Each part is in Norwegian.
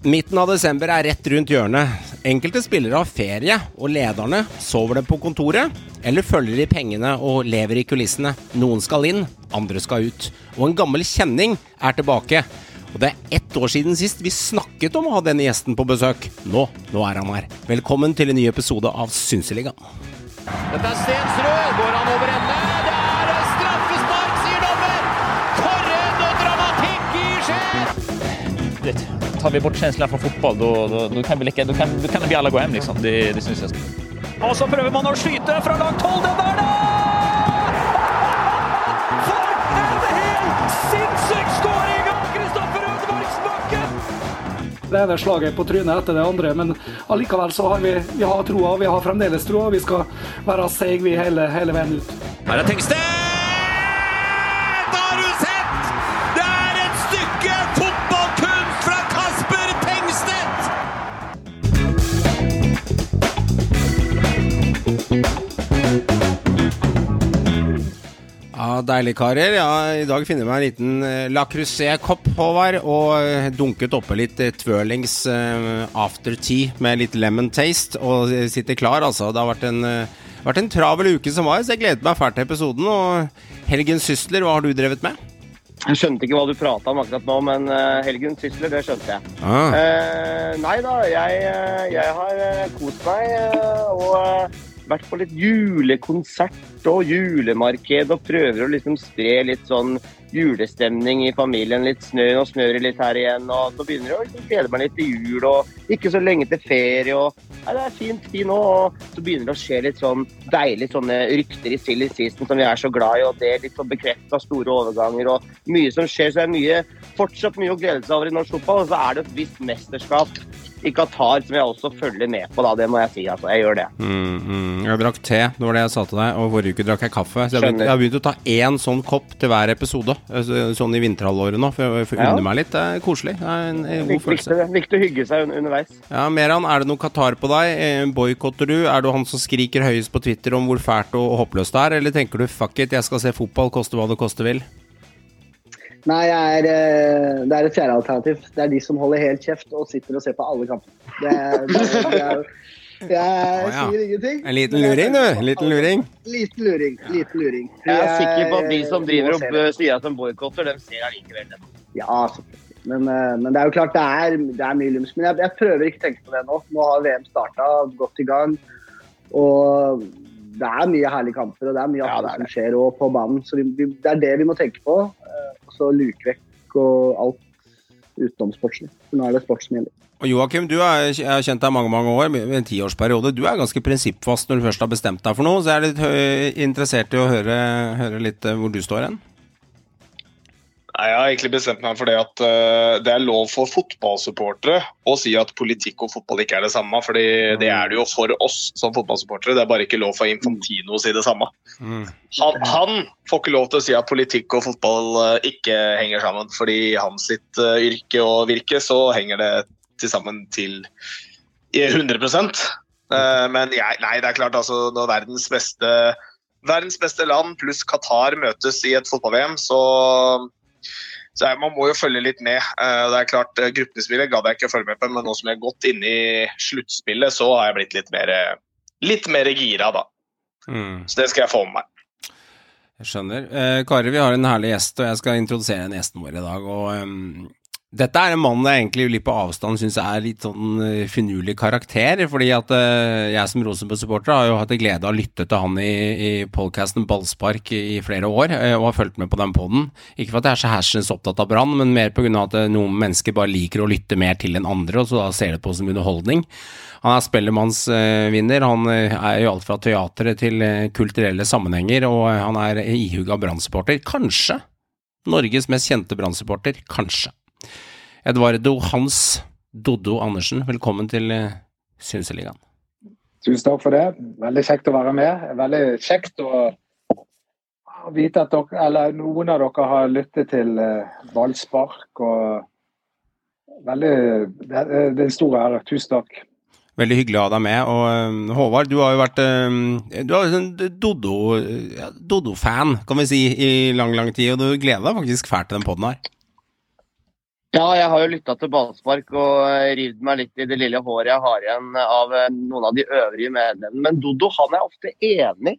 Midten av desember er rett rundt hjørnet. Enkelte spillere har ferie, og lederne sover det på kontoret, eller følger de pengene og lever i kulissene. Noen skal inn, andre skal ut. Og en gammel kjenning er tilbake. Og det er ett år siden sist vi snakket om å ha denne gjesten på besøk. Nå, nå er han her. Velkommen til en ny episode av Synseligaen. Dette er Stensrud. Tar vi bort känslan från fotboll då, då, då, kan vi lika, då, kan, då kan vi alla gå hem liksom. Det, det syns jeg. Og så prøver man å skyte fra langt hold. Den der, da! For en helt sinnssyk skåring av Kristoffer Ødemarksbakken! Det ene slaget på trynet etter det andre, men allikevel så har vi, vi har troa. Vi har fremdeles troa. Vi skal være seige hele, hele veien ut. Her er Tengstedt! Deilig, karer. Ja, I dag finner jeg meg en liten eh, La Crusé-kopp, Håvard, og eh, dunket oppe litt eh, Twirlings after tea med litt lemon taste, og sitter klar, altså. Det har vært en, vært en travel uke som var, så jeg gledet meg fælt til episoden. Og Helgen Sysler, hva har du drevet med? Jeg skjønte ikke hva du prata om akkurat nå, men uh, Helgen Sysler, det skjønte jeg. Ah. Eh, nei da, jeg, jeg har kost meg og vært på litt julekonsert og julemarked og prøver å liksom spre litt sånn julestemning i familien. Litt snø, og snør litt her igjen. og Så begynner jeg å liksom glede meg litt til jul og ikke så lenge til ferie. og ja, Det er fint fint nå. og Så begynner det å skje litt sånn deilige sånne rykter i silly season som vi er så glad i. og Det er litt sånn bekrefta store overganger og mye som skjer. Så det er mye, fortsatt mye å glede seg over i norsk fotball. Og så er det et visst mesterskap i Qatar som jeg også følger med på, da. Det må jeg si. altså. Jeg gjør det. Mm, mm. Jeg drakk te, det var det jeg sa til deg, og forrige uke drakk jeg kaffe. Så jeg, begynt, jeg har begynt å ta én sånn kopp til hver episode, eh, sånn i vinterhalvåret nå, for får Ja. unne meg litt. Det er koselig. Det er en, en god følelse. viktig å hygge seg un underveis. Ja, Meran, er det noe Qatar på deg? Eh, Boikotter du? Er du han som skriker høyest på Twitter om hvor fælt og håpløst det er, eller tenker du fuck it, jeg skal se fotball, koste hva det koste vil? Nei, jeg er, eh, det er et fjerde alternativ. Det er de som holder helt kjeft og sitter og ser på alle kampene. Det, det, det er, jeg Å, ja. sier ingenting. En liten luring, du. En liten luring. Liten luring. Liten luring. Jeg er sikker på at de som driver opp sier at de som boikotter, de ser allikevel det. Ja. Men, eh, men det er jo klart det er, det er mye lumsk. Men jeg, jeg prøver ikke å tenke på det nå. Nå har VM starta, godt i gang. Og det er mye herlige kamper og det er mye Ja, det er som skjer og på banen. Så vi, vi, det er det vi må tenke på. eh, Og så luke vekk og alt utenom sportslig. Nå er det sport som gjelder. Og Joakim, du er, jeg har kjent deg mange mange år, med en tiårsperiode. Du er ganske prinsippfast når du først har bestemt deg for noe, så jeg er litt interessert i å høre, høre litt eh, hvor du står hen. Nei, Jeg har egentlig bestemt meg for det at eh, det er lov for fotballsupportere å si at politikk og fotball ikke er det samme. fordi det er det jo for oss som fotballsupportere. Det er bare ikke lov for Infantino å si det samme. Mm. Han, han får ikke lov til å si at politikk og fotball eh, ikke henger sammen. fordi i hans sitt eh, yrke og virke så henger det til sammen til 100 Eh, Men jeg, nei, det er klart altså når verdens beste, verdens beste land pluss Qatar møtes i et fotball-VM, så så jeg, Man må jo følge litt med. Eh, det er klart, eh, Gruppespillet gadd jeg ikke å følge med på, men nå som jeg har gått inn i sluttspillet, så har jeg blitt litt mer, litt mer gira, da. Mm. Så det skal jeg få med meg. Jeg skjønner. Eh, Kari, vi har en herlig gjest, og jeg skal introdusere en gjesten vår i dag. og... ehm, dette er en mann jeg egentlig litt på avstand syns er litt sånn eh, finurlig karakter. Fordi at eh, jeg som Rosenborg-supporter har jo hatt glede av å lytte til han i, i podkasten Ballspark i, flere år, eh, og har fulgt med på den poden. Ikke for at jeg er så hersens opptatt av Brann, men mer pga. at noen mennesker bare liker å lytte mer til enn andre, og så da ser det på som underholdning. Han er Spellemannsvinner. Han er jo alt fra teatret til kulturelle sammenhenger, og han er ihuga Brann-supporter. Kanskje Norges mest kjente Brann-supporter. Kanskje. Edvardo Hans Doddo Andersen, velkommen til eh, Synseligaen. Tusen takk for det. Veldig kjekt å være med. Veldig kjekt å vite at dere, eller noen av dere har lyttet til eh, ballspark. og veldig, det, er, er en stor ære. Tusen takk. Veldig hyggelig å ha deg med. Og eh, Håvard, du har jo vært eh, Du har en Doddo, ja, Doddo-fan, kan vi si, i lang, lang tid. Og du gleder deg faktisk fælt til den poden her. Ja, jeg har jo lytta til ballspark og eh, rivd meg litt i det lille håret jeg har igjen av eh, noen av de øvrige medlemmene. Men Dodo han er ofte enig,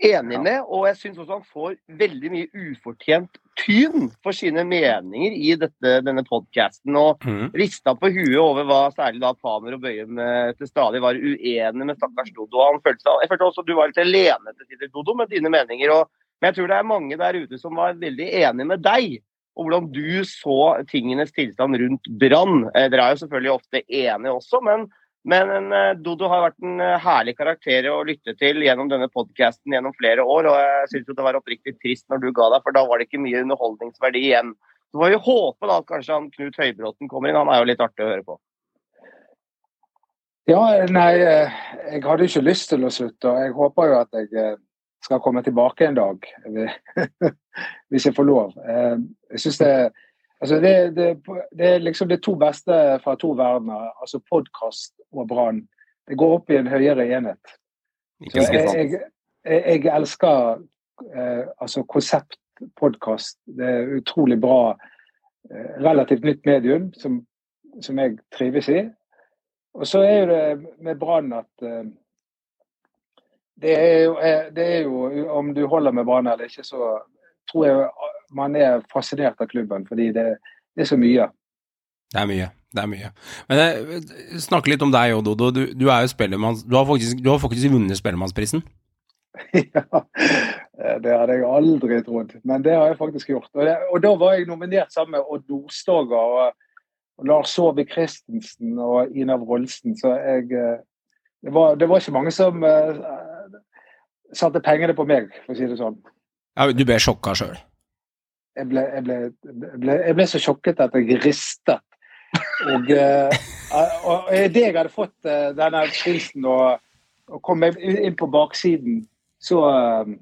enig med, og jeg syns også han får veldig mye ufortjent tyn for sine meninger i dette, denne podkasten. Og Mhm. rista på huet over hva særlig da Pamer og Bøyum eh, til stadig var uenig med stakkars Dodo. Han følte seg, jeg følte også du var litt alene til tider, Dodo, med dine meninger. Og, men jeg tror det er mange der ute som var veldig enig med deg og hvordan du så tingenes tilstand rundt Brann. Eh, Dere er jo selvfølgelig ofte enige også, men, men eh, Dodo har vært en eh, herlig karakter å lytte til gjennom denne podkasten gjennom flere år. Og jeg syns det var oppriktig trist når du ga deg, for da var det ikke mye underholdningsverdi igjen. Så får vi håpe da at kanskje han Knut Høybråten kommer inn. Han er jo litt artig å høre på. Ja, nei, jeg hadde ikke lyst til å slutte. og Jeg håper jo at jeg skal komme tilbake en dag, hvis jeg får lov. Eh, Jeg synes det, altså det, det, det er liksom det to beste fra to verdener, altså podkast og Brann. Det går opp i en høyere enhet. Jeg, sant? jeg, jeg, elsker eh, altså konseptpodkast. Det er utrolig bra, eh, relativt nytt medium som, som jeg trives i. Og så er det med Brann at eh, det, er jo, eh, det er jo Om du holder med Brann eller ikke, så tror jeg man er fascinert av klubben. Fordi det, det er så mye. Det er mye. Det er mye. Men eh, snakke litt om deg òg, Dodo. Du, du er jo spellemanns... Du har faktisk, du har faktisk vunnet Spellemannsprisen. ja, eh, det hadde jeg aldri trodd, men det har jeg faktisk gjort. Og, det, og da var jeg nominert sammen med Odd Nordstoga og, og Lars Saabye Christensen og Ina Wroldsen, så jeg eh, det var, det var ikke mange som eh, satte pengene på meg, for å si det sånn. Ja, du ble sjokka sjøl. Jeg jeg, jeg, ble, så sjokket at jeg ristet. Og, eh, og idet jeg hadde fått eh, denne prisen og, og kom inn på baksiden, så eh,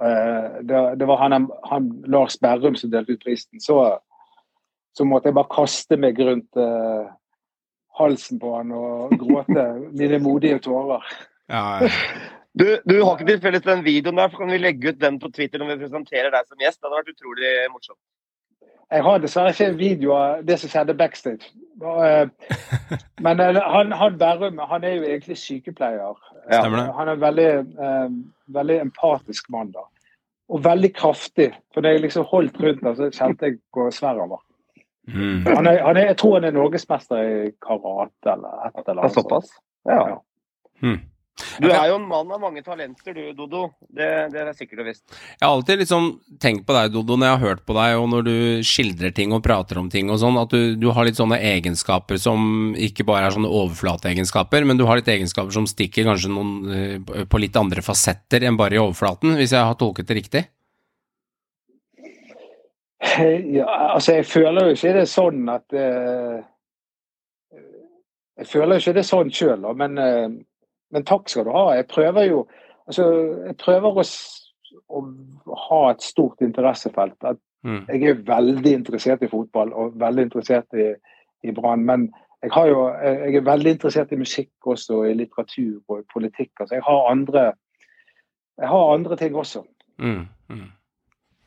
eh, det, det var han, han Lars Berrum som delte ut prisen. Så, så måtte jeg bare kaste meg rundt uh, halsen på han og gråte mine modige tårer. Ja, Du, du har ikke tilfeldigvis den videoen der, så kan vi legge ut den på Twitter når vi presenterer deg som gjest. Det hadde vært utrolig morsomt. Jeg har dessverre ikke en video av det som skjedde backstage. Eh, Men eh, han, han Bærum han er jo egentlig sykepleier. Det. Han er en veldig, eh, veldig empatisk mann. da. Og veldig kraftig. For da jeg liksom holdt rundt ham, så kjente jeg hvor svær han var. Mm. Han er, han er, jeg tror han er norgesmester i karate eller et eller er annet. såpass? Ja. Mm. Du er jo en mann av mange talenter, du, Dodo. Det, det er sikkert og visst. Jeg har alltid liksom tenkt på deg, Dodo, når jeg har hørt på deg, og når du skildrer ting og prater om ting og sånn, at du, du har litt sånne egenskaper som ikke bare er sånne overflateegenskaper, men du har litt egenskaper som stikker kanskje noen eh, på litt andre fasetter enn bare i overflaten, hvis jeg har tolket det riktig? Ja, altså jeg føler jo ikke det er sånn at uh, Jeg føler jo ikke det er sånn sjøl, men, eh, men takk skal du ha. Jeg prøver jo altså, jeg prøver å, å ha et stort interessefelt. At Mm. jeg er veldig interessert i fotball og veldig interessert i, i Brann. Men jeg, har jo, jeg er veldig interessert i musikk også, i litteratur og i politikk. Altså, jeg har andre jeg har andre ting også. Mm. Mm.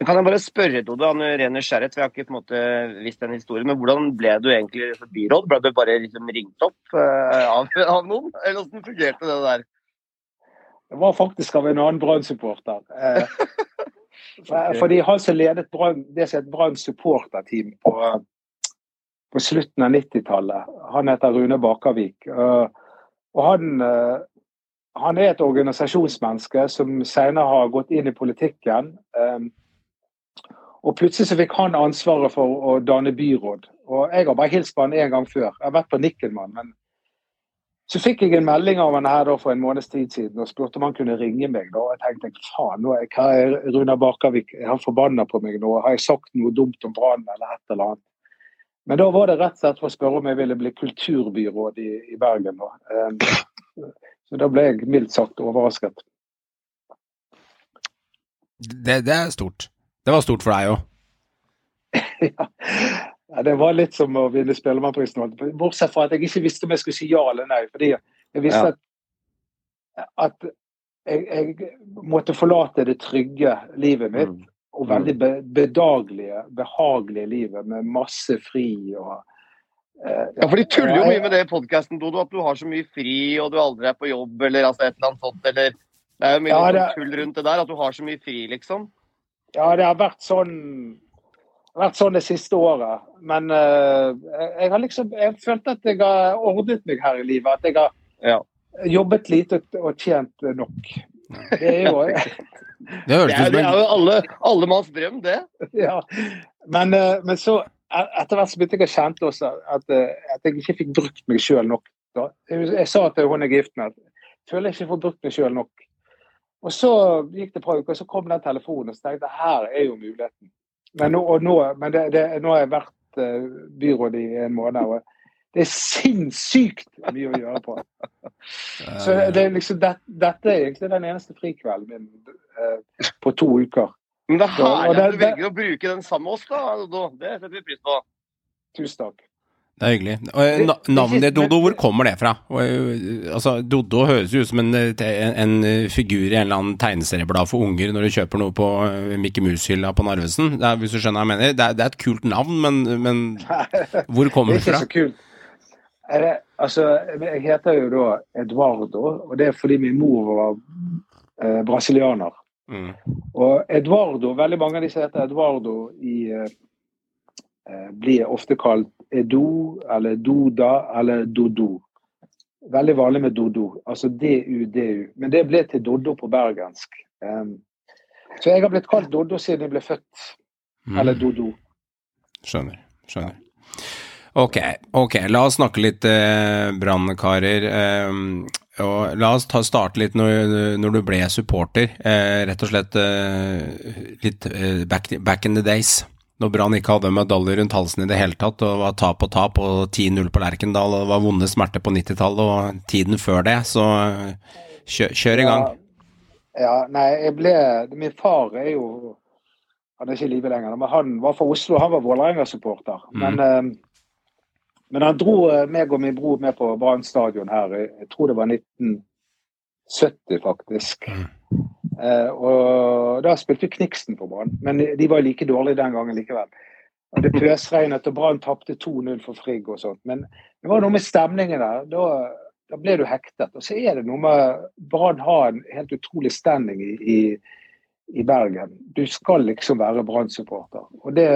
Kan jeg bare spørre, Dode, av ren nysgjerrighet, for jeg har ikke på en måte visst den historien, men hvordan ble du egentlig byråd? Ble du bare liksom ringt opp uh, av, av noen? Eller hvordan fungerte det der? Det var faktisk av en annen Brann-supporter. Eh, okay. fordi han som ledet Brann, det som het Brann supporterteam på, på slutten av 90-tallet, han heter Rune Bakervik. Uh, og han, uh, han er et organisasjonsmenneske som senere har gått inn i politikken. eh, og plutselig så fikk han ansvaret for å danne byråd. Og jeg har bare hilst på han én gang før. Jeg har vært på Nikkelmann, men så fikk jeg en melding av han her da for en måneds tid siden og spurte om han kunne ringe meg. da, og Jeg tenkte faen, nå er, hva er Runa Bakervik er han forbanna på meg nå? Har jeg sagt noe dumt om Brann eller et eller annet? Men da var det rett og slett for å spørre om jeg ville bli kulturbyråd i, i Bergen. da. Eh, Så da ble jeg mildt sagt overrasket. Det, det er stort. Det var stort for deg òg. ja. Det var litt som å vinne Spellemannprisen. Bortsett fra at jeg ikke visste om jeg skulle si ja eller nei. Fordi jeg visste Ja. at, at jeg, jeg måtte forlate det trygge livet mitt Mm. og veldig be bedagelige, behagelige livet med masse fri og eh, Ja, for de tuller jo mye med det i podkasten, Dodo, at du har så mye fri og du aldri er på jobb eller altså et eller annet sånt. Eller det er jo mye Ja, liksom det- tull rundt det der, at du har så mye fri, liksom. Ja, det har vært sånn, vært sånn det siste året. Men uh, jeg har liksom Jeg følte at jeg har ordnet meg her i livet. At jeg har Ja. jobbet lite og tjent nok. Det er jo Det høres Det ut er, som det er jo alle, alle manns drøm, det. ja. Men, eh, men så et- etter hvert så begynte jeg å kjenne også at, eh, at jeg ikke fikk brukt meg sjøl nok. Da. Jeg, jeg sa til hun jeg er gift med at jeg føler jeg ikke får brukt meg sjøl nok. Og så gikk det et par uker, så kom den telefonen, og så tenkte jeg her er jo muligheten. Men nå, og nå, men det, det, nå har jeg vært eh, byråd i en måned, og det er sinnssykt mye å gjøre på. Så det er liksom, det, dette er egentlig den eneste frikvelden min eh, på to uker. Men det er herlig at du velger å bruke den sammen med oss, da. Det setter vi pris på. Tusen takk. Det er hyggelig. Eh, na navnet ditt, Dodo, hvor kommer det fra? Eh, altså, Dodo høres jo ut som en, eh, en, figur i en eller annen tegneserieblad for unger når du kjøper noe på Mickey Mouse-hylla på Narvesen. Det er, hvis du skjønner hva jeg mener. Det er, det er et kult navn, men, men hvor kommer Det fra? det er ikke så kult. Det, altså, jeg heter jo da Eduardo, og det er fordi min mor var eh, brasilianer. Mm. Og Eduardo, veldig mange av de som heter Eduardo i eh, blir ofte kalt Edo eller Doda eller Dodo. Veldig vanlig med Dodo, altså D-U-D-U. Men det ble til Doddo på bergensk. Um, så jeg har blitt kalt Doddo siden jeg ble født. Mm. Eller Dodo. Skjønner. Skjønner. Ok, ok, la oss snakke litt eh, brannkarer. Eh, og la oss ta, starte litt når, når du ble supporter. Eh, rett og slett eh, litt eh, back, back in the days. Når Brann ikke hadde medaljer rundt halsen i det hele tatt, og var tap og tap, og 10-0 på Lerkendal, og det var vonde smerter på 90-tallet og tiden før det, så kjør, kjør i gang. Ja, ja, nei, jeg ble Min far er jo Han er ikke i live lenger, men han var fra Oslo. Han var Vålerenga-supporter. Mm. Men, eh, men han dro eh, meg og min bror med på Brann stadion her. Jeg tror det var 1970, faktisk. Mm. Eh, og da spilte vi Kniksen på Brann, men de var like dårlige den gangen likevel. Og Det pøsregnet, og Brann tapte 2-0 for Frigg og sånt. Men det var noe med stemningen der. Da, da ble du hektet. Og så er det noe med Brann har en helt utrolig standing i, i, i Bergen. Du skal liksom være Brann-supporter. Og det,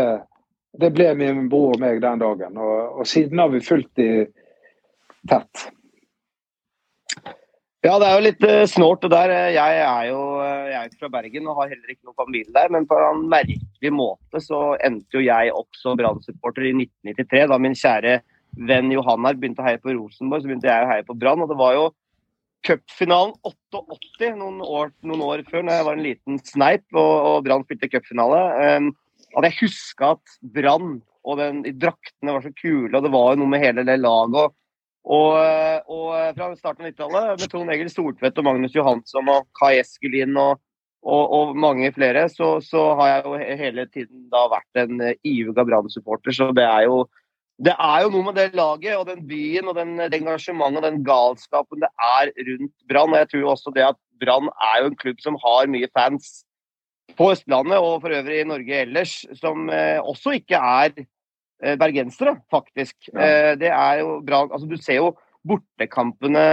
det ble min bror og meg den dagen. Og, og siden har vi fulgt de tett. Ja, det er jo litt eh, snålt det der. Jeg er jo eh, jeg er fra Bergen og har heller ikke noen familie der. Men på en merkelig måte så endte jo jeg opp som Brann-supporter i 1993. Da min kjære venn Johan her begynte å heie på Rosenborg, så begynte jeg å heie på Brann. Og det var jo cupfinalen 88 noen år, noen år før, når jeg var en liten sneip og, og Brann spilte cupfinale. Hadde jeg huska at Brann og den, de draktene var så kule, og det var jo noe med hele det laget. Og, og fra starten av 90-tallet, med Trond Egil Soltvedt og Magnus Johansson og Kai Eskelin og, og, og mange flere, så, så har jeg jo hele tiden da vært en eh, ihuga Brann-supporter. Så det er jo det er jo noe med det laget og den byen og den, det engasjementet og den galskapen det er rundt Brann. Og jeg tror også det at Brann er jo en klubb som har mye fans på Østlandet og for øvrig i Norge ellers, som eh, også ikke er eh, bergensere, faktisk. Ja. det er jo bra altså Du ser jo bortekampene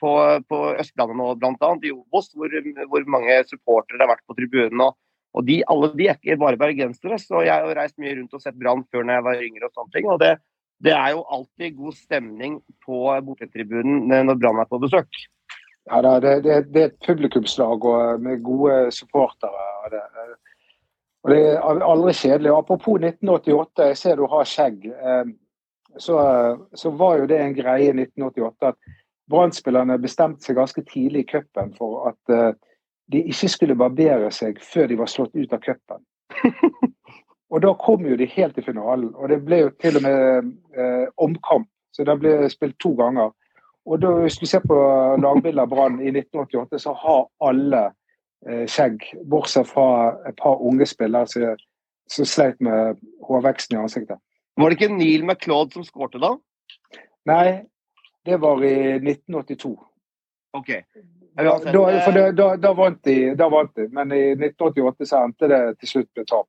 på, på Østlandet nå, bl.a. i Obos, hvor, hvor mange supportere har vært på tribunen. Og, og de, alle de er ikke bare bergensere, så jeg har reist mye rundt og sett Brann før når jeg var yngre. og sånne ting, og det, det er jo alltid god stemning på bortetribunen når Brann er på besøk. Ja, det, det, det er et publikumslag og med gode supportere. Og det, og det er aldri kjedelig. Apropos 1988, jeg ser du har skjegg. eh, Så, så var jo det en greie i 1988 at Brann-spillerne bestemte seg ganske tidlig i cupen for at eh, de ikke skulle barbere seg før de var slått ut av cupen. Og da kom jo de helt til finalen, og det ble jo til og med eh, omkamp. Så den ble spilt to ganger. Og da, hvis du ser på lagbildet av Brann i 1988, så har alle skjegg, bortsett fra et par unge spillere som, som sleit med hårveksten i ansiktet. Var det ikke Neil McLeod som skårte da? Nei, det var i 1982. Ok. Da, eh, da, da, da, vant de, da vant de, men i 1988 så endte det til slutt med tap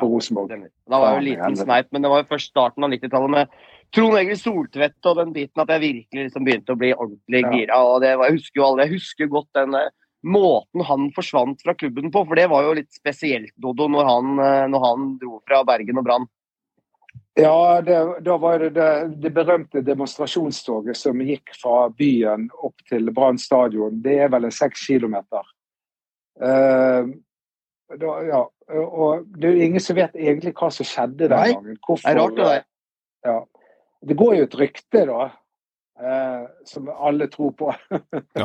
på Rosenborg. Da var jo en liten sneip, men det var jo først starten av 90-tallet med Trond Egil Soltvedt og den biten at jeg virkelig liksom begynte å bli ordentlig gira. og det var, Jeg husker jo alle, jeg husker godt den eh, måten han forsvant fra klubben på, for det var jo litt spesielt, Dodo, når han, eh, når han dro fra Bergen og Brann. Ja, det, da var det, det det berømte demonstrasjonstoget som gikk fra byen opp til Brann stadion. Det er vel en seks kilometer. Uh, da, ja, og det er jo ingen som vet egentlig hva som skjedde den Nei, gangen. Hvorfor, Det er rart, det der. Ja. Det går jo et rykte, da, uh, som alle tror på.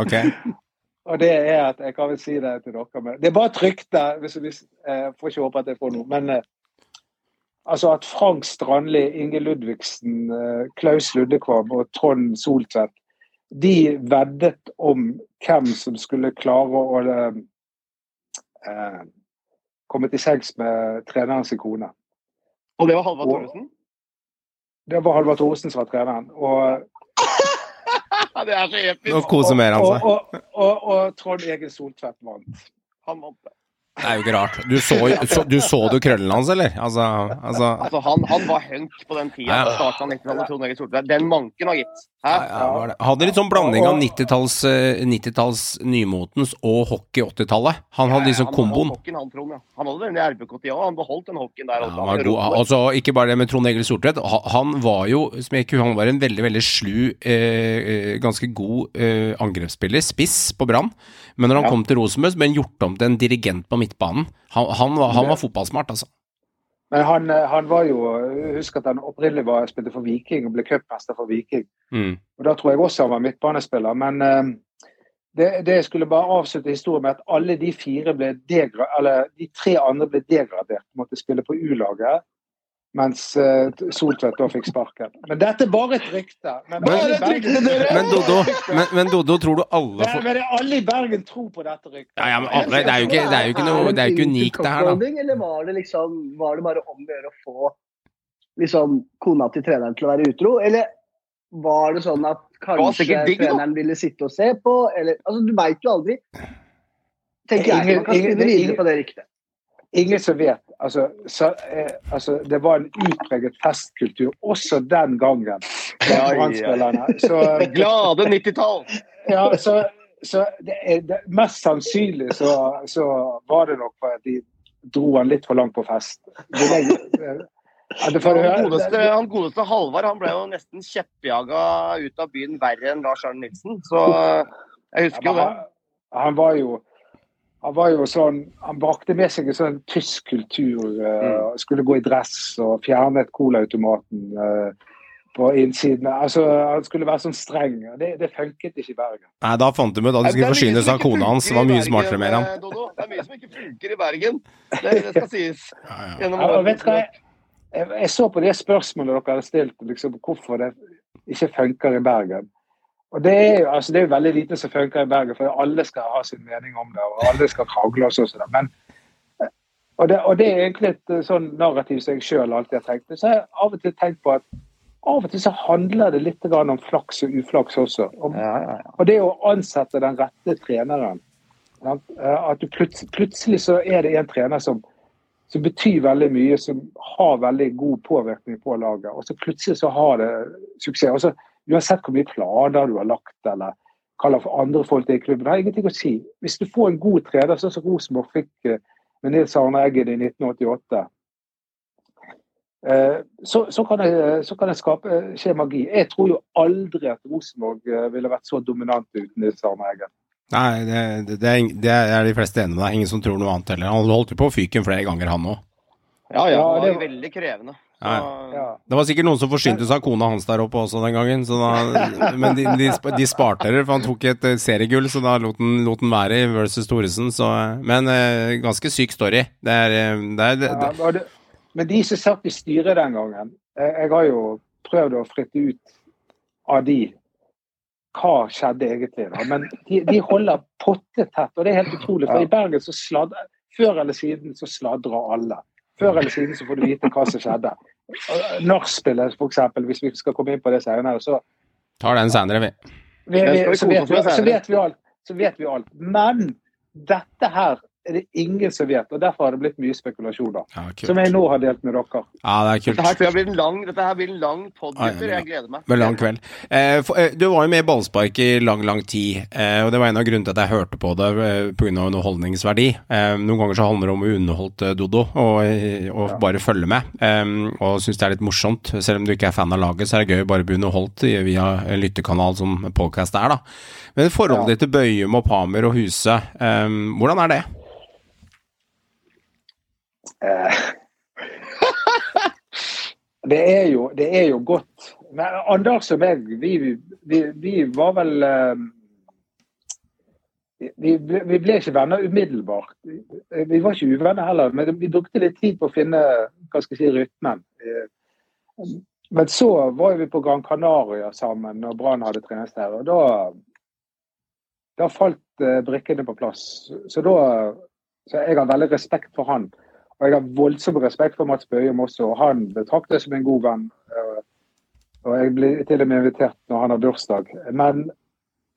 Ok. Og det er at Jeg kan vel si det til dere, men det er bare trygt der. Hvis, hvis, jeg får ikke håpe at jeg får noe. Men eh, altså at Frank Strandli, Inge Ludvigsen, eh, Klaus Luddekvam og Trond Soltvedt de veddet om hvem som skulle klare å eh, eh, komme til sengs med treneren sin kone. Og det var Halvard Thoresen? Det var Halvard Thoresen som var treneren. Og, Ja, det er så episk! Nå koser mer han og, seg. og, og, og Trond Egil Soltvedt vant. Han vant det. Det er jo ikke rart. Du så, så, du så du krøllene hans, eller? Altså, altså Altså, han, han var hunk på den tida. Ja. starten av 90-tallet, Trond Egil Soltvedt. Den manken har gitt. Hæ? ja, ja. Hadde litt sånn blanding av 90-talls eh, 90-talls nymotens og hockey 80-tallet. Han hadde liksom Han komboen. han, ja. han hadde den i RBK-tida òg. Han beholdt den hockeyen der. Ja, han var god. Altså, ikke bare det med Trond Egil Sortvedt. Han var jo som jeg ikke, han var en veldig veldig slu, eh, eh, ganske god eh, angrepsspiller, spiss på Brann. Men når han kom til Rosenborg, ble han gjort om til en dirigent på midtbanen. Han, han, var, han var fotballsmart, altså. Men han, eh, han var jo Husk at han opprinnelig var, spilte for Viking og ble cupmester for Viking. Mm. Og Da tror jeg også han var midtbanespiller. Men uh, det, det skulle bare avslutte historien med at alle de fire ble degra eller de tre andre ble degradert. Måtte spille på U-laget. Mens eh, Soltvedt da fikk sparken. Men dette er bare et rykte. Men, Men- Bergen, Men Dodo, men, men Dodo, tror du alle får men alle i Bergen tror på dette ryktet. Ja, ja, men alle, det er jo ikke, det er jo ikke noe Det er jo ikke unikt, det her, da. Eller var det liksom Var det bare om å gjøre å få liksom kona til treneren til å være utro? Eller var det sånn at kanskje digg, treneren ville sitte og se på? Eller Altså, du veit jo aldri. Tenker jeg. Man kan spinne videre på det ryktet. Ingen som vet. Altså, så, eh, altså, det var en utpreget festkultur også den gangen. Ja, ja. Så, glade 90-tall! ja, så, så det det, mest sannsynlig så, så var det nok at de dro han litt for langt på fest. Du Han godeste, han godeste Halvard han ble jo nesten kjeppjaga ut av byen verre enn Lars Arne Nilsen. Så jeg Ja, husker jo det. han, han var jo han var jo sånn, han brakte med seg en sånn tysk kultur. eh, Skulle gå i dress og fjernet colaautomaten uh, på innsiden. Altså, Han skulle være sånn streng. Det, det funket ikke i Bergen. Nei, da fant de ut at de skulle forsynes av kona hans. Det var mye smartere med han. han. Det er mye som ikke funker i Bergen. Det, det skal sies. Ja, Ja, Ja, vet du hva, jeg, jeg, jeg så på det spørsmålet dere hadde stilt, liksom, hvorfor det ikke funker i Bergen. Og det er, jo, altså, det er veldig lite som funker i Bergen, for alle skal ha sin mening om det, og alle skal krangle og sånn. Men, og, det, og det er egentlig et eh, sånn narrativ som jeg sjøl alltid har tenkt. Så jeg har av og til tenkt på at av og til så handler det litt om flaks og uflaks også. Om, Ja, ja, ja. og det å ansette den rette treneren. Eh, At du plut, plutselig så er det en trener som, som betyr veldig mye, som har veldig god påvirkning på laget. Og så plutselig så har det suksess. Og så, uansett hvor mye planer du har lagt, eller hva for andre folk det er i klubben, det har ingenting å si. Hvis du får en god trener, sånn som Rosenborg fikk eh, med Nils Arne Eggen i 1988, eh, så, så, kan det, så kan det skape, skje magi. Jeg tror jo aldri at Rosenborg eh, ville vært så dominant uten Nils Arne Eggen. Nei, det, det, det, er, det er de fleste enige med deg. Ingen som tror noe annet heller. Han holdt jo på å fyke flere ganger, han òg. Ja, ja, det var- veldig krevende. Ja. Det var sikkert noen som forsynte seg av kona hans der oppe også den gangen. Så da, men de, de, de sparte det, for han tok et eh, seriegull, så da lot han, lot han være i versus Thoresen. Så, eh, men eh, ganske syk story. Det er, eh, det er det, Ja, det, men de som satt i styret den gangen jeg, jeg har jo prøvd å fritte ut av de hva skjedde egentlig. da, Men de, de holder pottetett, og det er helt utrolig. For i Bergen så sladrer Før eller siden så sladrer alle. Før eller siden så får du vite hva som skjedde. Nachspielet, eksempel, hvis vi skal komme inn på det senere, så tar den senere, vi. vi, vi så, vet vi, så vet vi alt. så vet vi alt. Men dette her er det ingen som vet, og derfor har det blitt mye spekulasjoner. Ja. Som jeg nå har delt med dere. Ja, det er kult. Dette her tror jeg blir en lang, dette her blir en lang pod, Ja, ja, gutter. ja. Jeg gleder meg. Med lang kveld. Eh, for, eh, du var jo med i ballspark i lang, lang tid, eh, og det var en av grunnene til at jeg hørte på det eh, pga. underholdningsverdi. Eh, noen ganger så handler det om å underholde Dodo og, eh, og bare følge med, eh, og syns det er litt morsomt. Selv om du ikke er fan av laget, så er det gøy å bare bli underholdt via en lyttekanal som podkast er, da. Men forholdet ditt til Bøyum og Pamer og Huse, eh, hvordan er det? Eh, det, er jo, det er jo godt. Men Anders og meg, vi, vi, vi var vel eh, vi, vi ble ikke venner umiddelbart. Vi var ikke uvenner heller, men vi brukte litt tid på å finne hva skal jeg si, rytmen. Eh, Men så var vi på Gran Canaria sammen når Brann hadde treningsleir. og da, da falt brikkene på plass. Så da så jeg har veldig respekt for han. Og jeg har voldsom respekt for Mats Bøhum også. og Han betrakter jeg som en god venn. Eh, Og jeg blir til og med invitert når han har bursdag. Men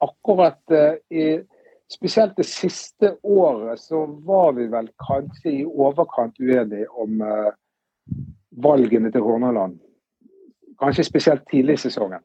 akkurat eh, i spesielt det siste året så var vi vel kanskje i overkant uenige om eh, valgene til Hornaland. Kanskje spesielt tidlig i sesongen.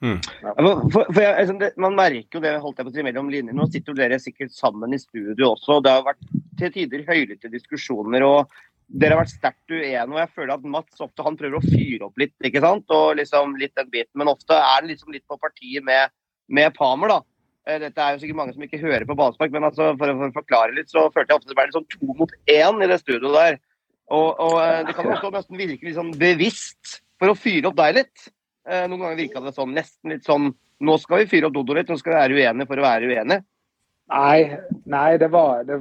Ja, For, for jeg, altså, det, man merker jo det holdt jeg på å si mellom linjene. Nå sitter dere sikkert sammen i studio også. og Det har vært til tider høylytte diskusjoner. og Dere har vært sterkt uenige. og Jeg føler at Mats ofte han prøver å fyre opp litt. ikke sant? Og liksom litt den biten, Men ofte er det liksom litt på partiet med, med Pamer. da. Eh, Dette er jo sikkert mange som ikke hører på ballspark, men altså, for, å forklare litt, så følte jeg ofte det ble litt sånn to mot én i det studioet der. Og, og eh, Det kan også nesten virke litt sånn bevisst for å fyre opp deg litt. Eh, Noen ganger virka det sånn, nesten litt sånn Nå skal vi fyre opp Dodo litt, nå skal vi være uenige for å være uenige. Nei, nei, det var det,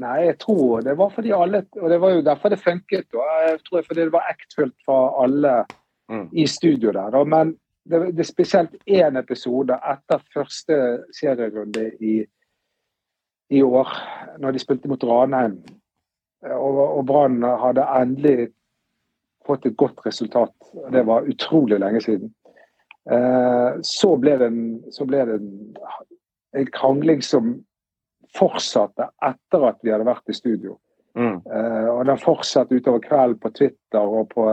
Nei, jeg tror det var fordi alle Og det var jo derfor det funket. Og jeg tror fordi det var ektfullt for alle Mm. i studio der. Men det, det er spesielt én episode etter første serierunde i, i år, når de spilte mot Ranheim. Og, og Brann hadde endelig fått et godt resultat. Det var utrolig lenge siden. Eh, så ble det en, så ble det en, en krangling som fortsatte etter at vi hadde vært i studio. Mm. Eh, og den fortsatte utover kvelden på Twitter og på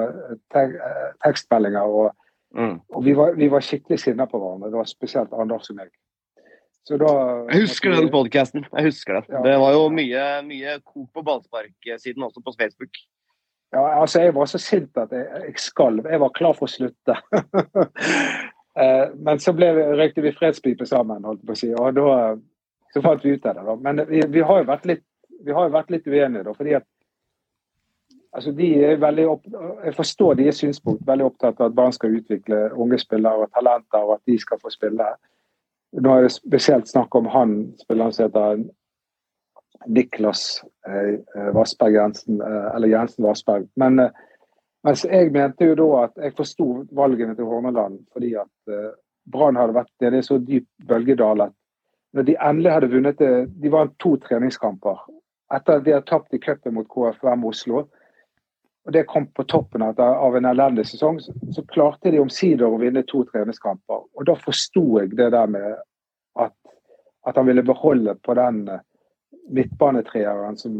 te eh, tekstmeldinger. Og, Mm. og vi, var, vi var skikkelig sinna på hverandre. Det var spesielt Anders og meg. Så da Jeg husker den podkasten. Jeg husker det. Ja. Det var jo mye, mye kok på ballsparksiden også på Facebook. Ja, altså Jeg var så sint at jeg, jeg skalv. Jeg var klar for å slutte. Eh, Men så ble, røykte vi fredspipe sammen, holdt på å si. Og da så fant vi ut av det. da. Men vi, vi har jo vært litt, vi har jo vært litt uenige, da. fordi at altså de er veldig opp, Jeg forstår deres synspunkt. Veldig opptatt av at barn skal utvikle unge spillere og talenter, og at de skal få spille. Nå er det spesielt snakk om han spilleren som heter Niklas eh, eh, Vassberg Jensen, eh, eller Jensen Vassberg. Men mens jeg mente jo da at jeg forsto valgene til Horneland fordi at Brann hadde vært nede i så dyp bølgedal at når de endelig hadde vunnet det De vant to treningskamper etter at de hadde tapt i cupen mot KFUM Oslo. Og det kom på toppen av, en elendig sesong. Så, klarte de omsider å vinne to treningskamper. Og da forsto jeg det der med at, at han ville beholde på den midtbanetreeren som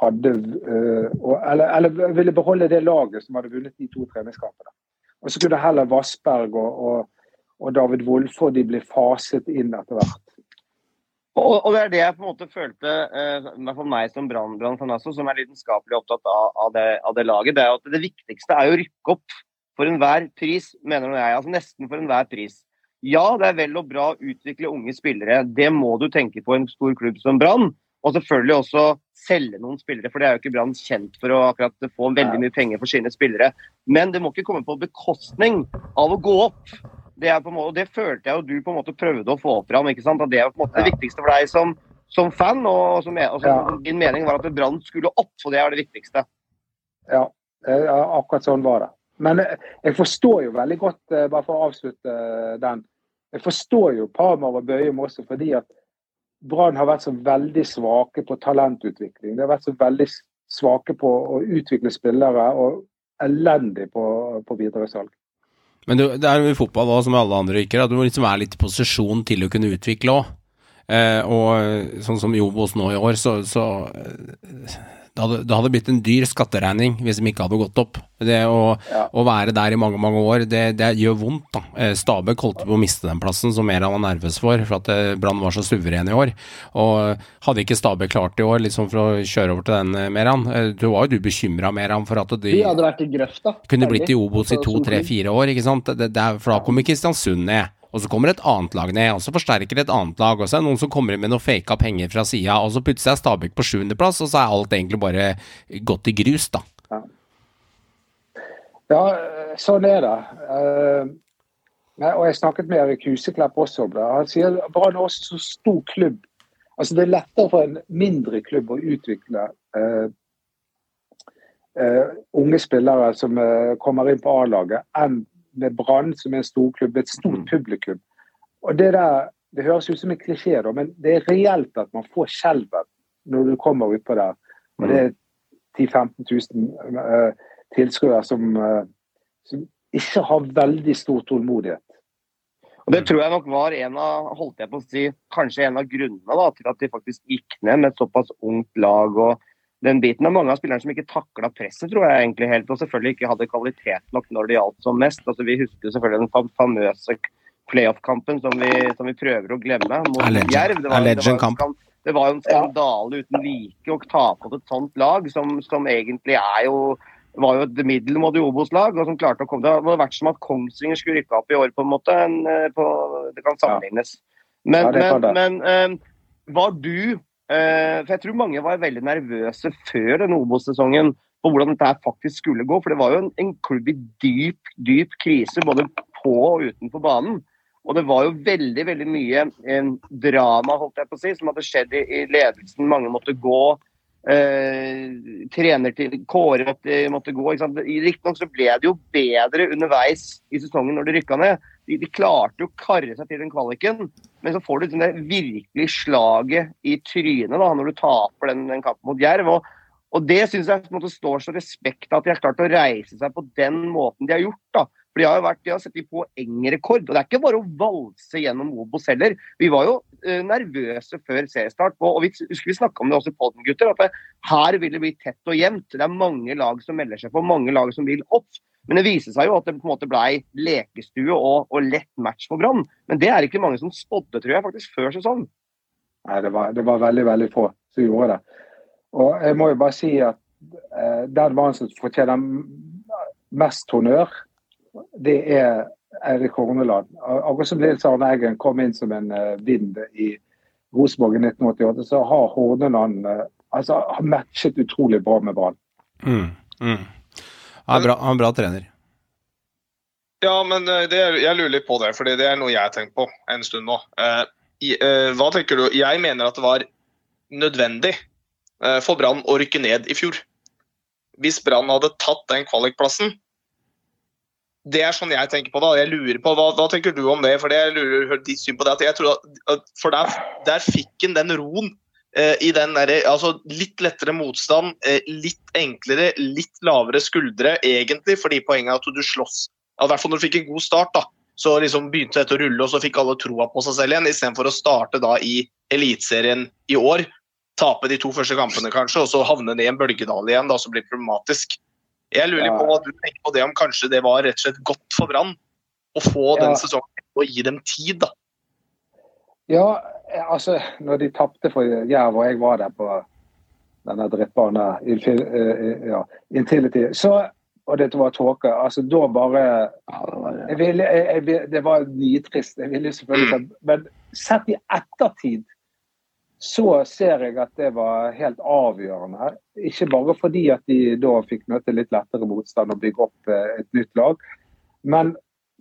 hadde øh, eller, eller ville beholde det laget som hadde vunnet de to treningskampene. Og så kunne heller Vassberg og, og, og David Wolfe de bli faset inn etter hvert. Og, og det er det jeg på en måte følte, eh, i hvert fall meg som Brann- Brann-fan som er lidenskapelig opptatt av, av, det, av det laget, det er at det viktigste er å rykke opp for enhver pris, mener jeg. Altså nesten for enhver pris. Ja, det er vel og bra å utvikle unge spillere. Det må du tenke på en stor klubb som Brann. Og selvfølgelig også selge noen spillere, for det er jo ikke Brann kjent for å akkurat få veldig mye penger for sine spillere. Men det må ikke komme på bekostning av å gå opp. Det, er måte, og det følte jeg jo du på en måte prøvde å få fram. ikke sant? At det er på en måte det viktigste for deg som, som fan. Og, som, og som, din mening var at Brann skulle opp, og det er det viktigste. Ja, akkurat sånn var det. Men eh, jeg forstår jo veldig godt, eh, bare for å avslutte eh, den Jeg forstår jo Parmar og Bøyum også fordi at Brann har vært så veldig svake på talentutvikling. De har vært så veldig svake på å utvikle spillere og elendig på, på videresalg. Men det er jo i fotball også, som alle andre yrker, at du må liksom være litt i posisjon til å kunne utvikle òg. Eh, og sånn som Jobos Obos nå i år, så, så eh, det hadde, det hadde blitt en dyr skatteregning hvis de ikke hadde gått opp. Det å, å være der i mange mange år, det, det gjør vondt. da. Eh, Stabæk holdt på å miste den plassen, som Meran var nervøs for, for at eh, Brann var så suveren i år. Og Hadde ikke Stabæk klart i år, liksom for å kjøre over til den, eh, Meran eh, Du var jo du bekymra, Meran, for at de de hadde vært i grøfta. kunne blitt i Obos i to, tre, fire år, ikke sant. Det, det er, for da kommer Kristiansund ned. Og så kommer et annet lag ned, og så forsterker et annet lag. Og så er det noen som kommer inn med noe faka penger fra sida, og så plutselig er Stabæk på sjuendeplass, og så er alt egentlig bare gått i grus, da. Ja, ja sånn er det. Uh, og Jeg snakket med Erik Huseklepp også om det. Han sier Brann er også så stor klubb. Altså Det er lettere for en mindre klubb å utvikle uh, uh, unge spillere som kommer inn på A-laget, enn med Brann, som er en stor klubb, et stort publikum. Og Det der, det høres ut som en klisjé, da, men det er reelt at man får skjelven når du kommer utpå der. Og det er 10 000-15 000 eh, tilskuere som, eh, som ikke har veldig stor tålmodighet. Og Det tror jeg nok var en av holdt jeg på å si, kanskje en av grunnene da, til at de faktisk gikk ned med et såpass ungt lag. og den biten av Mange av spillerne som ikke takla presset, tror jeg egentlig helt, og selvfølgelig ikke hadde kvalitet nok når det gjaldt som mest. Altså, vi husker selvfølgelig den fam- famøse playoff-kampen som, vi- som vi prøver å glemme mot Jerv. Det var, det, var en kamp. det var jo en skandale uten like å ta på et sånt lag, som, som egentlig er jo var jo et middelmådig Obos-lag, og som klarte å komme Det hadde vært som at Kongsvinger skulle rykke opp i år, på en måte. En, eh, på, det kan sammenlignes. Men, Ja, det men, men um, var du For jeg tror mange var veldig nervøse før den Obos-sesongen på hvordan dette faktisk skulle gå. For det var jo en, en klubb i dyp, dyp krise, både på og utenfor banen. Og det var jo veldig veldig mye eh, drama holdt jeg på å si, som hadde skjedd i, i ledelsen. Mange måtte gå. Eh, trener til Kåre måtte, måtte gå. Riktignok så ble det jo bedre underveis i sesongen når de rykka ned. De, de klarte å karre seg til den kvaliken, men så får du liksom det virkelig slaget i trynet da, når du taper den, den kampen mot Jerv. Og, og det syns jeg på en måte står så respekt av at de har klart å reise seg på den måten de har gjort. da. For De har jo vært, de har sett i poengrekord. Og det er ikke bare å valse gjennom Obos heller. Vi var jo eh, nervøse før seriestart. Og, og vi husker vi snakka om det også i podden, gutter. At det, her vil det bli tett og jevnt. Det er mange lag som melder seg på, mange lag som vil opp. Men det viser seg jo at det på en måte blei lekestue og, og lett match for Brann. Men det er ikke mange som spådde, tror jeg, faktisk før sesong. Nei, det var, det var veldig, veldig få som gjorde det. Og jeg må jo bare si at eh, den mannen som fortjener mest honnør, det er Eirik Horneland. Akkurat som Nils Arne Eggen kom inn som en eh, vind i Rosenborg i 1988, så har Horneland eh, altså, har matchet utrolig bra med Brann. Mm, mm. Han er bra, han er bra trener. Ja, men eh, det, jeg lurer litt på det, for det er noe jeg har tenkt på en stund nå. Eh, i, eh, hva tenker du? Jeg mener at det var nødvendig eh, for Brann å rykke ned i fjor. Hvis Brann hadde tatt den kvalikplassen Det er sånn jeg tenker på det. Jeg lurer på, Hva, hva tenker du om det? For det jeg lurer ditt syn på det, at jeg tror at, at For der, der fikk han den roen i den der, altså Litt lettere motstand, eh, litt enklere, litt lavere skuldre, egentlig, fordi poenget er at du slåss. I hvert fall når du fikk en god start, da. Så liksom begynte dette å rulle, og så fikk alle troa på seg selv igjen, istedenfor å starte da i Eliteserien i år. Tape de to første kampene, kanskje, og så havne ned i en bølgedal igjen, da, som blir problematisk. Jeg lurer Ja. på hva du tenker på det, om kanskje det var rett og slett godt for Brann å få Ja. den sesongen og gi dem tid, da. Ja, eh, altså når de tapte for Jerv, og jeg var der på denne drittbanen Infin, eh, ja, Intility, så og det var tåke. altså Da bare jeg ville, jeg, jeg, Det var nitrist. Jeg ville selvfølgelig ta- Men sett i ettertid så ser jeg at det var helt avgjørende. Ikke bare fordi at de da fikk møte litt lettere motstand og bygge opp eh, et nytt lag, men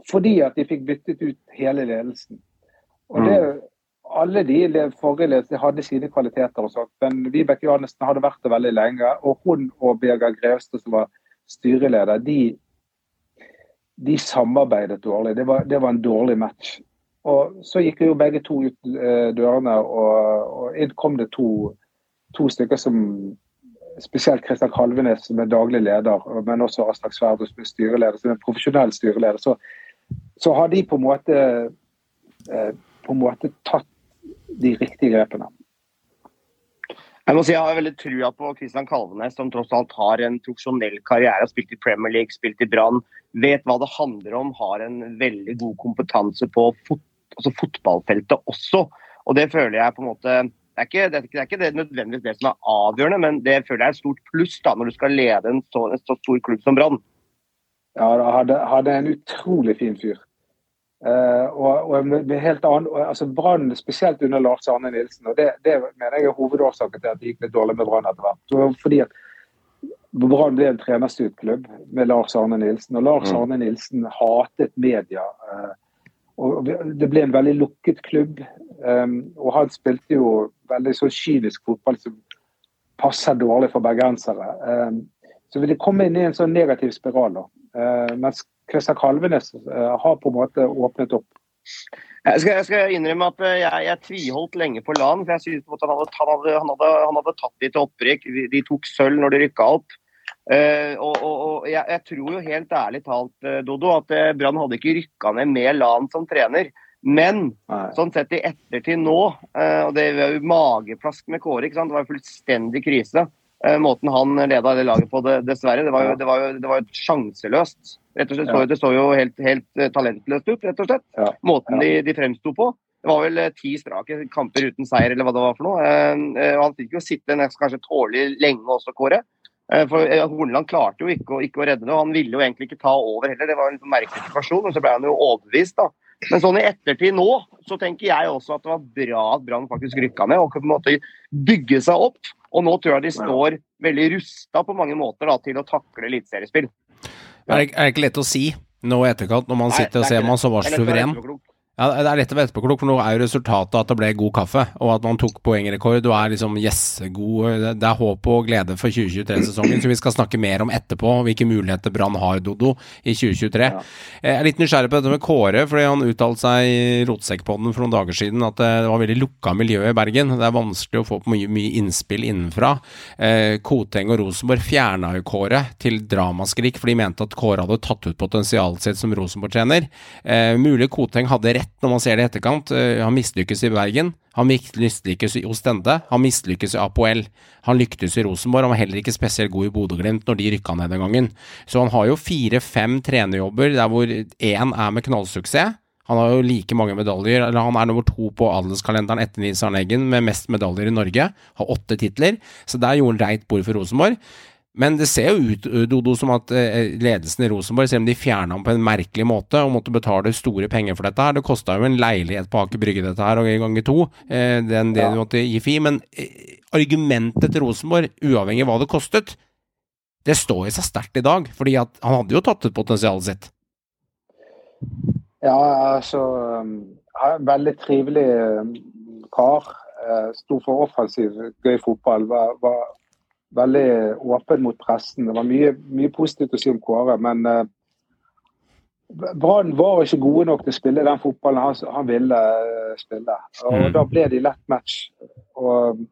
fordi at de fikk byttet ut hele ledelsen. Og det, alle de forrige ledelsene hadde sine kvaliteter, og sånt, men Vibeke Johannessen hadde vært det veldig lenge. Og hun og Birger Grevstad, som var styreleder, de, de samarbeidet dårlig. Det var, det var en dårlig match. Og så gikk jo begge to ut eh, dørene, og, og inn kom det to, to stykker som Spesielt Kristian Kalvenes, som er daglig leder, men også Aslak Sverdrup, som er styreleder, som er profesjonell styreleder. Så, så har de på en måte eh, på en måte tatt de riktige grepene. Jeg må si jeg har veldig trua på Kristian Kalvenes, som tross alt har en profesjonell karriere. Har spilt i Premier League, spilt i Brann. Vet hva det handler om. Har en veldig god kompetanse på fot altså fotballfeltet også. Og det føler jeg på en måte det er, ikke, det, er ikke, det er ikke det nødvendigvis det som er avgjørende, men det føler jeg er et stort pluss da, når du skal lede en så, en så stor klubb som Brann. Ja, da er en utrolig fin fyr. Eh, og, og med helt annen, altså Brann, spesielt under Lars Arne Nilsen, og det, det mener jeg er hovedårsaken til at det gikk litt dårlig med Brann etter hvert. Fordi at Brann ble en trenerstyrt klubb med Lars Arne Nilsen, og Lars Arne Nilsen hatet media. Eh, og Det ble en veldig lukket klubb, um, og han spilte jo veldig så kynisk fotball som passer dårlig for bergensere. Så det kom inn i en sånn negativ spiral. da. Mens Kristian Kalvenes uh, har på en måte åpnet opp. Jeg skal, jeg skal innrømme at eh, jeg, jeg, tviholdt lenge på LAN. for jeg synes at han hadde, han, hadde, han, hadde, han hadde tatt de til opprykk. De tok sølv når de rykka opp. Uh, og, og, og jeg, jeg, tror jo helt ærlig talt, uh, Dodo, at uh, Brann hadde ikke rykka ned med LAN som trener. Men Nei. sånn sett i ettertid nå, og det var jo mageplask med Kåre, det var jo fullstendig krise. måten han leda det laget på, det, dessverre. Det var jo, det var jo, det var jo sjanseløst. Rett og slett, ja. Det så jo helt, helt talentløst ut, rett og slett. Ja. Måten de, de fremsto på. Det var vel ti strake kamper uten seier, eller hva det var for noe. han fikk jo sitte kanskje tålelig lenge også, Kåre. Eh, for eh, Horneland klarte jo ikke å, ikke å, redde det, og han ville jo egentlig ikke ta over heller. Det var en liksom merkelig situasjon, og så ble han jo overbevist. da. Men sånn i ettertid nå, så tenker jeg også at det var bra at Brann faktisk rykka ned og på en måte bygge seg opp. Og nå tror jeg de står veldig rusta på mange måter da, til å takle eliteseriespill. Er, det, er det ikke lett å si nå i etterkant, når man sitter og ser man så var suveren? Ja, Det er lett å være etterpåklok, for nå er jo resultatet at det ble god kaffe, og at man tok poengrekord. og er liksom yes, god Det er håp og glede for 2023-sesongen, så vi skal snakke mer om etterpå, hvilke muligheter Brann har, Dodo, i 2023. Ja. Jeg er litt nysgjerrig på dette med Kåre, fordi han uttalte seg i Rotsekkpodden for noen dager siden at det var veldig lukka miljø i Bergen. Det er vanskelig å få mye, mye innspill innenfra. Eh, Koteng og Rosenborg fjerna jo Kåre til dramaskrik, for de mente at Kåre hadde tatt ut potensialet sitt som Rosenborg-trener. Eh, mulig Koteng hadde rett når man ser det i etterkant. Eh, han mislykkes i Bergen. Han mislykkes i Ostende. Han mislykkes i Apoel. Han lyktes i Rosenborg. Han var heller ikke spesielt god i Bodø-Glimt når de rykka ned den gangen. Så han har jo fire-fem trenerjobber der hvor én er med knallsuksess. Han har jo like mange medaljer, eller han er nummer to på adelskalenderen etter Nils Arne Eggen med mest medaljer i Norge. Har åtte titler, så der gjorde han reit bord for Rosenborg. Men det ser jo ut eh, Dodo, som at eh, ledelsen i Rosenborg, selv om de fjerna ham på en merkelig måte og måtte betale store penger for dette her Det kosta jo en leilighet på Aker Brygge dette her, og en ganger to, eh, den det ja. du måtte gi FI. Men argumentet til Rosenborg, uavhengig av hva det kostet, det står i seg sterkt i dag. fordi at han hadde jo tatt ut potensialet sitt. Ja, altså Veldig trivelig kar. Sto for offensiv, gøy fotball. Var, var veldig åpen mot pressen. Det var mye, mye positivt å si om Kåre, men uh, Brann var ikke gode nok til å spille den fotballen han, han ville uh, spille. Og mm. Da ble de lett match. Og,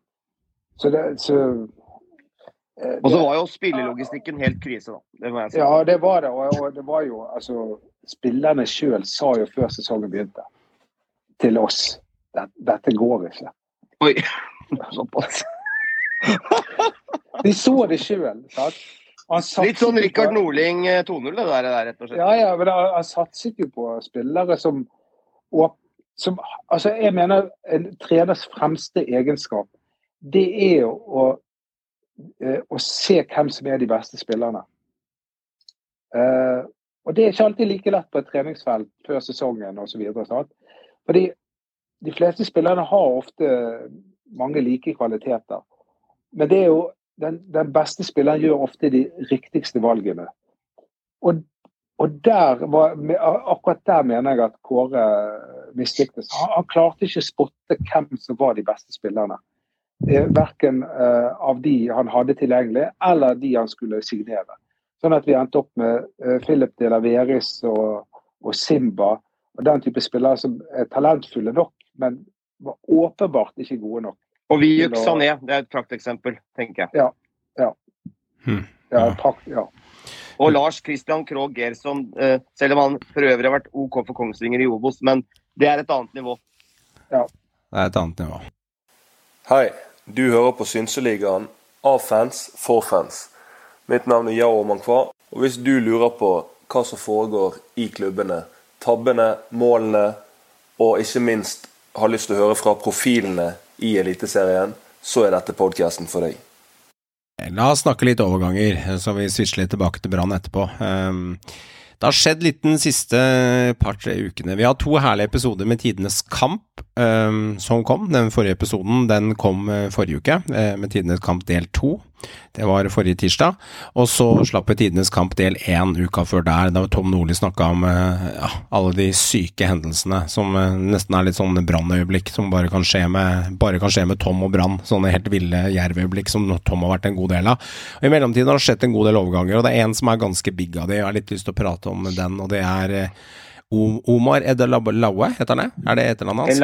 så det, så, uh, og så var jo spillelogistikken helt krise, da. Det si. Ja, det var det. Og, og det var jo altså Spillerne sjøl sa jo før sesongen begynte, til oss dette går ikke. Oi, såpass. De så det sjøl. Litt sånn Rikard Norling 2-0, det der, rett og slett. Ja, ja, men han satset jo på spillere som, og, som Altså, jeg mener en treners fremste egenskap, det er jo å, eh, å se hvem som er de beste spillerne. Uh, og det er ikke alltid like lett på et treningsfelt før sesongen osv. Fordi de fleste spillerne har ofte mange like kvaliteter. Men det er jo den, den, beste spilleren gjør ofte de riktigste valgene. Og, og der var, akkurat der mener jeg at Kåre mislyktes. Han, han, klarte ikke å spotte hvem som var de beste spillerne. Eh, verken uh, av de han hadde tilgjengelig, eller de han skulle signere. Sånn at vi endte opp med uh, Philip de la Veris og, og, Simba og den type spillere som er talentfulle nok, men var åpenbart ikke gode nok. Og vi juksa ned. Det er et prakteksempel, tenker jeg. Ja. ja. Hmm. ja, takk, ja. Og Lars Christian Krogh Gerson, eh, selv om han for øvrig har vært OK for Kongsvinger i Obos, men det er et annet nivå. Ja. Det er et annet nivå. Hei, du hører på Synseligaen av fans for fans. Mitt navn er Yao Mankwa, og hvis du lurer på hva som foregår i klubbene, tabbene, målene, og ikke minst har lyst til å høre fra profilene i Eliteserien, så er dette podkasten for deg. La oss snakke litt overganger, så vi switcher litt tilbake til Brann etterpå. Um, det har skjedd litt den siste par-tre ukene. Vi har to herlige episoder med Tidenes kamp um, som kom. Den forrige episoden den kom uh, forrige uke, uh, med Tidenes kamp del to. Det var forrige tirsdag. Og så slapp vi Tidenes kamp del én uka før der, da Tom Nordli snakka om uh, ja, alle de syke hendelsene som nesten er litt sånn brannøyeblikk som bare kan, skje med, bare kan skje med Tom og Brann. Sånne helt ville jervøyeblikk som Tom har vært en god del av. Og I mellomtiden har det skjedd en god del overganger, og det er en som er ganske big av de. Jeg har litt lyst til å prate om den, og det er Omar Edelaue, heter han det? Er det etternavnet hans?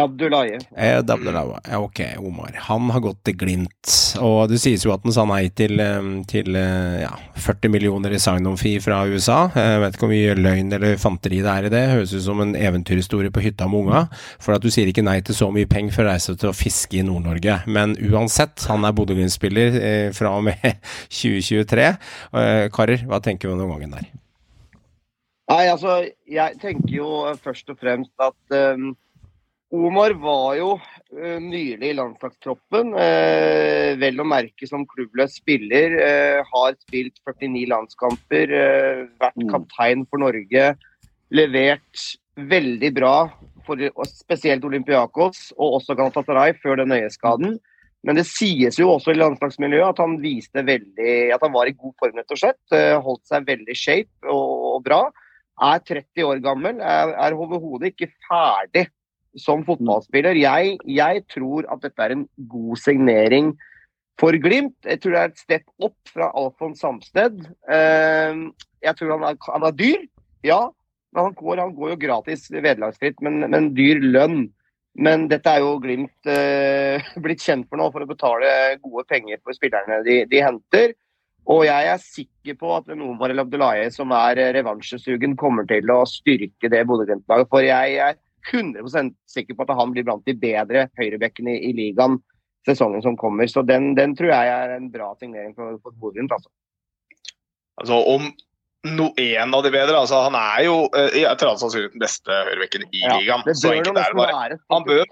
El Abdullaye. Ok, Omar. Han har gått til Glimt, og det sies jo at han sa nei til, til ja, 40 millioner i sign-on-fee fra USA. Jeg vet ikke hvor mye løgn eller fanteri det er i det. Høres ut som en eventyrhistorie på hytta med unga. For at du sier ikke nei til så mye penger for å reise til å fiske i Nord-Norge. Men uansett, han er Bodø-Glimt-spiller eh, fra og med 2023. Eh, karer, hva tenker vi om den gangen der? Nei, altså, jeg tenker jo først og fremst at um, Omar var jo uh, nylig i landslagstroppen. Uh, vel å merke som klubbløs spiller. Uh, har spilt 49 landskamper, vært kaptein for Norge. Levert veldig bra, for, spesielt Olympiakos og også Galatasaray før den øyeskaden. Men det sies jo også i landslagsmiljøet at han viste veldig, at han var i god form, rett og slett. Holdt seg veldig shape og, og bra er 30 år gammel, er, er overhodet ikke ferdig som fotballspiller. Jeg, jeg, tror at dette er en god signering for Glimt. Jeg tror det er et step opp fra Alfons Samsted. Uh, jeg tror han er, han er, dyr, ja. Men han går, han går jo gratis vederlagsfritt, men, men, dyr lønn. Men dette er jo Glimt eh, blitt kjent for nå, for å betale gode penger for spillerne de, de henter. Og jeg er sikker på at Omar El Abdullahi, som er revansjesugen, kommer til å styrke det Bodø-Glimt-laget. For jeg er 100 sikker på at han blir blant de bedre høyrebekkene i, i, ligaen sesongen som kommer. Så den, den, tror jeg er en bra signering for, for Bodø-Glimt. Altså. altså. om no, en av de bedre altså Han er jo eh, etter all sannsynlighet den beste høyrebekken i ja, ligaen. Så enkelt er det bare. Han bør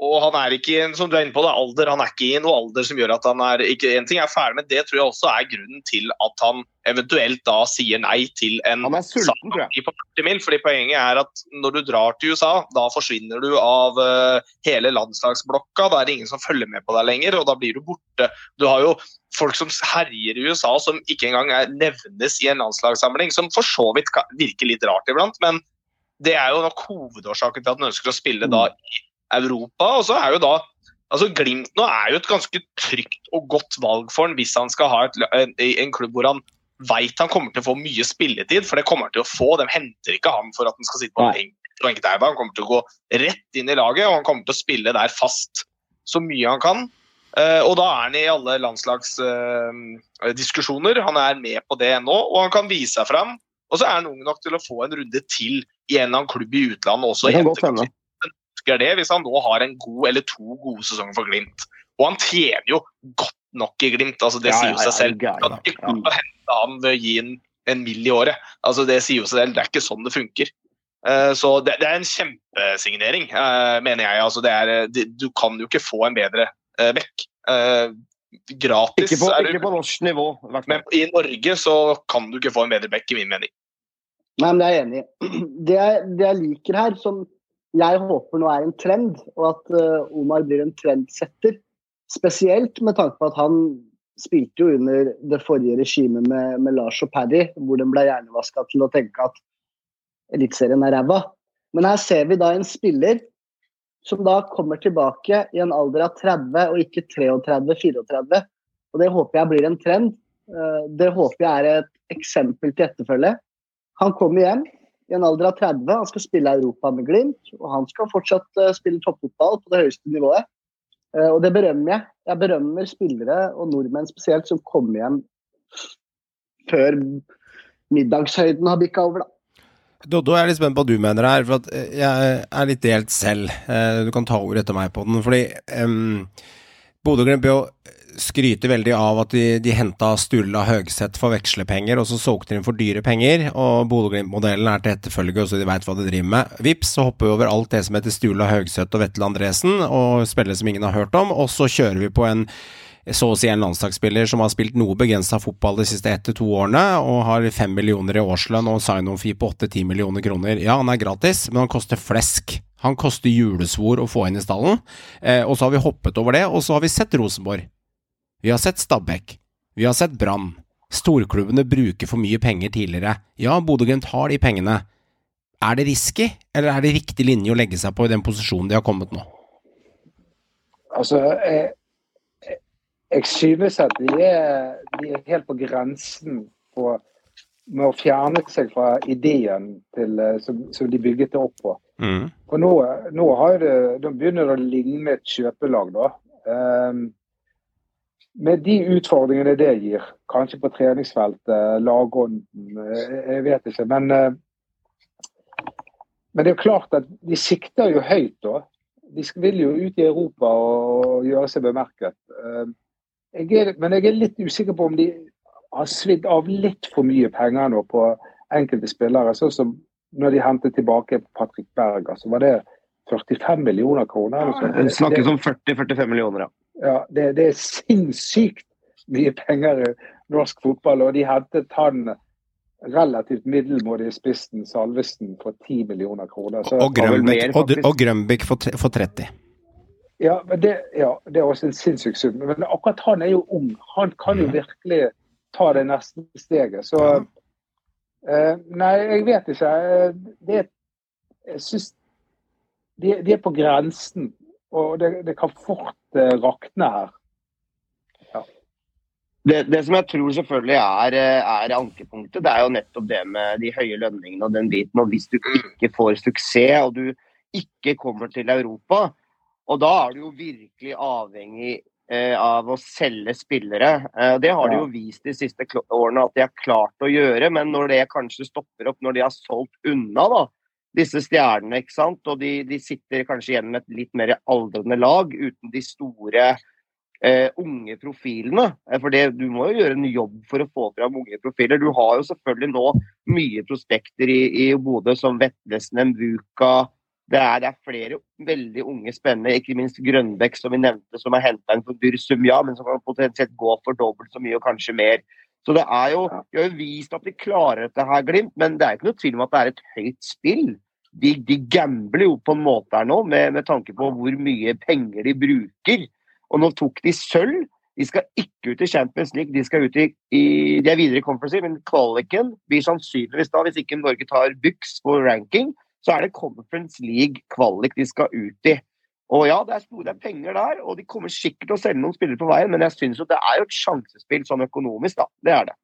og han er ikke en, som du er inne på, det, alder, han er ikke i noe alder som gjør at han er ikke, En ting er ferdig, men det tror jeg også er grunnen til at han eventuelt da sier nei til en han er sulten, tror jeg. på 40 mil. fordi Poenget er at når du drar til USA, da forsvinner du av uh, hele landslagsblokka. Da er det ingen som følger med på deg lenger, og da blir du borte. Du har jo folk som herjer i USA som ikke engang er, nevnes i en landslagssamling, som for så vidt virker litt rart iblant. men det er jo nok hovedårsaken til at han ønsker å spille da i Europa. Og så er jo da altså Glimt nå er jo et ganske trygt og godt valg for han hvis han skal ha et, en, en, klubb hvor han veit han kommer til å få mye spilletid, for det kommer han til å få. De henter ikke han for at han skal sitte på benk. Han kommer til å gå rett inn i laget, og han kommer til å spille der fast så mye han kan. Uh, og da er han i alle landslagsdiskusjoner. Uh, han er med på det nå, og han kan vise seg fram. Og så er han ung nok til å få en runde til i en eller annen klubb i utlandet også. Det kan godt hende ønsker det hvis han nå har en god eller to gode sesonger for Glimt. Og han tjener jo godt nok i Glimt, altså det ja, sier jo seg selv. Ja, ja, ja. Kan å hente han ved å gi en, en mill i året. Altså Det sier jo seg selv, det er ikke sånn det funker. Uh, så det, det, er en kjempesignering, uh, mener jeg. Altså det er, det, du kan jo ikke få en bedre uh, back. gratis ikke på, ikke på norsk nivå. Men i Norge så kan du ikke få en bedre back, i min mening. Nei, men Det er jeg enig i. Det, det jeg liker her, som jeg håper nå er en trend, og at uh, Omar blir en trendsetter. Spesielt med tanke på at han spilte jo under det forrige regimet med, med Lars og Paddy, hvor den ble hjernevaska til å tenke at Eliteserien er ræva. Men her ser vi da en spiller som da kommer tilbake i en alder av 30 og ikke 33-34. Og det håper jeg blir en trend. Uh, det håper jeg er et eksempel til etterfølge. Han kommer hjem, i en alder av 30. Han skal spille Europa med Glimt, og han skal fortsatt uh, spille toppfotball på det høyeste nivået. Uh, og det berømmer jeg. Jeg berømmer spillere, og nordmenn spesielt, som kommer hjem før middagshøyden har bikka over, da. Doddo, jeg er litt spent på hva du mener her, for eh, jeg er litt delt selv. Eh, Du kan ta ordet etter meg på den, fordi um, Bodø-Glimt jo skryte veldig av at de, de henta Sturla Høgseth for vekslepenger, og så solgte de inn for dyre penger, og Bodø-Glimt-modellen er til etterfølge, så de veit hva de driver med. Vips, så hopper vi over alt det som heter Sturla Høgseth og Vetle Andresen, og spillere som ingen har hørt om, og så kjører vi på en så å si en landslagsspiller som har spilt noe begrensa fotball de siste ett til to årene, og har fem millioner i årslønn og sign-on-fee på åtte-ti millioner kroner. Ja, han er gratis, men han koster flesk. Han koster julesvor å få inn i stallen. Eh, og så har vi hoppet over det, og så har vi sett Rosenborg. Vi har sett Stabæk. Vi har sett Brann. Storklubbene bruker for mye penger tidligere. Ja, Bodø-Glimt har de pengene. Er det risky, eller er det riktig linje å legge seg på i den posisjonen de har kommet nå? Altså, jeg, jeg synes at de er, de er helt på grensen på, med å fjerne seg fra ideen til, eh, som, som de bygget det opp på. Mm. For nå, nå, har det, nå begynner det å ligne et kjøpelag, da. Um, med de utfordringene det gir, kanskje på treningsfeltet, lagånden, eh, jeg vet ikke. Men, eh, men det er jo klart at de sikter jo høyt, da. De vil jo ut i Europa og gjøre seg bemerket. Um, jeg er, men jeg er litt usikker på om de har svidd av litt for mye penger nå på enkelte spillere. Sånn som når de hentet tilbake Patrick Berger, så var det 45 millioner kroner. eller. Det snakkes om 40-45 millioner, ja. Ja, det, det er sinnssykt mye penger i norsk fotball. Og de hentet han relativt middelmådige spissen Salvesen for 10 millioner kroner. Så, Og Grønbæk og, og Grønbæk for, for 30. ja, men det, ja, det er også en sinnssyk sum. Men akkurat han er jo ung. Han kan jo virkelig ta det neste steget. Så eh, Nei, jeg vet ikke. Eh, Det, jeg syns de, de er på grensen. Og det, det kan fort eh, rakne her. Det, det som jeg tror selvfølgelig er, eh, er ankepunktet, det er jo nettopp det med de høye lønningene og den biten. Og hvis du ikke får suksess, og du ikke kommer til Europa, og da er du jo virkelig avhengig eh, av å selge spillere. Eh, det har de jo vist de siste årene at de har klart å gjøre, men når det kanskje stopper opp, når de har solgt unna da, disse stjernene, ikke sant, og de, de sitter kanskje igjen med et litt mer aldrende lag uten de store eh, unge profilene. Eh, For det, du må jo gjøre en jobb for å få fram unge profiler. Du har jo selvfølgelig nå mye prospekter i, i Bodø som Vetlesen, Mvuka. Det er, det er flere veldig unge spennende, ikke minst Grønbekk, som vi nevnte, som er henta inn for dyr sum, ja, men som kan potensielt gå for dobbelt så mye og kanskje mer. Så det er jo, De har jo vist at de klarer dette her, Glimt, men det er ikke noe tvil om at det er et høyt spill. De, de gambler jo på en måte her nå, med, med tanke på hvor mye penger de bruker. Og nå tok de sølv. De skal ikke ut i Champions League, de skal ut i, i De er videre i Conference League, men kvaliken blir sannsynligvis da, hvis ikke Norge tar byks på ranking, så er det Conference League kvalik de skal ut i. Og ja, det er store penger der, og de kommer sikkert til å selge noen spillere på veien, men jeg syns jo det er jo et sjansespill sånn økonomisk, da. Det er det.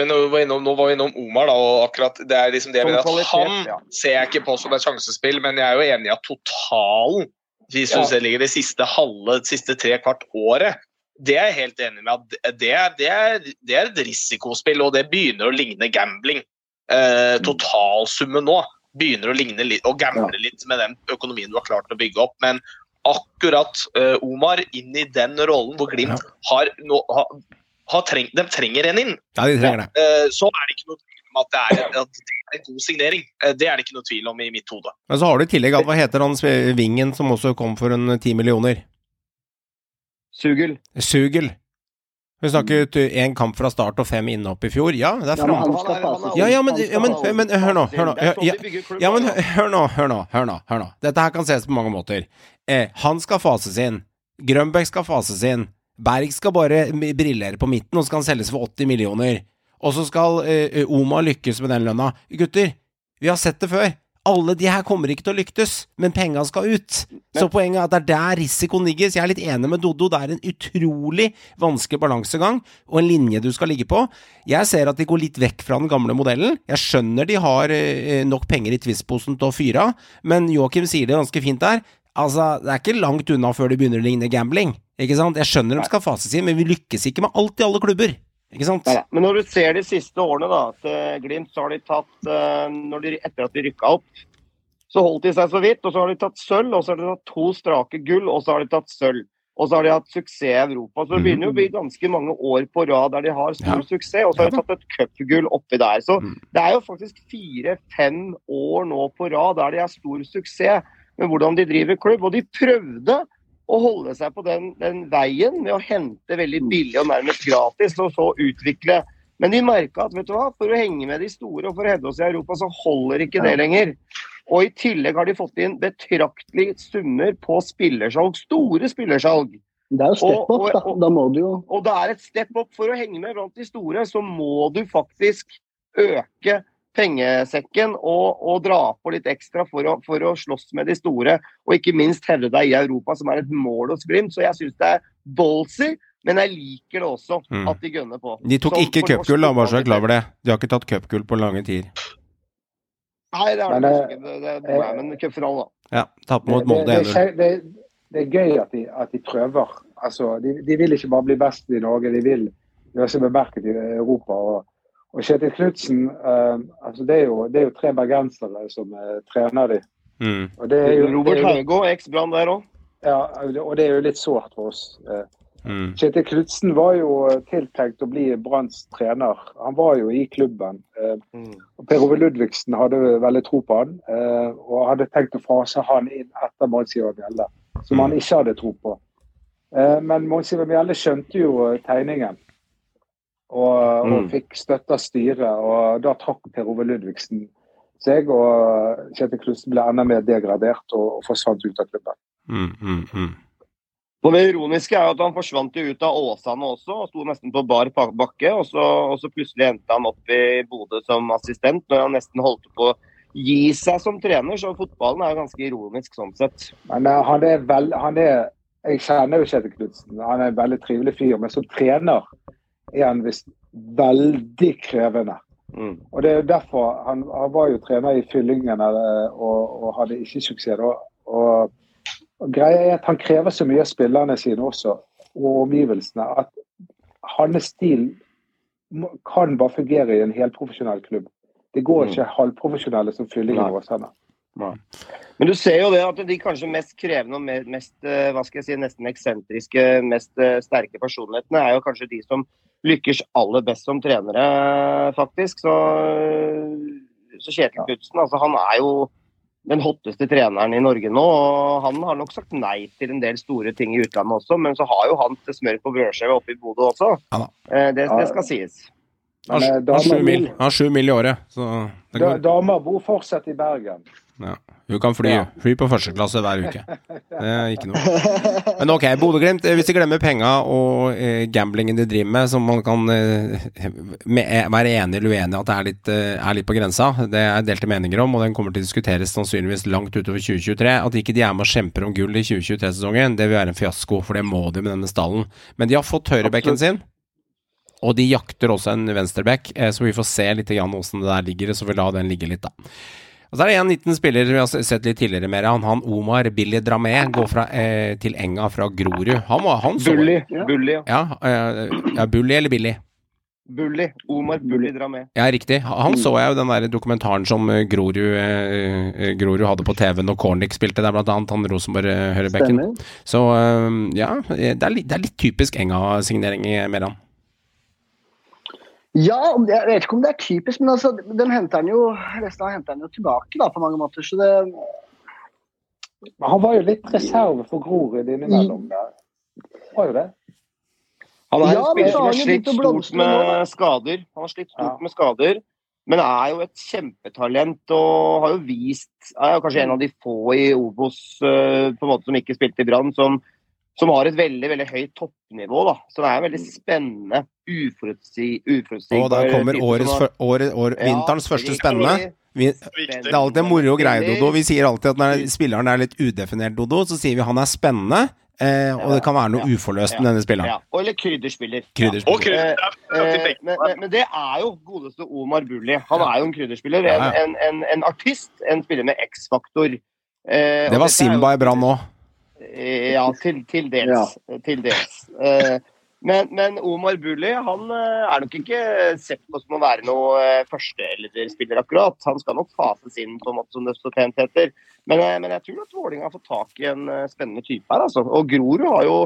Men nå var, innom, nå var vi innom Omar, da, og akkurat det er liksom det jeg mener at Han ja. ser jeg ikke på som et sjansespill, men jeg er jo enig i at totalen, hvis du Ja. ser ligger det siste halve, det siste tre kvart året, det er jeg helt enig med at det er, det er, det er et risikospill, og det begynner å ligne gambling. Eh, totalsummen nå begynner å ligne litt, og gamble litt med den økonomien du har klart å bygge opp. Men akkurat uh, Omar inn i den rollen hvor Glimt har, no, ha, ha treng, de trenger en inn, Ja, de trenger det. Uh, så er det ikke noe tvil om at det er, at det er en god signering. Uh, det er det ikke noe tvil om i mitt hode. Men så har du i tillegg hva heter han Vingen som også kom for en ti millioner? Sugel. Sugel. Vi snakket én kamp fra start og fem innhopp i fjor. Ja, det er fra Ja, ja, men, ja, men, men hør nå, hør nå. Sånn Ja, ja, men hør nå, hør nå, hør nå. hør nå. Dette her kan ses på mange måter. Eh, han skal fases inn. Grønbæk skal fases inn. Berg skal bare brillere briljere på midten, og så skal han selges for 80 millioner. Og så skal eh, Oma lykkes med den lønna. Gutter, vi har sett det før. Alle de her kommer ikke til å lyktes, men penga skal ut. Så poenget er at det er der risikoen ligger. Så jeg er litt enig med Doddo. Det er en utrolig vanskelig balansegang og en linje du skal ligge på. Jeg ser at de går litt vekk fra den gamle modellen. Jeg skjønner de har eh, nok penger i Twist-posen til å fyre av, men Joakim sier det ganske fint der. Altså, det er ikke langt unna før det begynner å ligne gambling. Ikke sant? Jeg skjønner de skal fases inn, men vi lykkes ikke med alt i alle klubber. Ikke sant? Neida. Men når du ser de siste årene da, til Glimt, så har de tatt eh, de, Etter at de rykka opp, så holdt de seg så vidt. Og så har de tatt sølv, og så har de tatt to strake gull, og så har de tatt sølv. Og så har de hatt suksess i Europa. Så det begynner jo å bli ganske mange år på rad der de har stor Ja. suksess. Og så har de tatt et cupgull oppi der. Så Mm. det er jo faktisk fire-fem år nå på rad der de har stor suksess med hvordan de driver klubb. Og de prøvde å holde seg på den, den veien med å hente veldig billig og nærmest gratis, og så utvikle. Men vi merka at vet du hva, for å henge med de store og for å hevde oss i Europa, så holder ikke det lenger. Og i tillegg har de fått inn betraktelige summer på spillersalg. Store spillersalg. Det er jo step up, da. og- og- Da må du jo Og det er et step up for å henge med blant de store, så må du faktisk øke pengesekken og, og dra på litt ekstra for å, for å slåss med de store. Og ikke minst hevde deg i Europa, som er et mål hos Glimt. Så jeg syns det er ballsy, men jeg liker det også, Mm. at de gønner på. De tok Som ikke cupgull, bare så jeg er klar over det. De har ikke tatt cupgull på lange tider. Nei, det er Men, det eh, ikke. Det, det, det, eh, men cupfinalen, da. Ja, tapt mot Molde det, 1-0. det, det, det er gøy at de, at de prøver. Altså, de, de vil ikke bare bli best i Norge, de vil gjøre seg bemerket i Europa. Og, og Kjetil Knutsen uh, altså det, er jo, det er jo tre bergensere som eh, trener de. Mm. Og det er jo, Robert er jo, eks-Brann der òg. ja, og det er jo litt sårt for oss. Uh, Mm. Kjetil Knutsen var jo tiltenkt å bli Branns trener. Han var jo i klubben. eh, Mm. og Per Ove Ludvigsen hadde veldig tro på han, eh, og hadde tenkt å fase han inn etter Mons Ivar Mjelde, som han ikke hadde tro på. Eh, men Mons Ivar Mjelde skjønte jo eh, tegningen, og, og Mm. fikk støtte av styret. Og da trakk Per Ove Ludvigsen seg, og Kjetil Knutsen ble enda mer degradert og, og forsvant ut av klubben. Mm, mm, mm. Og Det ironiske er jo at han forsvant jo ut av Åsane også, og sto nesten på bar bakke. Og så, og så plutselig endte han opp i Bodø som assistent, når han nesten holdt på å gi seg som trener. Så fotballen er jo ganske ironisk sånn sett. Men uh, han er vel, han er, jeg kjenner jo Kjetil Knutsen, han er en veldig trivelig fyr. Men som trener er han visst veldig krevende. Mm. Og det er jo derfor Han, han var jo trener i Fyllingen eh, og, og hadde ikke suksess. Og, Og, og greia er at Han krever så mye av spillerne sine også, og omgivelsene, at hans stil kan bare fungere i en helprofesjonell klubb. Det går Mm. ikke halvprofesjonelle som Fyllingen hos og Åsane. Men du ser jo det at de kanskje mest krevende og mest eh, hva skal jeg si, nesten eksentriske, mest eh, sterke personlighetene er jo kanskje de som lykkes aller best som trenere, faktisk. Så, eh, så Kjetil Knutsen, altså han er jo den hotteste treneren i Norge nå. og Han har nok sagt nei til en del store ting i utlandet også, men så har jo han til smør på brødskiva oppe i Bodø også. Ja. Eh, Det, det skal sies. Han har sju mil, han har sju mil i året, så det går. damer bor fortsatt i Bergen. Ja. Hun kan fly, Ja. fly på første klasse hver uke. Det er ikke noe. Men ok, Bodø-Glimt, eh, hvis de glemmer penga og eh, gamblingen de driver med, som man kan eh, eh, være enig eller uenig at det er litt, eh, er litt på grensa, det er delte meninger om, og den kommer til å diskuteres sannsynligvis langt utover 2023. At ikke de er med og kjemper om gull i 2023-sesongen, det vil være en fiasko, for det må de med denne stallen. Men de har fått høyrebekken sin. Og de jakter også en venstreback, eh, så vi får se litt hvordan det der ligger. Så vi lar den ligge litt, da. Og så er det en liten spiller vi har sett litt tidligere med han, han Omar Billy Dramé går fra, eh, til Enga fra Grorud. Han var han så Bully. Bully, ja. Ja, eh, ja, Bully eller Billy? Bully. Omar Bully Dramé. Ja, riktig. Han så jeg jo den der dokumentaren som eh, Grorud, eh, eh, Grorud hadde på TV når Cornic spilte der, blant annet han Rosenborg-høyrebekken. Stemmer. Så eh, ja, det er, litt, det er litt typisk Enga-signering i Meran. Ja, jeg vet ikke om det er typisk, men altså, den henter han jo resten av henter han jo tilbake da, på mange måter. Så det, Men han var jo litt reserve for Grorud innimellom. der. Var jo det. Han er Ja, en spiller som har har slitt stort med nå, skader. Han har slitt stort Ja. med skader, men er jo et kjempetalent og har jo vist Er jo kanskje en av de få i Obos eh, på en måte som ikke spilte i Brann, som, som har et veldig veldig høyt toppnivå. da. Så det er veldig spennende, uforutsi, uforutsigbar Og der kommer årets, har- år, Ja, vinterens første spennende. Vi, det er alltid en moro greie, Dodo. Vi sier alltid at når spilleren er litt udefinert, Dodo, så sier vi han er spennende. Eh, og det kan være noe Ja. uforløst Ja. med denne spilleren. Ja, eller krydderspiller. Krydderspiller. Ja. Eh, eh, men, men, men det er jo godeste Omar Bulli. Han er jo en krydderspiller. Ja, ja. En, en, en, en artist. En spiller med X-faktor. Eh, Det var Simba i Brann òg. Ja, til, til dels. Til dels. Eh, Men, men Omar Bulli han eh, er nok ikke sett på som å være noe eh, førsteelverspiller, akkurat. Han skal nok fases inn, på en måte som det så pent heter. Men, men jeg tror at Vålerenga har fått tak i en spennende type her. altså. Og Grorud har jo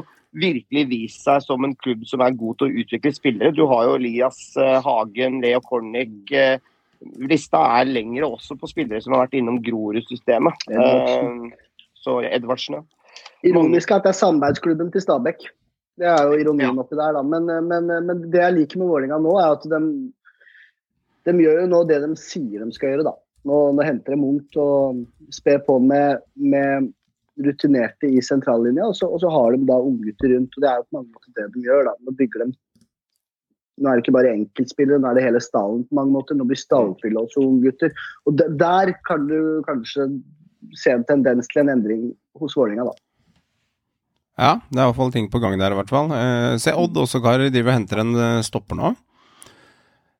virkelig vist seg som en klubb som er god til å utvikle spillere. Du har jo Elias Hagen, Leo Kornig. eh, Lista er lengre også på spillere som har vært innom Grorud-systemet. Edvardsen. Så Edvardsen, ja. Ironisk at det er samarbeidsklubben til Stabæk. Det er jo ironien oppi der, da. Men, men, men det jeg liker med Vålerenga nå, er at de, de gjør jo nå det de sier de skal gjøre, da. Nå, nå henter de Munch og sper på med, med rutinerte i sentrallinja, og så, og så har de da unggutter rundt. og Det er jo på mange måter det de gjør. da. Nå bygger de Nå er det ikke bare enkeltspillere, nå er det hele stallen på mange måter. Nå blir stallfylla også unggutter. Og de, der kan du kanskje se en tendens til en endring hos Vålerenga, da. Ja, det er i hvert fall ting på gang der, i hvert fall. Eh, se, Odd også, Kar, driver og henter en eh, stopper nå.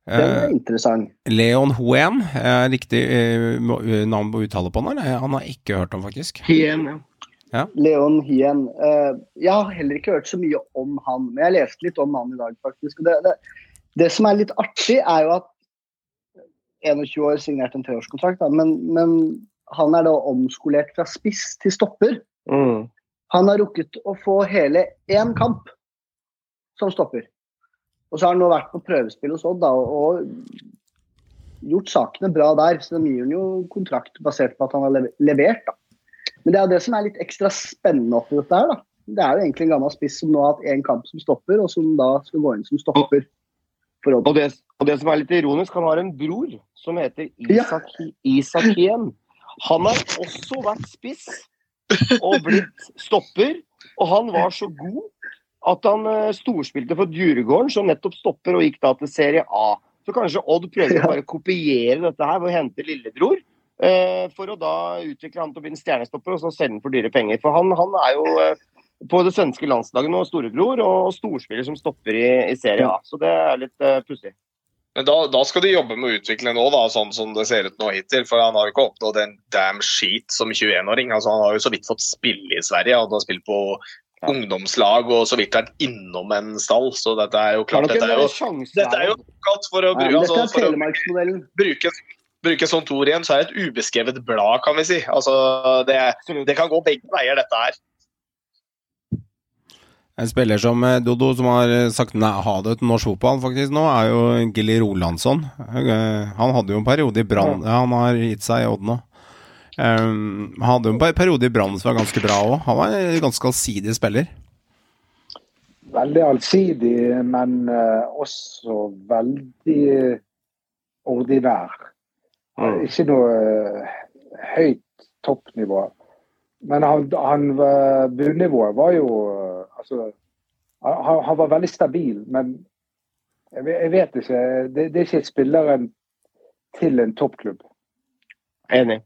Den Eh, er interessant. Leon Hoen, er riktig eh, eh, navn å uttale på han, eller? Han har ikke hørt om, faktisk. Hien, ja. Leon Hien. Eh, jeg har heller ikke hørt så mye om han, men jeg leste litt om han i dag, faktisk. Det, det, det som er litt artig, er jo at 21 år signert en treårskontrakt, da, men, men han er da omskolert fra spiss til stopper. Mm. Han har rukket å få hele én kamp som stopper. Og så har han nå vært på prøvespill hos Odd og gjort sakene bra der. Så de gir han jo kontrakt basert på at han har levert. da. Men det er det som er litt ekstra spennende oppi dette her. da. Det er jo egentlig en gammel spiss som nå har hatt én kamp som stopper, og som da skal gå inn som stopper for Odd. Og det, og det som er litt ironisk, han har en bror som heter Isak, Isak Hien. Han har også vært spiss og blitt stopper, og han var så god at han eh, storspilte for Djurgården, som nettopp stopper og gikk da til Serie A. Så kanskje Odd prøver å bare kopiere dette her ved å hente lillebror. eh, for å da utvikle han til å bli en stjernestopper og så selge han for dyre penger. For han, han er jo eh, på det svenske landslaget nå storebror og storspiller som stopper i, i Serie A. Så det er litt uh, pussig. Men da, da skal de jobbe med å utvikle nå, da, sånn som det ser ut nå hittil. For han har jo ikke oppnådd en damn sheet som 21-åring. Altså, han har jo så vidt fått spille i Sverige. Han har spilt på ungdomslag og så vidt vært innom en stall. Så dette er jo klart Dette er jo, dette er jo godt for å, bruke, men altså, for å bruke, bruke sånt ord igjen, så er det et ubeskrevet blad, kan vi si. Altså, det, det kan gå begge veier, dette her. En spiller som eh, Dodo, som har eh, sagt nei, ha det til norsk fotball faktisk nå, er jo Gilly Rolandsson. Eh, Han hadde jo en periode i Brann ja, Han har gitt seg i Odd nå. Um, han hadde jo en periode i Brann som var ganske bra òg. Han var en ganske allsidig spiller. Veldig allsidig, men også veldig ordinær. Mm. Ikke noe høyt toppnivå. Men han, han bunnivået var jo Altså, han, han var veldig stabil, men jeg, jeg vet ikke. Det, det er ikke spilleren til en toppklubb. Enig.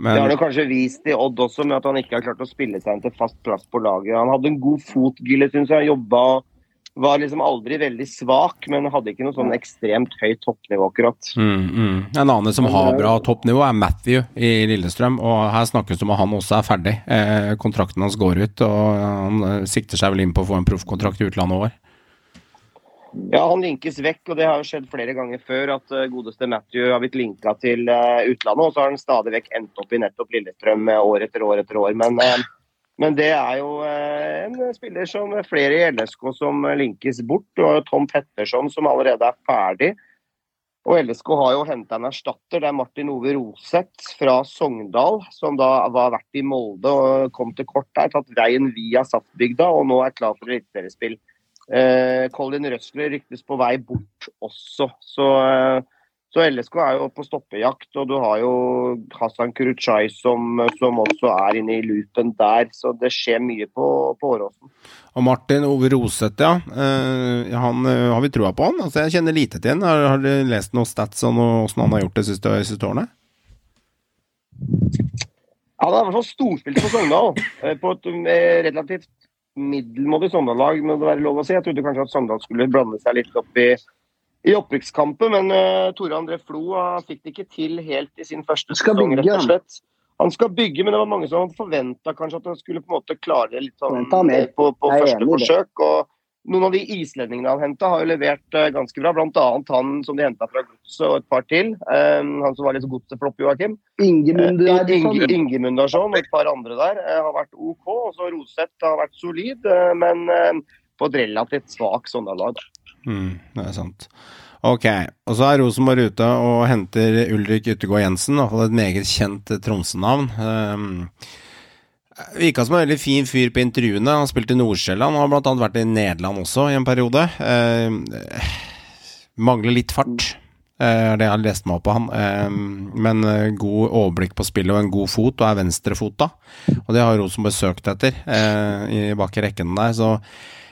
Men det har han kanskje vist i Odd også, med at han ikke har klart å spille seg inn til fast plass på laget. Han hadde en god fot, Gille, syns jeg. Jobba var liksom aldri veldig svak, men hadde ikke noe sånn ekstremt høyt toppnivå, akkurat. Mm, mm. En annen som har bra toppnivå, er Matthew i Lillestrøm. Og her snakkes det om at han også er ferdig. Eh, kontrakten hans går ut, og han eh, sikter seg vel inn på å få en proffkontrakt i utlandet òg. Ja, han linkes vekk, og det har jo skjedd flere ganger før at eh, godeste Matthew har blitt linka til eh, utlandet, og så har han stadig vekk endt opp i nettopp Lillestrøm eh, år etter år etter år. Men, eh, men det er jo eh, en spiller som flere i LSK som linkes bort. Du har jo Tom Petterson som allerede er ferdig. Og LSK har jo henta en erstatter. Det er Martin Ove Roseth fra Sogndal, som da var vært i Molde og kom til kort der. Tatt veien via Saftbygda og nå er klar for eliteseriespill. Eh, Colin Røsler ryktes på vei bort også. Så, eh, så LSK er jo på stoppejakt, og du har jo Hassan Kuruchai som, som også er inne i loopen der. Så det skjer mye på, på Åråsen. Og Martin Ove Roseth, ja. Eh, han, eh, har vi troa på han? Altså, jeg kjenner lite til han. Har, har du lest noen stats om hvordan han har gjort det siste, siste årene? Han har i hvert fall storspilt på Sogndal. eh, På et eh, relativt middelmådig Sogndal-lag, må det være lov å si. Jeg trodde kanskje at Sogndal skulle blande seg litt opp i, i opprykkskampen, men uh, Tore André Flo uh, fikk det ikke til helt i sin første sesong, rett og han. slett. Han skal bygge, men det var mange som forventa kanskje at han skulle på en måte klare det litt sånn mer. eh, på, på første forsøk. Og noen av de islendingene han henta, har jo levert uh, ganske bra. Annet han som de henta fra Godset og et par til. Um, han som var litt godseflopp, Joakim. Inge- Ingemundarsson og et par andre der har vært OK. Og så Roseth har vært solid, men på et relativt svakt Sogndal-lag. Mm, det er sant. Ok, og så er Rosenborg ute og henter Ulrik Yttergård Jensen, i hvert fall et meget kjent eh, Tromsø-navn. Um, Virka som en veldig fin fyr på intervjuene. Han spilte i Nordsjælland og har annet vært i Nederland også i en periode. Um, mangler litt fart, eh, er det jeg har lest meg opp på han. Um, men god overblikk på spillet og en god fot, og er venstrefota. Og det har Rosenborg søkt etter uh, i bak i rekken der, så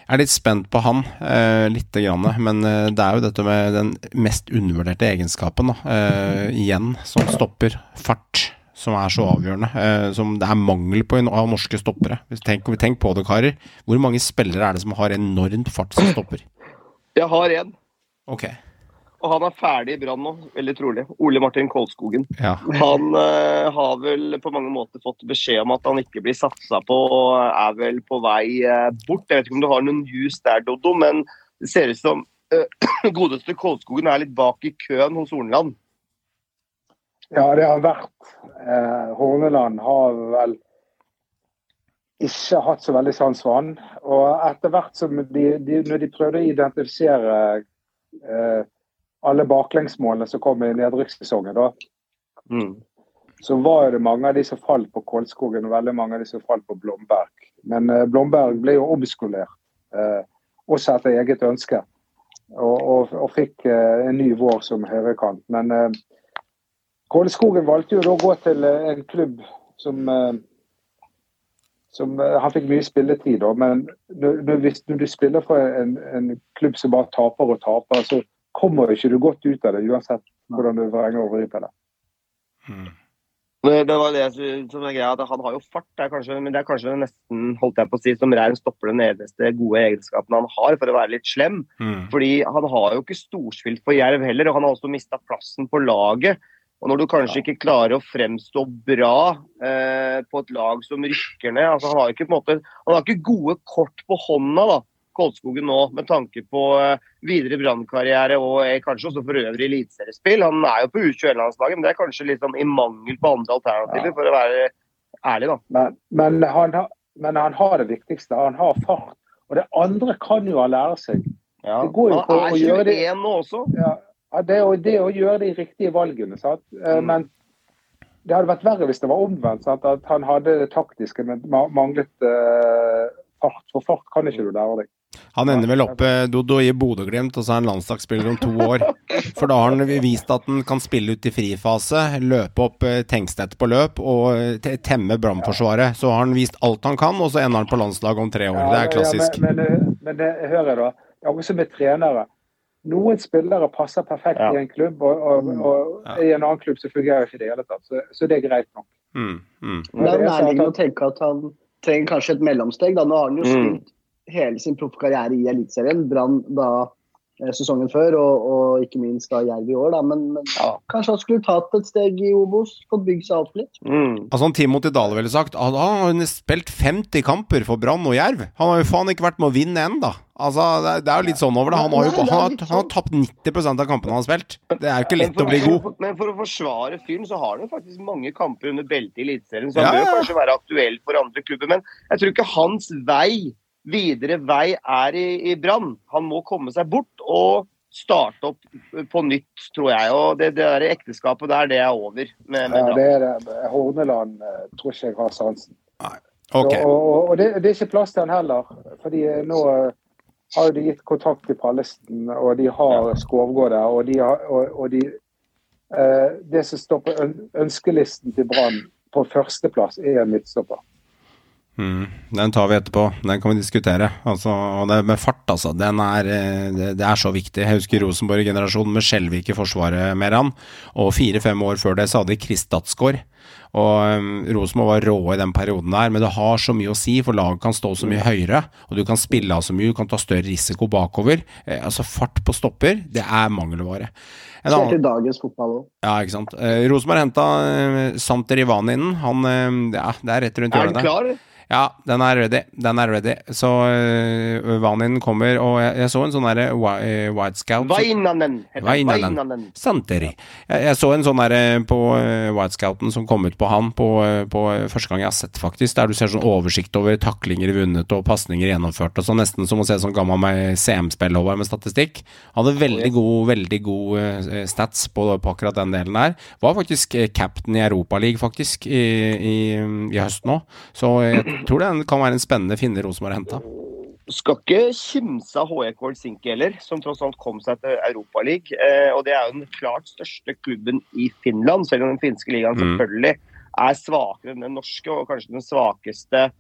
er litt spent på han, uh, lite grann. Men eh, det er jo dette med den mest undervurderte egenskapen, da, eh, igjen, som stopper fart, som er så avgjørende. Som det er mangel på av norske stoppere. Tenk, tenk på det, karer. Hvor mange spillere er det som har enormt fart som stopper? Jeg har en, Ok. Og han er ferdig i Brann nå, veldig trolig. Ole Martin Kolskogen. Ja. Han uh, har vel på mange måter fått beskjed om at han ikke blir satsa på, og er vel på vei uh, bort. Jeg vet ikke om du har noen news der, Doddo, men det ser ut som uh, godeste Kolskogen er litt bak i køen hos Horneland. Ja, det har vært. Eh, Horneland har vel ikke hatt så veldig sans for han. Og etter hvert som de, de, når de prøvde å identifisere eh, alle baklengsmålene som kom i nedrykkssesongen, da, så var det mange av de som falt på Kolskogen og veldig mange av de som falt på Blomberg. Men eh, Blomberg ble jo omskolert, eh, også etter eget ønske. Og, og, og fikk eh, en ny vår som høyrekant. Men eh, Kolskogen valgte jo da å gå til eh, en klubb som eh, som eh, Han fikk mye spilletid, da, men når, når, hvis, når du spiller for en, en klubb som bare taper og taper, så kommer ikke du godt ut av det, uansett hvordan du vrenger og vrir på det. Det, det var det som som er greia, at Han har jo fart, det er kanskje, men det er kanskje nesten holdt jeg på å si, som rein stopper den eneste gode egenskapen han har, for å være litt slem. Mm. Fordi Han har jo ikke storspilt for Jerv heller, og han har også mista plassen på laget. Og Når du kanskje ikke klarer å fremstå bra eh, på et lag som rykker ned altså Han har ikke, på en måte, han har ikke gode kort på hånda, da, Kolskogen nå, med tanke på eh, videre brannkarriere og eh, kanskje også for øvrig eliteseriespill. Han er jo på U21-landslaget, men det er kanskje litt sånn i mangel på andre alternativer, for å være ærlig, da. Men, men, han, har- men han har det viktigste. Han har fart. Og det andre kan jo han lære seg. Ja. Det går jo på Han er gjøre det 21 nå også. ja, ja, det, å, det å gjøre de riktige valgene. Sant? Eh, Mm. Men det hadde vært verre hvis det var omvendt. Sant? At han hadde det taktiske, men manglet uh, fart. For fart kan ikke du lære deg. Han ender vel oppe Dodo i Bodø-Glimt, og så er han landslagsspiller om to år. For da har han vist at han kan spille ut i frifase, løpe opp eh, Tengstedt på løp og eh, te- temme Brannforsvaret. Så har han vist alt han kan, og så ender han på landslaget om tre år. Det er klassisk. Ja, men, men, eh, men det hører jeg da. er også med trenere. Noen spillere passer perfekt Ja. i en klubb, og, og, og i en annen klubb så fungerer ikke det i hele tatt. Så, så det er greit nok. Mm, mm. Det er det er nærliggende å tenke at han trenger kanskje et mellomsteg. Da. Nå har han jo Mm. Hele sin proffkarriere i Eliteserien. Brann da eh, sesongen før, og, og ikke minst da Jerv i år. Da. Men, men kanskje han skulle tatt et steg i Obos, fått bygd seg opp litt. Mm. Altså, Timothy Dale ville sagt at han har spilt 50 kamper for Brann og Jerv. Han har jo faen ikke vært med å vinne ennå. Altså, det, er, det er jo litt sånn over det. Han har jo han har, han har tapt 90% av kampene han har spilt. Det er jo ikke lett å bli god. Men for å forsvare fyren, så har han jo faktisk mange kamper under beltet i Eliteserien. Så han Ja, bør kanskje være aktuell for andre klubber. Men jeg tror ikke hans vei, videre vei, er i, i Brann. Han må komme seg bort og starte opp på nytt, tror jeg. Og det, det der ekteskapet der, det er over. Med, med Ja, det er det. Horneland eh, tror ikke jeg har sansen. Ok. Og, og, og det, det er ikke plass til han heller. fordi nå eh, har de gitt kontakt til Pallesten, og de har Skovgård der. Og, de har, og, og de, eh, det som står på ønskelisten til Brann på førsteplass, er en midtstopper. Mm, den tar vi etterpå. Den kan vi diskutere. Altså, og det med fart, altså. Den er, eh, det, det er så viktig. Jeg husker Rosenborg-generasjonen med Skjelvik i forsvaret med han. Og fire-fem år før det så hadde de Kristatsgaard. Og um, Rosenborg var rå i den perioden der, men det har så mye å si, for laget kan stå så mye høyere, og du kan spille av så mye, du kan ta større risiko bakover. Eh, altså fart på stopper, det er mangelvare. En Ser til dagens fotball òg. ja, ikke sant. Eh, Rosenborg henta eh, Santer Ivaninen. Han eh, Ja, det er rett rundt Er hjørnet. klar? Ja, den er ready. Den er ready. Så uh, Vanin kommer, og jeg, jeg så en sånn derre uh, eh, White Scout Vainanen. Vainanen. Santeri. Jeg, jeg så en sånn der eh, på uh, White Scouten som kom ut på han på, på første gang jeg har sett, faktisk. Der du ser sånn oversikt over taklinger vunnet og pasninger gjennomført og sånn. Nesten som å se sånn gammel CM-spillholder med statistikk. Hadde veldig god, veldig god stats på, på akkurat den delen der. Var faktisk captain i Europaligaen, faktisk, i, i, i høst nå. Så jeg tror det kan være en spennende finner Rosenborg har henta. Skal ikke kimse av HEK Helsinki heller, som tross alt kom seg til Europaligaen. Eh, og det er jo den klart største klubben i Finland, selv om den finske ligaen Mm. selvfølgelig er svakere enn den norske, og kanskje den svakeste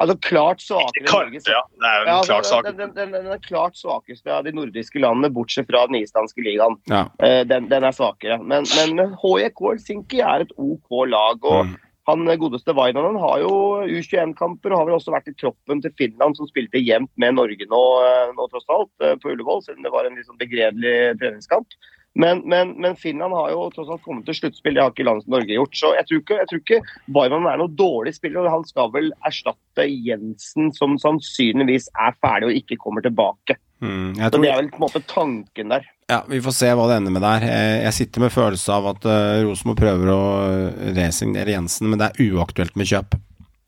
Altså klart svakere enn Norge. Ja. Det er jo en Ja, klart sak. den, den, den, den er klart svakeste av de nordiske landene, bortsett fra den islandske ligaen. Ja. Eh, den, den er svakere. Men, men, men HJK Helsinki er et OK lag. og Mm. Han godeste Vainanen har jo U21-kamper og har vel også vært i troppen til Finland, som spilte jevnt med Norge nå, eh, nå tross alt, eh, på Ullevål, selv om det var en litt sånn begredelig treningskamp. Men, men, men Finland har jo tross alt kommet til sluttspill, det har ikke landet Norge gjort. Så jeg tror ikke, jeg tror ikke Vainanen er noen dårlig spiller. og Han skal vel erstatte Jensen, som sannsynligvis er ferdig og ikke kommer tilbake. Mm, tror... Så Det er vel på en måte tanken der. Ja, Vi får se hva det ender med der. Jeg, jeg sitter med følelse av at uh, Rosenborg prøver å eh, resignere Jensen, men det er uaktuelt med kjøp.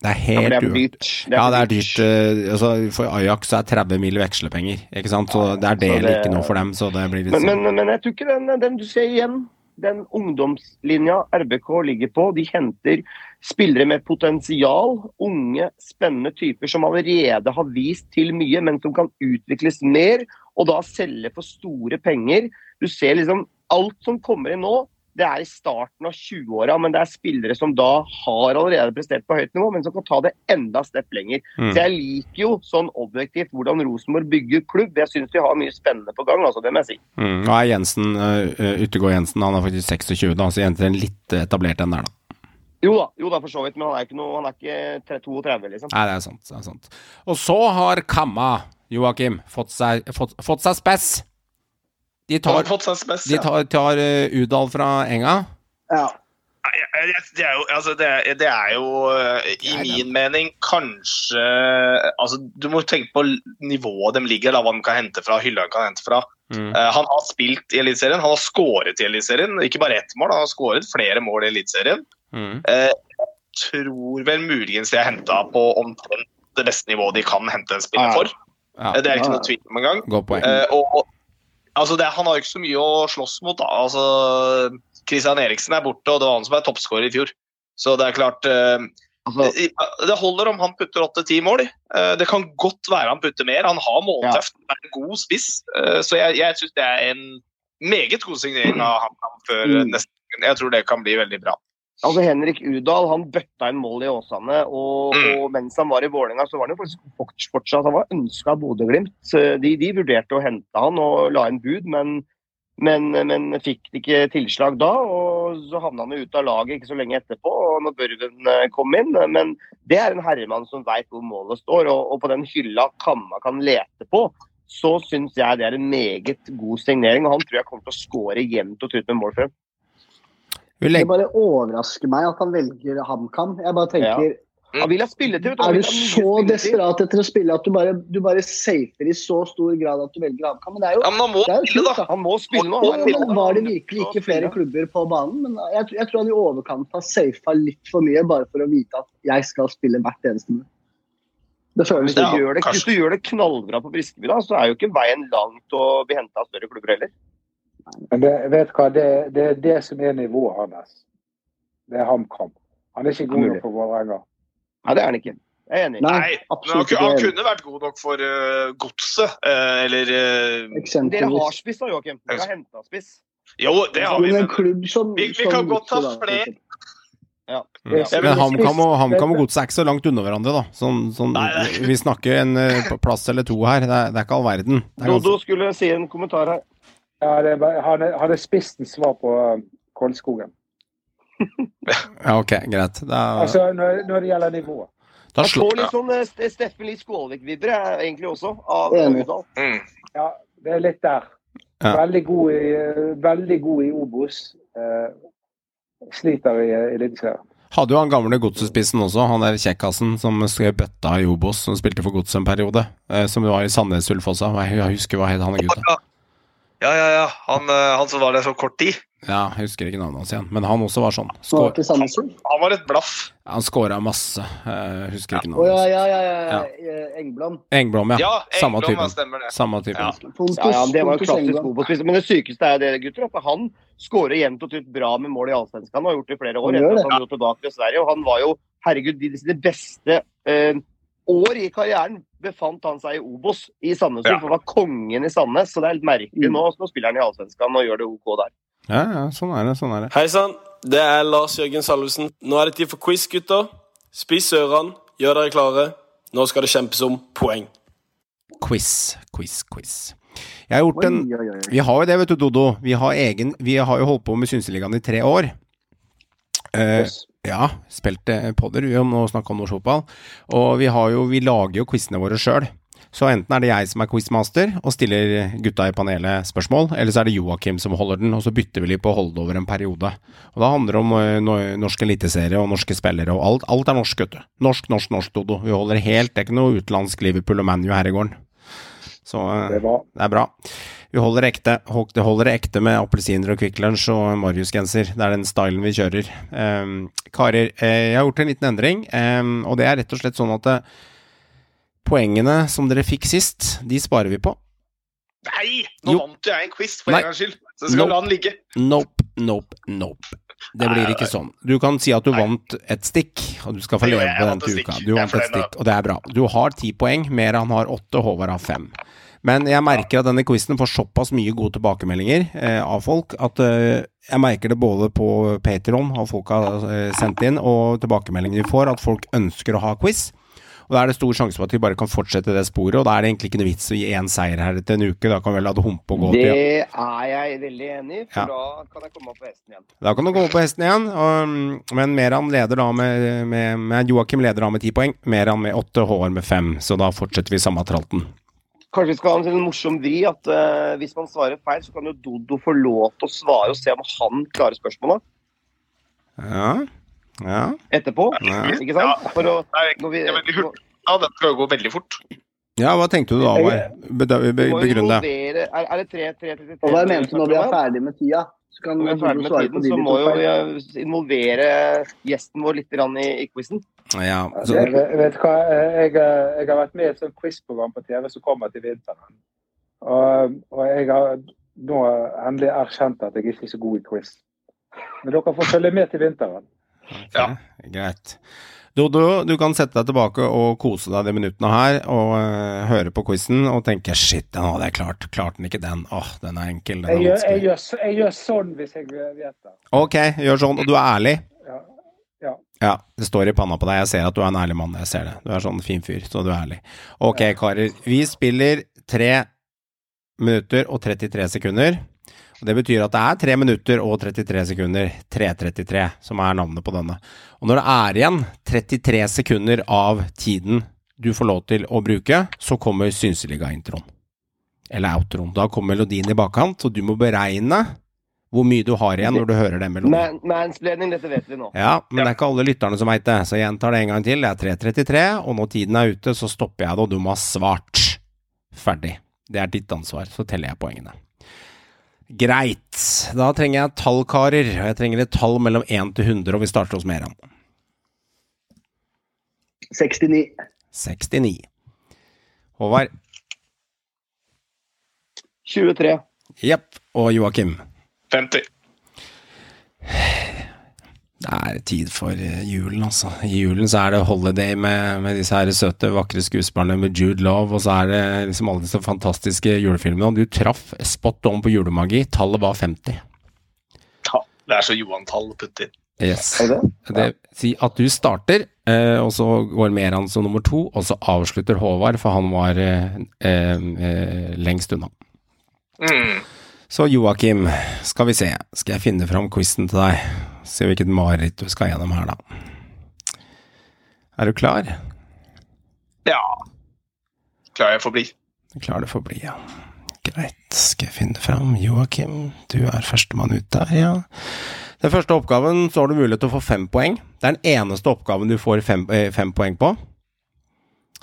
Det er helt ja, det er dyrt. Det er Ja, det er dyrt. eh, altså, for Ajax er 30 mil vekslepenger, ikke sant. Så det er det det- ikke noe for dem, så det blir litt Men, sånn. men, men jeg tror ikke den, den du ser igjen, den ungdomslinja RBK ligger på, de henter spillere med potensial. Unge, spennende typer som allerede har vist til mye, men som kan utvikles mer. Og da selge for store penger. Du ser liksom alt som kommer inn nå. Det er i starten av 20-åra, men det er spillere som da har allerede prestert på høyt nivå, men som kan ta det enda stepp lenger. Mm. Så jeg liker jo sånn objektivt hvordan Rosenborg bygger klubb. Jeg syns de har mye spennende på gang, altså, det må jeg si. Mm. Nå er Jensen, uh, Utegård Jensen, han er faktisk 26, da, så jenter en litt etablert en der, da. Jo da, jo da, for så vidt, men han er ikke, noe, han er ikke 32, liksom. Nei, det er sant. Det er sant. Og så har Kamma, Joakim, fått seg, fått, fått seg spess. De tar, fått seg spes, de ja. tar, tar eh, Udal fra Enga. Ja. Det er jo, altså det, er- det er jo eh, i min mening kanskje altså Du må tenke på nivået de ligger, da, hva de kan hente fra, hylla de kan hente fra. Mm. Uh, han har spilt i Eliteserien, han har skåret i Eliteserien. Ikke bare ett mål, han har skåret flere mål i Eliteserien. Mm. Uh, jeg tror vel muligens de er henta på omtrent det beste nivået de kan hente en spiller Ja. for. Ja, Eh, Det er ikke Ja. noe tvil om engang. godt poeng. Eh, og, og, altså det, han har jo ikke så mye å slåss mot. da. Altså, Christian Eriksen er borte, og det var han som var toppskårer i fjor. Så det er klart eh, Altså, Det holder om han putter åtte-ti mål. Eh, det kan godt være han putter mer. Han har måltøft, er en god spiss. Eh, så jeg, jeg syns det er en meget god signering av ham før Mm. neste Jeg tror det kan bli veldig bra. Altså Henrik Udal han bøtta inn mål i Åsane, og, Mm. og mens han var i Vålerenga, så var han jo faktisk fortsatt Han var ønska av Bodø-Glimt. De, de vurderte å hente han og la inn bud, men, men, men fikk ikke tilslag da. og Så havna han jo ut av laget ikke så lenge etterpå, og når Børven eh, kom inn. Men det er en herremann som veit hvor målet står, og, og på den hylla Kamma kan lete på. Så syns jeg det er en meget god signering, og han tror jeg kommer til å skåre jevnt og trutt med mål. Vi Det bare overrasker meg at han velger HamKam. Jeg bare tenker, Han vil ha spilletid. Er du så desperat etter å spille at du bare, du bare safer i så stor grad at du velger HamKam? Men det er jo Ja, men han må jo spille, kult, da. Han må spille nå. Ja, Han men Var det virkelig ikke flere klubber på banen? Men jeg, jeg tror han i overkant har safa litt for mye, bare for å vite at jeg skal spille hvert eneste minutt. Det føles Hvis Ja, gjør det, hvis du gjør det knallbra på Briskeby, da, så er jo ikke veien langt å bli henta av større klubber heller. Men det, vet hva, det, det er det som er nivået hans. Det er HamKam. Han er ikke god nok for Vålerenga. Nei, det er han ikke. Jeg er enig. Nei, Nei, han, absolutt han kunne vært god nok for uh, Godset, uh, eller uh, Dere har spiss da, Joakim. Dere har henta spiss. Jo, det har vi, Men men som, Vi- vi kan godt ta flere. Ja. Mm. Ja. Men HamKam og, HamKam og Godset er ikke så langt unna hverandre, da. Sånn, sånn, Nei, nei. vi snakker en plass eller to her. Det er, det er ikke all verden. Er Dodo ganske, skulle si en kommentar her. Bare- han, er, han er svar på uh, Kolskogen. Ja, ok, greit. Da, Altså når, når det gjelder nivå. da Jeg får litt sånn eh, Steffen Lie Skålvik-vibber egentlig også, av Odal. Mm. Ja, det er litt der. Ja. Veldig god i, veldig god i Obos. Eh, sliter i eh, Eliteserien. Hadde jo han gamle godsespissen også, han der kjekkasen som skrev bøtta i Obos, som spilte for godset en periode. Eh, som var i Sandnes Ulfossa. Jeg jeg husker hva het han gutta. Ja, ja, ja. Han, eh, han som var der så kort tid. Ja, jeg husker ikke navnet hans igjen. Men han også var sånn. Skår, Ulf. Han var et blaff. han scora masse. Jeg husker ikke navnet ja, hans. ja, ja, ja, Ja. eh, Engblom. Engblom, ja. Ja, Samme Engblom, Samme typen. stemmer det. Samme typen. Ja. Ja, ja, det var jo klassisk. Obos-spiss. Men det sykeste er jo det, gutter, at han skårer jevnt og trutt bra med mål i Allsvenskan Han har gjort det i flere år. Han etter at han dro tilbake til Sverige. Og han var jo, herregud, de sine beste eh, år i karrieren befant han seg i Obos i Sandnes Ja. Ulf. Han var kongen i Sandnes, så det er litt merkelig Mm. nå. Så nå spiller han i Allsvenskan og gjør det OK der. Ja, ja, sånn er det. Sånn er det. Hei sann, det er Lars Jørgen Salvesen. Nå er det tid for quiz, gutter. Spiss ørene, gjør dere klare. Nå skal det kjempes om poeng. Quiz, quiz, quiz. Jeg har gjort en Oi, oi, oi. Vi har jo det, vet du, Dodo. Vi har, egen, vi har jo holdt på med Synseligaen i tre år. Uh, Yes. Ja, spilt eh, podder, om å snakke om norsk fotball. Og vi, har jo, vi lager jo quizene våre sjøl. Så enten er det jeg som er quizmaster og stiller gutta i panelet spørsmål, eller så er det Joakim som holder den, og så bytter vi litt på å holde det over en periode. Og da handler det om eh, no- norsk eliteserie og norske spillere og alt. Alt er norsk, vet du. Norsk, norsk, norsk, Dodo. Vi holder helt Det er ikke noe utenlandsk Liverpool og ManU her i gården. Så eh, Det er bra. Vi holder ekte. Det holder ekte med appelsiner og Kvikk Lunsj og Marius-genser. Det er den stylen vi kjører. Um, karer, eh, jeg har gjort en liten endring, um, og det er rett og slett sånn at det, poengene som dere fikk sist, de sparer vi på. Nei! Nå Jo. vant jeg en quiz for en gangs skyld. Så skal nope. la den ligge. Nope, nope, nope. Det blir ikke sånn. Du kan si at du vant et stikk, og du skal få leve på den til uka. Du vant et stikk, og det er bra. Du har ti poeng, mer han har åtte, Håvard har fem. Men jeg merker at denne quizen får såpass mye gode tilbakemeldinger eh, av folk at eh, jeg merker det både på Patreon, og folk har eh, sendt inn, og tilbakemeldingene vi får, at folk ønsker å ha quiz. Og Da er det stor sjanse for at vi bare kan fortsette det sporet, og da er det egentlig ikke noe vits å gi én seier her etter en uke. Da kan vi la det humpe og gå til Det er jeg veldig enig i, for Ja. da kan jeg komme opp på hesten igjen. Da kan du komme opp på hesten igjen. Og, men Meran leder da med, med, med Joakim leder da med ti poeng. Meran med åtte, HR med fem. Så da fortsetter vi samme tralten. Kanskje vi skal ha en sånn morsom vri at uh, hvis man svarer feil, så kan jo Dodo få lov til å svare og se om han klarer spørsmålet Ja. Ja. etterpå. Ja. Ikke sant? For å, når vi. Ja, den skal jo gå veldig fort. ja, hva tenkte du da, må Begrunn det. Er, er det 3-3-33? Og hva mente du når vi er ferdig med tida, så kan vi er ferdig med svare tiden, på de så må jo vi involvere gjesten vår litt i, i quizen. Ja, Jeg, så, vet hva, jeg, jeg har vært med i et sånt quizprogram på TV som kommer til vinteren. Og, og jeg har nå endelig erkjent at jeg ikke er så god i quiz. Men dere får følge med til vinteren. Ja. greit. Dodo, du kan sette deg tilbake og kose deg de minuttene her, og uh, høre på quizen og tenke 'shit, den hadde jeg klart'. Klarte den ikke den? Åh, den er enkel. Den Jeg er gjør, jeg, gjør, jeg gjør sånn hvis jeg vet det. Ok, gjør sånn. Og du er ærlig? Ja. det står i panna på deg. Jeg ser at du er en ærlig mann. Jeg ser det. Du er sånn fin fyr, så du er ærlig. Ok, karer. Vi spiller 3 minutter og 33 sekunder. Og Det betyr at det er 3 minutter og 33 sekunder, 3.33, som er navnet på denne. Og når det er igjen 33 sekunder av tiden du får lov til å bruke, så kommer Synseliga-introen. Eller outroen. Da kommer melodien i bakkant, og du må beregne hvor mye du har igjen når du hører den melodien. Mansplaining, dette vet vi nå. Ja, men det er ikke alle lytterne som veit det, så jeg gjentar det en gang til. Det er 3.33, og når tiden er ute, så stopper jeg det, og du må ha svart. Ferdig. Det er ditt ansvar, så teller jeg poengene. Greit. Da trenger jeg tall, karer. Og jeg trenger et tall mellom 1 til 100, og vi starter hos Meran. 69. 69. Håvard. 23. Jepp. Og Joakim. 50. Det er tid for eh, julen, altså. I julen så er det Holiday med, med disse her søte, vakre skuespillerne med Jude Love, og så er det liksom alle disse fantastiske julefilmene. Og du traff spot on på julemagi. Tallet var 50. Ja, det er så Johan-tall å putte inn. Yes. Det si at du starter, eh, og så går Meran som nummer to, og så avslutter Håvard, for han var eh, eh, eh, lengst unna. Mm. Så Joakim, skal vi se. Skal jeg finne fram quizen til deg? Se hvilket mareritt du skal gjennom her, da. Er du klar? Ja. Klar jeg får få bli. Klar du får bli, ja. Greit, skal jeg finne fram Joakim, du er førstemann ut der, ja. Den første oppgaven så har du mulighet til å få fem poeng. Det er den eneste oppgaven du får fem, eh, fem poeng på.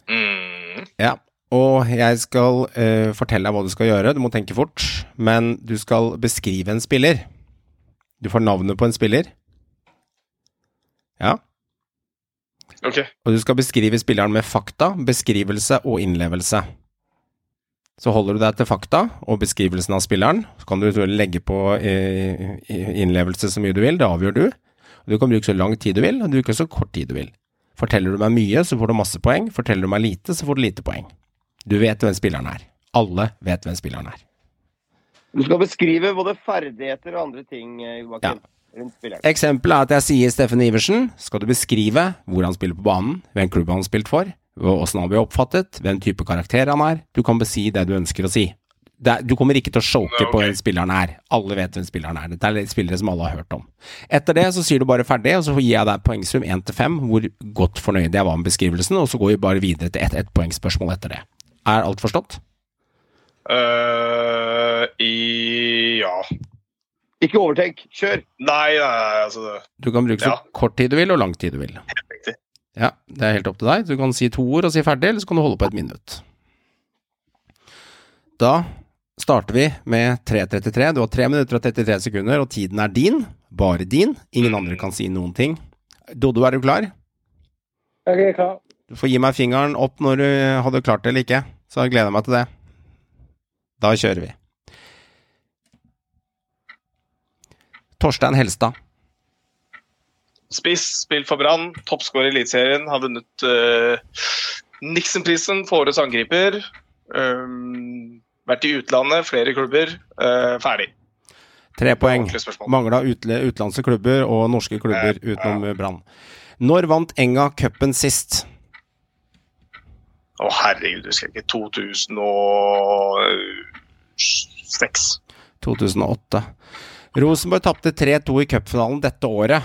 Mm. Ja, og jeg skal uh, fortelle deg hva du skal gjøre. Du må tenke fort. Men du skal beskrive en spiller. Du får navnet på en spiller. Ja. Ok. Og du skal beskrive spilleren med fakta, beskrivelse og innlevelse. Så holder du deg til fakta og beskrivelsen av spilleren. Så kan du legge på eh, innlevelse så mye du vil, det avgjør du. Du kan bruke så lang tid du vil, og du bruker så kort tid du vil. Forteller du meg mye, så får du masse poeng. Forteller du meg lite, så får du lite poeng. Du vet hvem spilleren er. Alle vet hvem spilleren er. Du skal beskrive både ferdigheter og andre ting eh, Joakim, rundt spilleren. Eksempelet er at jeg sier Steffen Iversen. Skal du beskrive hvor han spiller på banen, hvem klubb han har spilt for, åssen han blir oppfattet, hvem type karakter han er. Du kan besi det du ønsker å si. Det, er- du kommer ikke til å choke på hvem spilleren er. Alle vet hvem spilleren er. Dette er spillere som alle har hørt om. Etter det så sier du bare ferdig, og så gir jeg deg poengsum 1 til 5, hvor godt fornøyd jeg var med beskrivelsen, og så går vi bare videre til ett ett poengspørsmål etter det. Er alt forstått? Uh, i Ja. Ikke overtenk, kjør! Nei, nei, altså det- Du kan bruke så Ja. kort tid du vil, og lang tid du vil. Riktig. Ja, det er helt opp til deg. Du kan si to ord og si ferdig, eller så kan du holde på et minutt. Da starter vi med 3.33. Du har 3 minutter og 33 sekunder, og tiden er din. Bare din. Ingen andre kan si noen ting. Dodo, er du klar? Jeg er klar. Du får gi meg fingeren opp når du hadde klart det eller ikke, så jeg gleder meg til det. Da kjører vi. Torstein Helstad. Spiss, spilt for Brann, toppskårer i Eliteserien, har vunnet uh, Nixon-prisen for årets angriper. Um, vært i utlandet, flere klubber. Uh, ferdig. Tre poeng. Mangla utenlandske klubber og norske klubber utenom Brann. Når vant Enga cupen sist? Å, herregud, husker jeg ikke. 2006. 2008. Rosenborg tapte 3-2 i cupfinalen dette året,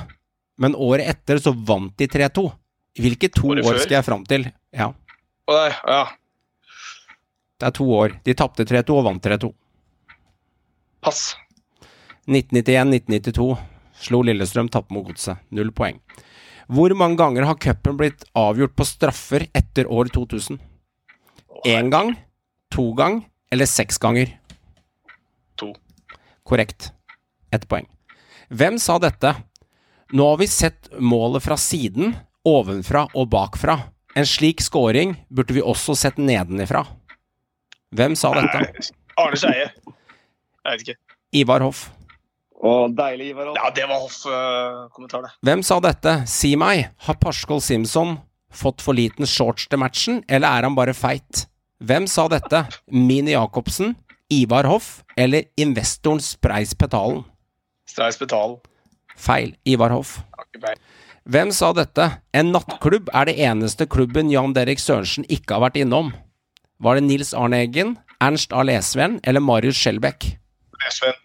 men året etter så vant de 3-2. Hvilke to Året år før? skal jeg fram til? Ja, nei, ja. det er to år. De tapte 3-2 og vant 3-2. Pass. 1991-1992 slo Lillestrøm, tapte mot Godset. Null poeng. Hvor mange ganger har cupen blitt avgjort på straffer etter år 2000? Én gang, to gang eller seks ganger? To. Korrekt. Ett poeng. Hvem sa dette? Nå har vi sett målet fra siden, ovenfra og bakfra. En slik scoring burde vi også sett nedenifra. Hvem sa dette? Arne Skeie. Jeg vet ikke. Ivar Hoff. Å, deilig, Ivar. Ja, det var Hoff-kommentar, det. Hvem sa dette? Si meg, har Pascal Simpson fått for liten shorts til matchen, eller er han bare feit? Hvem sa dette? Mini Jacobsen, Ivar Hoff eller investoren Spreis Petalen? Spreis Petalen. Feil. Ivar Hoff. Hvem sa dette? En nattklubb er det eneste klubben Jan Derek Sørensen ikke har vært innom. Var det Nils Arne Eggen, Ernst A. Lesven eller Marius Skjelbæk? Lesven.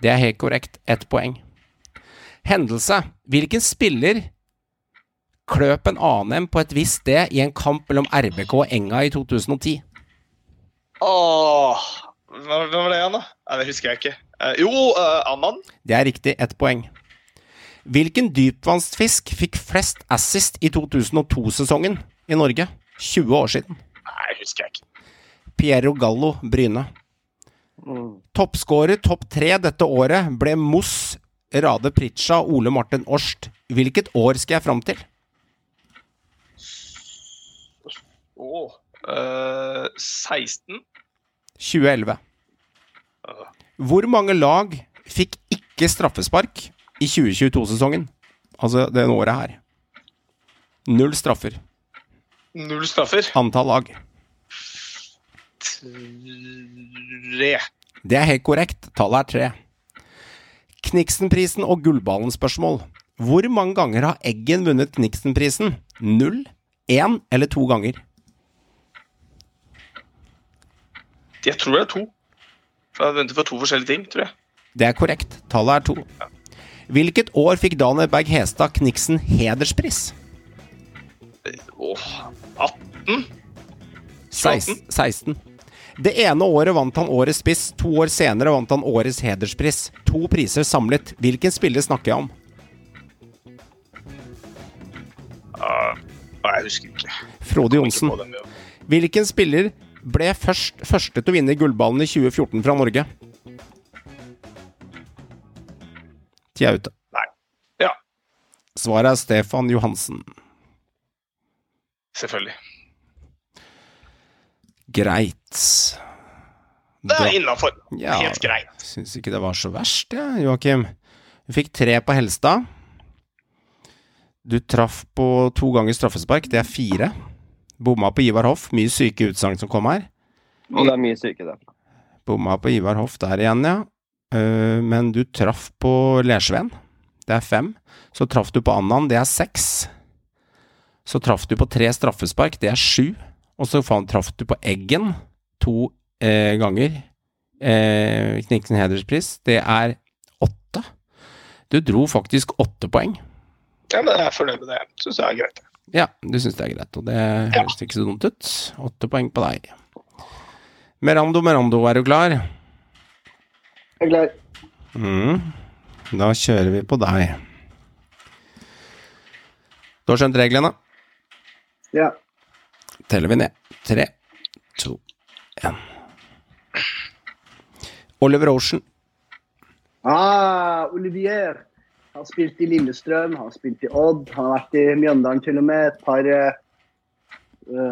Det er helt korrekt. Ett poeng. Hendelse. Hvilken spiller kløp en annen på et visst sted i en kamp mellom RBK og Enga i 2010? Åh, hva hva var det igjen, da? Det husker jeg ikke. Eh, jo, uh, Amman. Det er riktig. Ett poeng. Hvilken dypvannsfisk fikk flest assist i 2002-sesongen i Norge? 20 år siden. Nei, husker jeg ikke. Piero Gallo, Bryne. Toppskårer topp tre dette året ble Moss, Rade Pritcha Ole Martin Årst. Hvilket år skal jeg fram til? Oh, eh, 16. 2011. Hvor mange lag fikk ikke straffespark i 2022-sesongen? Altså det året her. Null straffer. Null straffer. Antall lag. Tre. Det er helt korrekt. Tallet er tre. Kniksenprisen og Gullballen-spørsmål. Hvor mange ganger har Eggen vunnet Kniksenprisen? Null, én eller to ganger? Jeg tror det er to. For jeg venter for to forskjellige ting, tror jeg. Det er korrekt. Tallet er to. Hvilket år fikk Daniel Berg Hestad Kniksen hederspris? Åh, 18? 16. 16. Det ene året vant han Årets spiss, to år senere vant han Årets hederspris. To priser samlet. Hvilken spiller snakker jeg om? Uh, jeg husker ikke. Frode Johnsen. Ja. Hvilken spiller ble først, første til å vinne gullballen i 2014 fra Norge? Tida er ute. Nei. Ja, Svaret er Stefan Johansen. selvfølgelig. Greit. Det er innafor. Ja. Helt greit. Syns ikke det var så verst, jeg, ja, Joakim. Du fikk tre på Helstad. Du traff på to ganger straffespark, det er fire. Bomma på Ivar Hoff, mye syke utsagn som kom her. Og det er mye syke der. Bomma på Ivar Hoff der igjen, ja. Eh, men du traff på Lersven, det er fem. Så traff du på Annan, det er seks. Så traff du på tre straffespark, det er sju. Og så traff du på Eggen to eh, ganger. Eh, Kniksen hederspris, det er åtte. Du dro faktisk åtte poeng. Ja, men jeg er fornøyd med det. Syns jeg er greit. Ja, du syns det er greit, og det høres ikke så dumt ut. Åtte poeng på deg. Merando, Merando, er du klar? Jeg er klar. Mm. Da kjører vi på deg. Du har skjønt reglene? Ja. Teller vi ned. Tre, to, én. Oliver Ocean. Ah, Olivier. Han spilt i Lillestrøm, han spilt i Odd, han har vært i Mjøndalen til og med. Et par eh,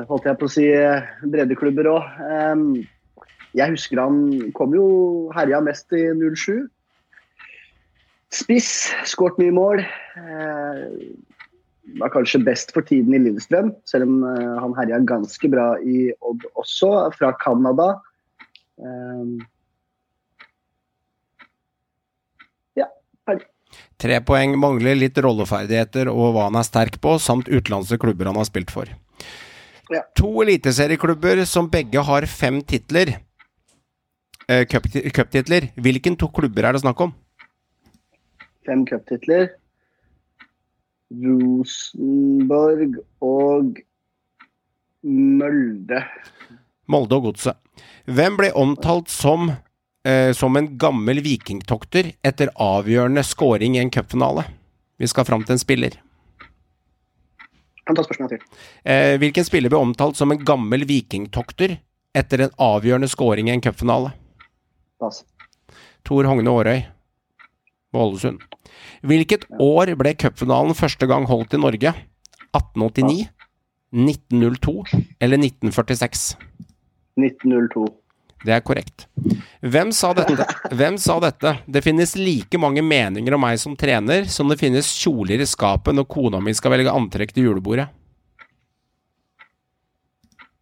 holdt jeg på å si eh, breddeklubber òg. jeg husker han kom jo herja mest i 07. Spiss, skåret mye mål. Eh, var kanskje best for tiden i Lillestrøm, selv om eh, han herja ganske bra i Odd også, fra Canada. Eh, ja, ferdig. Tre poeng, mangler litt rolleferdigheter og hva han er sterk på, samt utenlandske klubber han har spilt for. Ja. To eliteserieklubber som begge har fem titler. cuptitler. cup- Hvilken to klubber er det snakk om? fem cuptitler. Rosenborg og Mølde. Molde og Godset. Hvem ble omtalt som, eh, som en gammel vikingtokter etter avgjørende scoring i en cupfinale? Vi skal fram til en spiller. Kan ta spørsmålet til. Eh, hvilken spiller ble omtalt som en gammel vikingtokter etter en avgjørende scoring i en cupfinale? Pass. Tor Hogne Aarøy på Ålesund. Hvilket år ble cupfinalen første gang holdt i Norge? 1889, 1902 eller 1946? 1902. Det er korrekt. Hvem sa dette? Hvem sa dette? Det finnes like mange meninger om meg som trener som det finnes kjoler i skapet når kona mi skal velge antrekk til julebordet.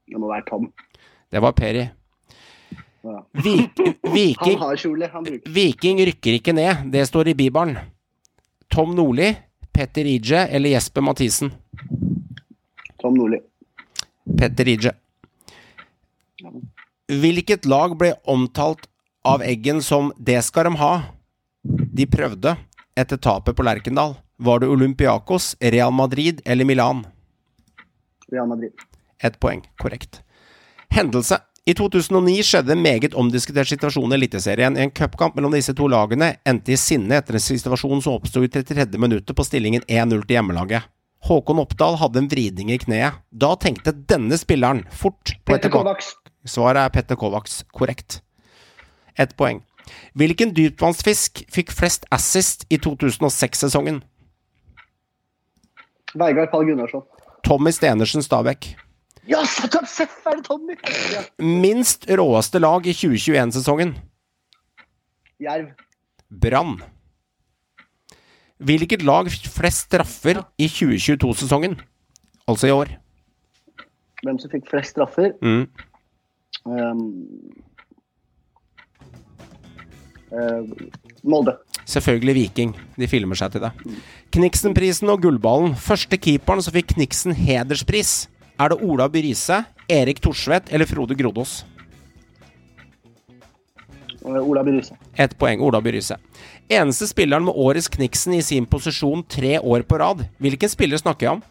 Det må være Tom. Det var Peri. Vik, Han viking, viking rykker ikke ned, det står i Bibelen. Tom Nordli, Petter Ije eller Jesper Mathisen? Tom Nordli. Petter Ije. Hvilket lag ble omtalt av Eggen som 'det skal de ha'? De prøvde etter tapet på Lerkendal. Var det Olympiakos, Real Madrid eller Milan? Real Madrid. Ett poeng. Korrekt. Hendelse. I 2009 skjedde en meget omdiskutert situasjon i Eliteserien. En cupkamp mellom disse to lagene endte i sinne etter en situasjon som oppsto i 33. minuttet på stillingen 1-0 til hjemmelaget. Håkon Oppdal hadde en vridning i kneet. Da tenkte denne spilleren fort på et Petter Kovacs. Svaret er Petter Kovacs. Korrekt. Ett poeng. Hvilken dypvannsfisk fikk flest assist i 2006-sesongen? Veigard Pall Gunnarsson. Tommy Stenersen Stabæk. Ja, seff er det Tommy! Ja. Minst råeste lag i 2021-sesongen? Jerv. Brann. Hvilket lag flest straffer i 2022-sesongen? Altså i år. Hvem som fikk flest straffer? Mm. Um, uh, Molde. Selvfølgelig Viking. De filmer seg til det. Kniksen-prisen og Gullballen. Første keeperen som fikk Kniksen hederspris. Er det Ola By Riise, Erik Thorsvedt eller Frode Grodås? Ola By Riise. Ett poeng. Ola By Riise. Eneste spilleren med årets Kniksen i sin posisjon tre år på rad. Hvilken spiller snakker jeg om?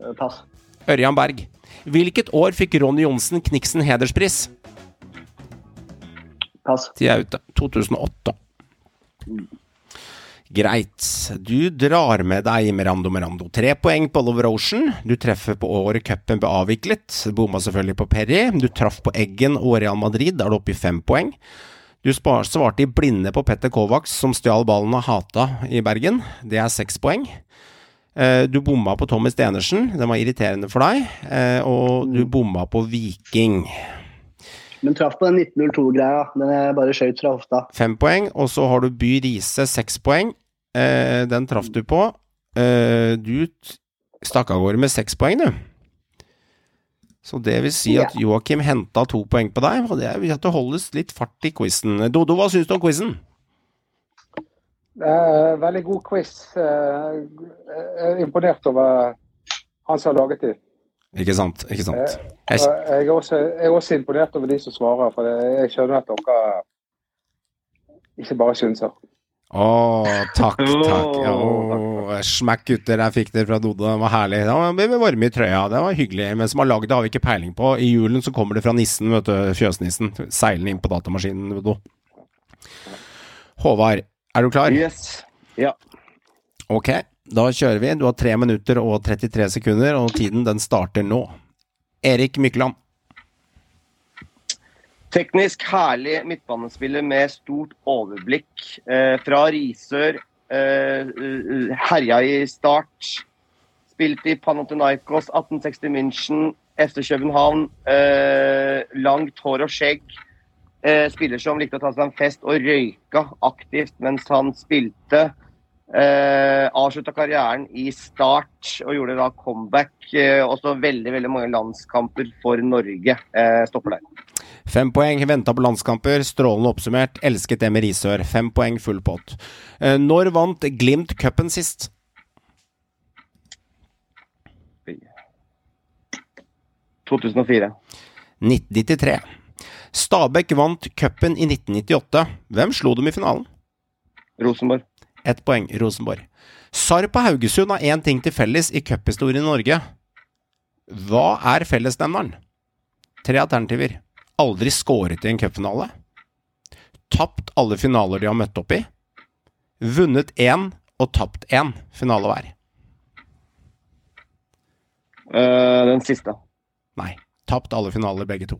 Eh, Pass. Ørjan Berg. Hvilket år fikk Ronny Johnsen Kniksen hederspris? Pass. De er ute. 2008. Greit. Du drar med deg Merando Merando. Tre poeng på Oliver Ocean. Du treffer på året cupen ble avviklet. Bomma selvfølgelig på Perry. Du traff på Eggen og Real Madrid. Da er du oppe i fem poeng. Du svarte i blinde på Petter Kovacs, som stjal ballen og Hata i Bergen. Det er seks poeng. Eh, Du bomma på Tommy Stenersen. Den var irriterende for deg. Eh, Og du bomma på Viking. Men traff på den 1902-greia. Den er bare skøyt fra hofta. Fem poeng, og så har du By Riise seks poeng. Eh, den traff du på. Eh, du stakk av gårde med seks poeng, du. Så det vil si at Joakim henta to poeng på deg, og det vil at det holdes litt fart i quizen. Dodo, hva syns du om quizen? Eh, veldig god quiz. Eh, jeg er imponert over han som har laget de. Ikke sant? Ikke sant? Eh, Jeg, jeg, er også, jeg er også imponert over de som svarer, for jeg, skjønner at dere ikke bare synser. å, takk, takk. Oh, Smakk, gutter. Jeg fikk dere fra Dodo. Det var herlig. Det var varme i trøya. Det var hyggelig. Men som har lagd det, har vi ikke peiling på. I julen så kommer det fra nissen, vet du. Fjøsnissen. Seilende inn på datamaskinen, Dodo. Håvard, er du klar? Yes. Ja. Ok, da kjører vi. Du har 3 minutter og 33 sekunder, og tiden den starter nå. Erik Mykland. Teknisk herlig midtbanespiller med stort overblikk. Eh, fra Risør. Eh, eh, herja i start. Spilt i Panathinaikos, 1860 München, FC København. Eh, langt hår og skjegg. Eh, spiller som likte å ta seg en fest og røyka aktivt mens han spilte. Eh, avslutta karrieren i Start og gjorde da comeback. Eh, også veldig veldig mange landskamper for Norge. Eh, stopper der. Fem poeng, venta på landskamper, strålende oppsummert. Elsket det med Risør. Fem poeng, full pott. Eh, Når vant Glimt cupen sist? Fy. 2004. 1993. Stabæk vant cupen i 1998. Hvem slo dem i finalen? Rosenborg. Ett poeng, Rosenborg. Sarp og Haugesund har én ting til felles i cuphistorien i Norge. Hva er fellesnevneren? Tre alternativer. Aldri skåret i en cupfinale. Tapt alle finaler de har møtt opp i. Vunnet én og tapt én finale hver. Uh, den siste. Nei. Tapt alle finaler, begge to.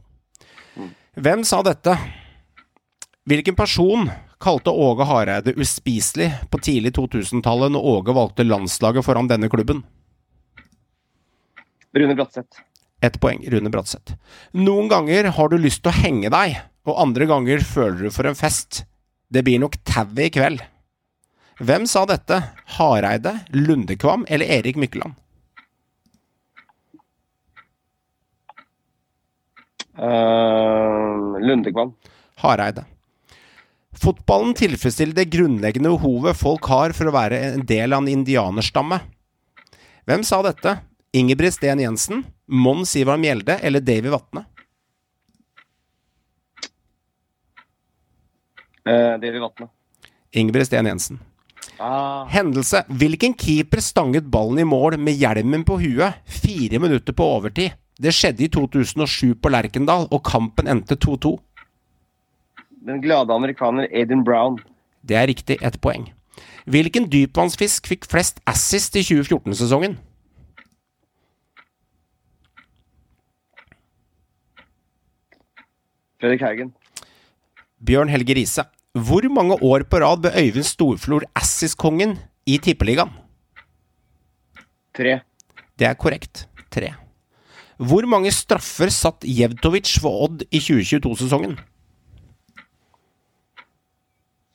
Hvem sa dette? Hvilken person kalte Åge Hareide uspiselig på tidlig 2000-tallet når Åge valgte landslaget foran denne klubben? Rune Bratseth. Ett poeng, Rune Bratseth. Noen ganger har du lyst til å henge deg, og andre ganger føler du for en fest. Det blir nok tauet i kveld. Hvem sa dette? Hareide, Lundekvam eller Erik Mykkeland? Uh, Lundekvam. Hareide. Fotballen tilfredsstiller det grunnleggende behovet folk har for å være en del av en indianerstamme. Hvem sa dette? Ingebrigt Sten Jensen, Mons Ivar Mjelde eller Davy Vatne? Uh, Davy Vatne. Ingebrigt Sten Jensen. Ah. Hendelse. Hvilken keeper stanget ballen i mål med hjelmen på huet fire minutter på overtid? Det skjedde i 2007 på Lerkendal, og kampen endte 2-2. Den glade amerikaner Aiden Brown. Det er riktig, ett poeng. Hvilken dypvannsfisk fikk flest assist i 2014-sesongen? Fredrik Haugen. Bjørn Helge Riise. Hvor mange år på rad ble Øyvind Storflor Assis-kongen i Tippeligaen? Tre. Det er korrekt. Tre. Hvor mange straffer satt Jevtovic for Odd i 2022-sesongen?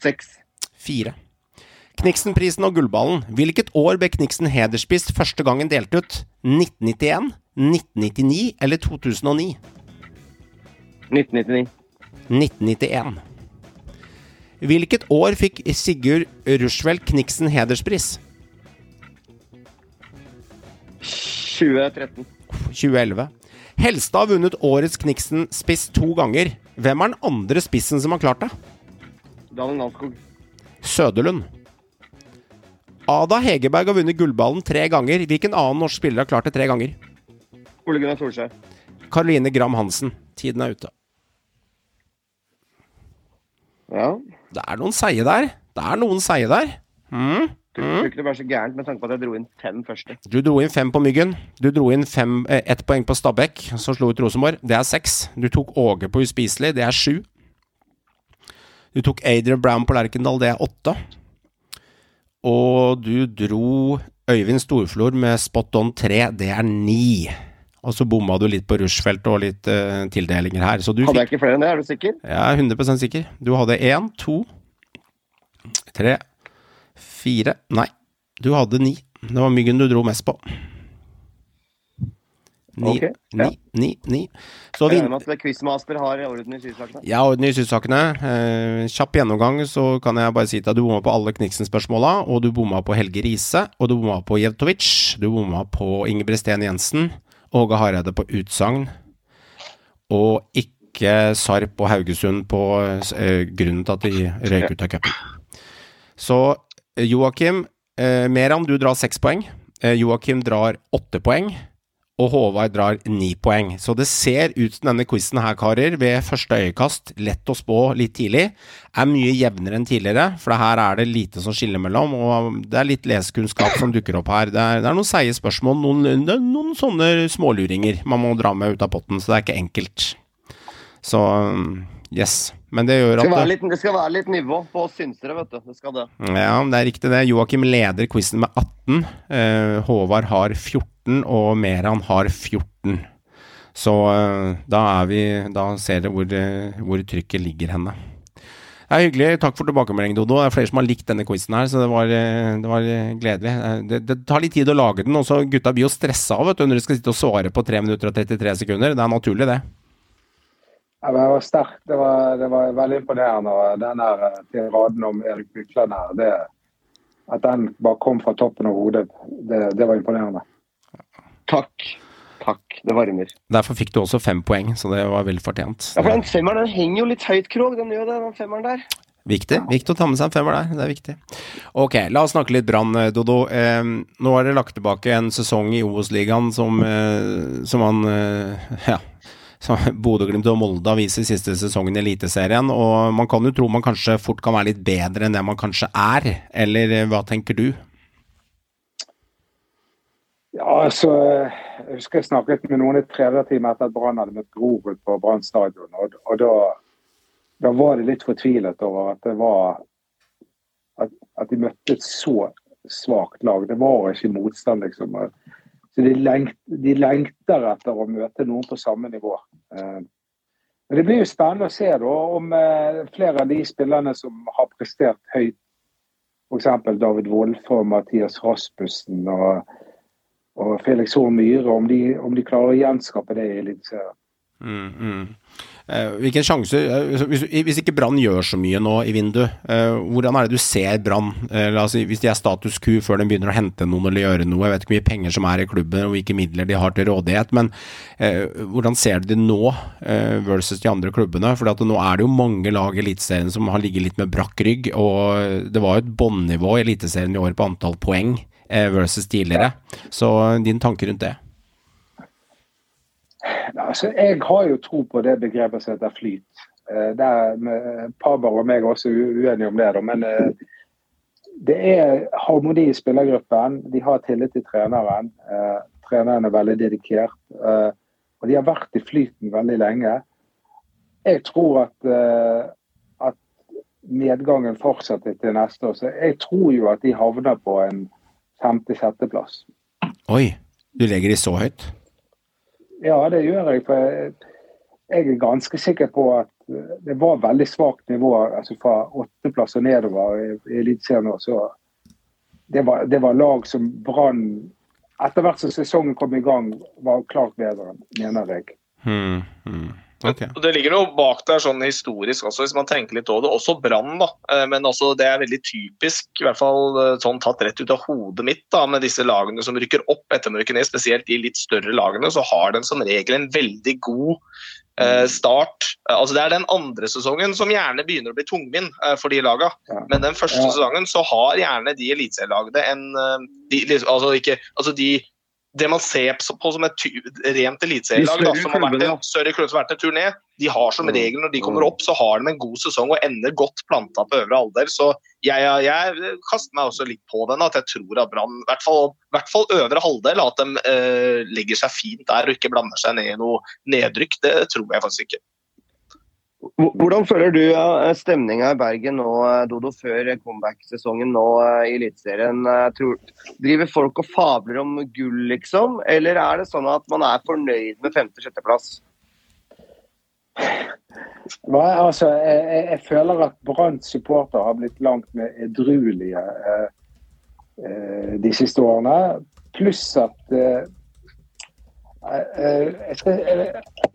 Seks. Fire. Kniksenprisen og Gullballen. Hvilket år ble Kniksen hederspist første gangen delt ut? 1991, 1999 eller 2009? 1999. 1991. Hvilket år fikk Sigurd Rushfeldt Kniksen hederspris? 2013. 2011. Helstad har vunnet årets Kniksen-spiss to ganger. Hvem er den andre spissen som har klart det? Daniel Nanskog. Søderlund. Ada Hegerberg har vunnet gullballen tre ganger. Hvilken annen norsk spiller har klart det tre ganger? Ole Gunnar Solskjær. Karoline Gram Hansen. Tiden er ute. Ja. Det er noen seige der. Det er noen seige der. Mm. Tror ikke det var så gærent med tanke på at jeg dro inn fem første. Du dro inn fem på Myggen. Du dro inn fem, eh, ett poeng på Stabæk, som slo ut Rosenborg. Det er seks. Du tok Åge på Uspiselig. Det er sju. Du tok Adrian Brown på Lerkendal. Det er åtte. Og du dro Øyvind Storflor med spot on tre. Det er ni. Og så bomma du litt på rushfeltet og litt uh, tildelinger her. Så du Hadde fikk jeg ikke flere enn det, er du sikker? Jeg er 100 sikker. Du hadde én, to, tre, fire Nei, du hadde ni. Det var Myggen du dro mest på. Ni, ja. ni, ni, ni. Så Jeg regner med at Quizmaster har orden i sysakene. har orden i sysakene. Eh, kjapp gjennomgang, så kan jeg bare si til deg at du bomma på alle Kniksen-spørsmåla, og du bomma på Helge Riise, og du bomma på Jevtovic, du bomma på Ingebrigtsen Jensen, Åge Hareide på utsagn, og ikke Sarp og Haugesund på eh, grunnen til at de røyk ut av cupen. Så eh, Joakim eh, Meran, du drar seks poeng. Eh, Joakim drar åtte poeng. Og Håvard drar ni poeng. Så det ser ut som denne quizen her, karer, ved første øyekast, lett å spå litt tidlig, er mye jevnere enn tidligere. For her er det lite som skiller mellom, og det er litt lesekunnskap som dukker opp her. Det er, det er noen seige spørsmål, noen, noen sånne småluringer man må dra med ut av potten, så det er ikke enkelt. Så yes. Men det gjør Det skal, være litt, det skal være litt nivå på oss synsere, vet du. Det skal det. ja, det er riktig det. Joakim leder quizen med 18. Eh, Håvard har 14, og Meran har 14. Så eh, da er vi Da ser dere hvor, eh, hvor trykket ligger henne. Det er hyggelig. Takk for tilbakemeldingen, Dodo. Det er flere som har likt denne quizen her, så det var, eh, det var eh, gledelig. Eh, Det, det tar litt tid å lage den, og så gutta blir jo stressa av vet du, når de skal sitte og svare på 3 minutter og 33 sekunder. Det er naturlig, det. Ja, men det var sterkt. Det var, det var veldig imponerende. og Den her eh, tiraden om Erik Bykland her, det, at den bare kom fra toppen av hodet, det, det var imponerende. Takk. Takk. Det varmer. Derfor fikk du også fem poeng, så det var vel fortjent. Ja, for Den femmeren den henger jo litt høyt, Krog. Den gjør det, den femmeren der. Viktig viktig å ta med seg en femmer der. Det er viktig. Ok, la oss snakke litt Brann, eh, Dodo. Eh, nå har dere lagt tilbake en sesong i Obos-ligaen som, eh, som man eh, Ja. Bodø-Glimt og Molde har vist i siste sesongen i Eliteserien. Og man kan jo tro man kanskje fort kan være litt bedre enn det man kanskje er. Eller eh, hva tenker du? Ja, altså, Jeg husker jeg snakket med noen i trenerteamet etter at Brann hadde møtt Grorud på Brann stadion. Og, og da, da var de litt fortvilet over at det var at, at de møtte et så svakt lag. Det var ikke motstand, liksom. Så de, lengt, de lengter etter å møte noen på samme nivå. Eh, Men det blir jo spennende å se da, om eh, flere av de spillerne som har prestert høyt, f.eks. David Wolfe og Mathias Rasmussen og og Felix Horn Myhre, om om de klarer å gjenskape det i Eliteserien. Mm, mm. Eh, hvilken sjanse eh, hvis, hvis ikke Brann gjør så mye nå i vinduet, eh, hvordan er det du ser Brann? Si, hvis de er status quo før de begynner å hente noen eller gjøre noe, jeg vet ikke hvor mye penger som er i klubben og hvilke midler de har til rådighet, men eh, hvordan ser du de nå eh, versus de andre klubbene? For nå er det jo mange lag i Eliteserien som har ligget litt med brakk rygg, og det var jo et bånnivå i Eliteserien i år på antall poeng eh, versus tidligere. Så din tanke rundt det? Altså, jeg har jo tro på det begrepet som heter flyt. Eh, Der Paber og meg er også uenige om det, men eh, det er harmoni i spillergruppen. De har tillit til treneren. Eh, Treneren er veldig dedikert. Og de har vært i flyten veldig lenge. Jeg tror at, at medgangen fortsetter til neste år. Så jeg tror jo at de havner på en femte-sjetteplass. Oi, du legger de så høyt? Ja, det gjør jeg. For jeg, er ganske sikker på at det var veldig svakt nivå altså fra åttendeplass og nedover i, Eliteserien det var, det var lag som Brann etter hvert som sesongen kom i gang, var klart bedre, mener jeg. Hmm, hmm. Ok. Og Det ligger noe bak der sånn historisk også, hvis man tenker litt over det. Også Brann, da. Eh, Men også det er veldig typisk, i hvert fall eh, sånn tatt rett ut av hodet mitt, da, med disse lagene som rykker opp etter de rykker ned, spesielt de litt større lagene, så har den som regel en veldig god Eh, start eh, altså Det er den andre sesongen som gjerne begynner å bli tungvint eh, for de laga. Men den første Ja. sesongen så har gjerne de eliteserielagene en de, liksom, altså ikke, altså de, Det man ser på som et rent eliteserielag, som har vært en større klubb som har vært en turné, de har som Mm. regel når de kommer opp, så har de en god sesong og ender godt planta på øvre alder. Så jeg, jeg, jeg kaster meg også litt på den, at jeg tror at Brann, i hvert fall, hvert fall øvre halvdel, at de eh, legger seg fint der og ikke blander seg ned i noe nedrykk. Det tror jeg faktisk ikke. Hvor- Hvordan føler du stemninga i Bergen nå, Dodo, før comeback-sesongen nå eh, i Eliteserien? Eh, Driver folk og fabler om gull, liksom? Eller er det sånn at man er fornøyd med femte-sjetteplass? Hva, altså, jeg, jeg føler at Branns supporter har blitt langt mer edruelige eh, eh, de siste årene. Pluss at eh, eh, jeg skal, eh,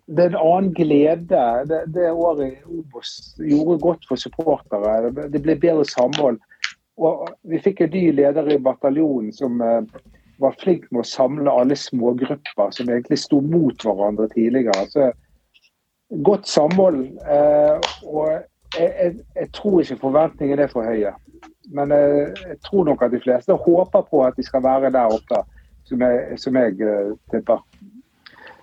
det er en annen glede. Det, det året Obos gjorde godt for supportere. Det- ble bedre samhold. Og vi fikk en ny leder i bataljonen som eh, var flink med å samle alle smågrupper som egentlig sto mot hverandre tidligere. Så godt samhold. Eh, og jeg, jeg, jeg tror ikke forventningene er for høye. Men jeg, jeg tror nok at de fleste håper på at de skal være der oppe, som jeg, som jeg eh, tipper.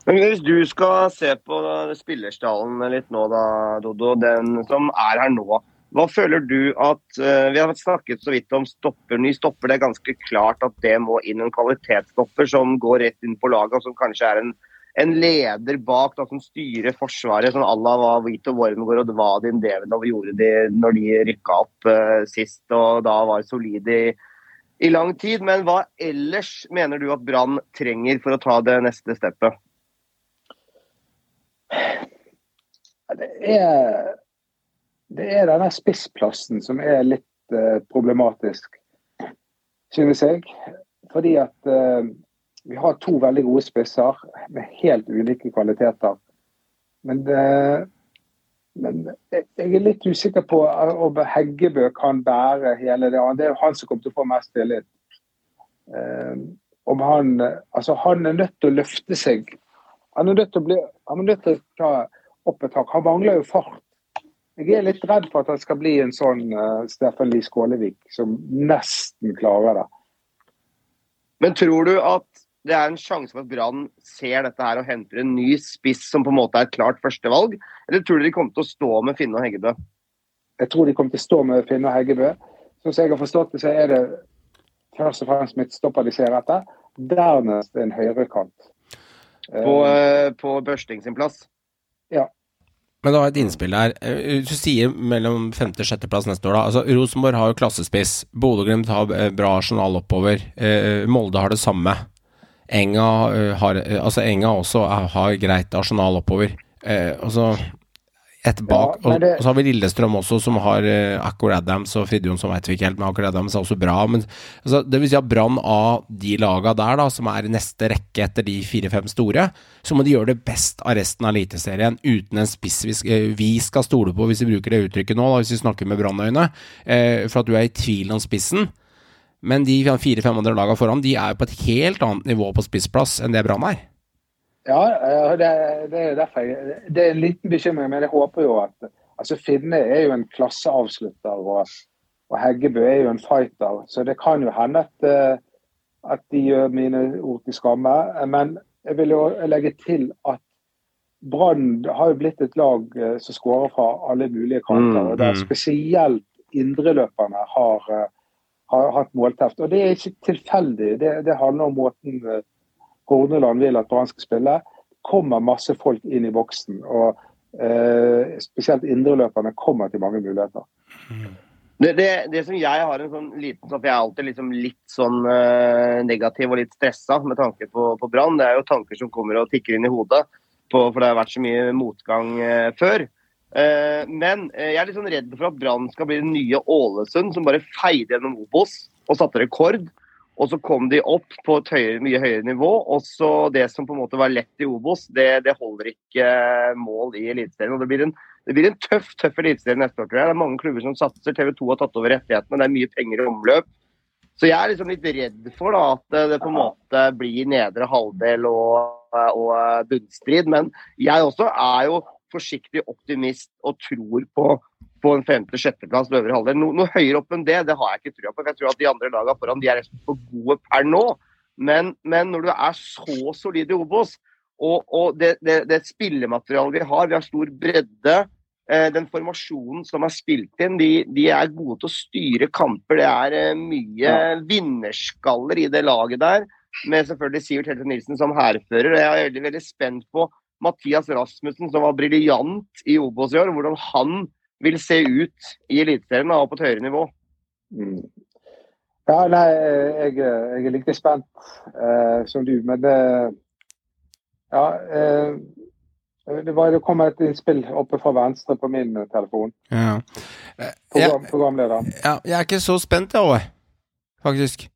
Men hvis du skal se på spillerstallen litt nå, da, Dodo, den som er her nå. Hva føler du at eh, Vi har snakket så vidt om stopper, ny stopper. Det er ganske klart at det må inn en kvalitetsstopper som går rett inn på laget, og som kanskje er en, en leder bak da, som styrer Forsvaret, sånn à la hva Vito Wormgård og Dvadin Devenov gjorde de når de rykka opp uh, sist og da var solide i, i lang tid. Men hva ellers mener du at Brann trenger for å ta det neste steppet? Det er, det er denne spissplassen som er litt uh, problematisk, synes jeg. Fordi at uh, vi har to veldig gode spisser med helt ulike kvaliteter. Men, eh, men jeg, jeg er litt usikker på om Heggebø kan bære hele det. Det er jo han som kommer til å få mest tillit. Uh, om han, altså han er nødt til å løfte seg. Han er nødt til å, bli, han er nødt til å ta opp et hakk. Han mangler jo fart. Jeg er litt redd for at han skal bli en sånn uh, Steffen Lie Skålevik som nesten klarer det. Men tror du at det er en sjanse for at Brann ser dette her og henter en ny spiss som på en måte er et klart førstevalg? Eller tror du de kommer til å stå med Finne og Heggebø? Jeg tror de kommer til å stå med Finne og Heggebø. Sånn som jeg har forstått det, så er det først og fremst midtstopper de ser etter. Dernest en høyrekant. På, eh, på Børsting sin plass? Ja. Men da har jeg et innspill der. Eh, Du sier mellom femte- og sjetteplass neste år, da. Altså, Rosenborg har jo klassespiss. Bodø-Glimt har eh, bra arsenal oppover. Molde har det samme. Enga har Altså, Enga også har greit arsenal oppover. Eh, altså ett bak. Ja, det- og så har vi Lillestrøm også, som har uh, Akkor Adams og Fridtjon, som vet vi ikke helt, men Akkor Adams er også bra. Men altså, det vil si at Brann av de laga der, da, som er i neste rekke etter de fire-fem store, så må de gjøre det best av resten av Eliteserien uten en spiss vi, eh, vi skal stole på, hvis vi bruker det uttrykket nå, da, hvis vi snakker med Brannøyne, uh, for at du er i tvil om spissen. Men de fire-fem andre laga foran, de er jo på et helt annet nivå på spissplass enn det Brann er. Ja, eh, det, det er derfor jeg, det er en liten bekymring, men jeg håper jo at altså Finne er jo en klasseavslutter, og, og Heggebø er jo en fighter. Så det kan jo hende at, eh, at de gjør mine ord til skamme. Men jeg vil jo legge til at Brann har jo blitt et lag eh, som skårer fra alle mulige kanter. Mm, og der mm. Spesielt indreløperne har, har hatt målteft. Og det er ikke tilfeldig. Det, det handler om måten Horneland vil at Brann skal spille. kommer masse folk inn i boksen. og eh, Spesielt indreløperne kommer til mange muligheter. Det, det, det som jeg har en sånn liten sånn, for Jeg er alltid liksom litt sånn eh, negativ og litt stressa med tanke på, på Brann. Det er jo tanker som kommer og tikker inn i hodet, på, for det har vært så mye motgang eh, før. Eh, men eh, jeg er litt sånn redd for at Brann skal bli den nye Ålesund, som bare feide gjennom Obos og satte rekord. Og så kom de opp på et høyere, mye høyere nivå. Og så det som på en måte var lett i Obos, det, det holder ikke eh, mål i Eliteserien. Og det blir en det blir en tøff tøff eliteserie neste år. tror jeg. Det er mange klubber som satser. TV 2 har tatt over rettighetene. Det er mye penger i omløp. Så jeg er liksom litt redd for da, at det på en måte blir nedre halvdel og, og bunnstrid. Men jeg også er jo forsiktig optimist og tror på, på en femte-sjetteplass øvre halvdel. No, noe høyere opp enn det, det har jeg ikke trua på. for Jeg tror at de andre lagene foran de er for gode per nå. Men, men når du er så solid i Obos, og, og det, det, det spillematerialet vi har, vi har stor bredde eh, den formasjonen som er spilt inn, de, de, er gode til å styre kamper. Det er eh, mye vinnerskaller i det laget der, med selvfølgelig Sivert Helte Nilsen som hærfører. Jeg er veldig, veldig spent på Mathias Rasmussen, som var briljant i Obos i år, hvordan han vil se ut i Eliteserien og på et høyere nivå. Mm. Ja, nei, jeg, jeg, er like spent eh, som du, men det Ja. Eh, det, var, det kom et innspill oppe fra venstre på min telefon. Ja. Program, programlederen. Ja, jeg er ikke så spent, jeg òg, faktisk.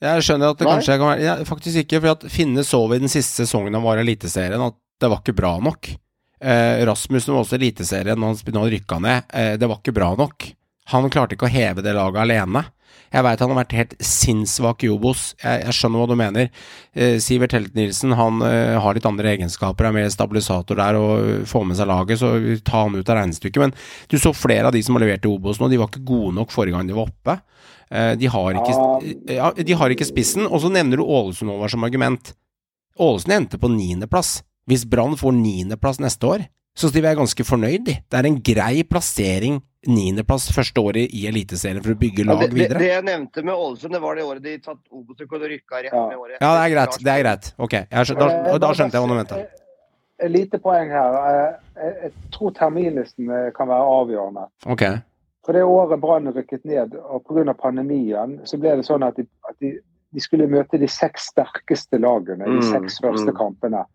Jeg skjønner at det Nei. kanskje kan være ja, Faktisk ikke, for at Finne så vi den siste sesongen han var i Eliteserien at det var ikke bra nok. Eh, Rasmussen var også Eliteserien når han, han rykka ned. Eh, det var ikke bra nok. Han klarte ikke å heve det laget alene. Jeg veit han har vært helt sinnssvak i Obos. Jeg, jeg skjønner hva du mener. Eh, Sivert Helt Nilsen han eh, har litt andre egenskaper, er mer stabilisator der og eh, får med seg laget, så ta han ut av regnestykket. Men du så flere av de som har levert i Obos nå, de var ikke gode nok forrige gang de var oppe. Eh, de, har ikke, ja, de har ikke spissen. Og så nevner du Ålesund over som argument. Ålesund endte på niendeplass. Hvis Brann får niendeplass neste år, så de jeg ganske fornøyd, de. Det er en grei plassering, niendeplass første året i Eliteserien for å bygge Ja, lag det, det, videre. det jeg nevnte med Ålesund, det var det året de tatt Obos-rekord og rykka rett med året. Ja, det er greit. Det er greit. Ok, jeg skjø- da, da skjønte jeg hva du mente. Et lite poeng her. Eh, Jeg, jeg tror terminlisten eh, kan være avgjørende. Okay. For det året Brann rykket ned, og pga. pandemien, så ble det sånn at, de, at de, de skulle møte de seks sterkeste lagene i de Mm, seks første mm. kampene.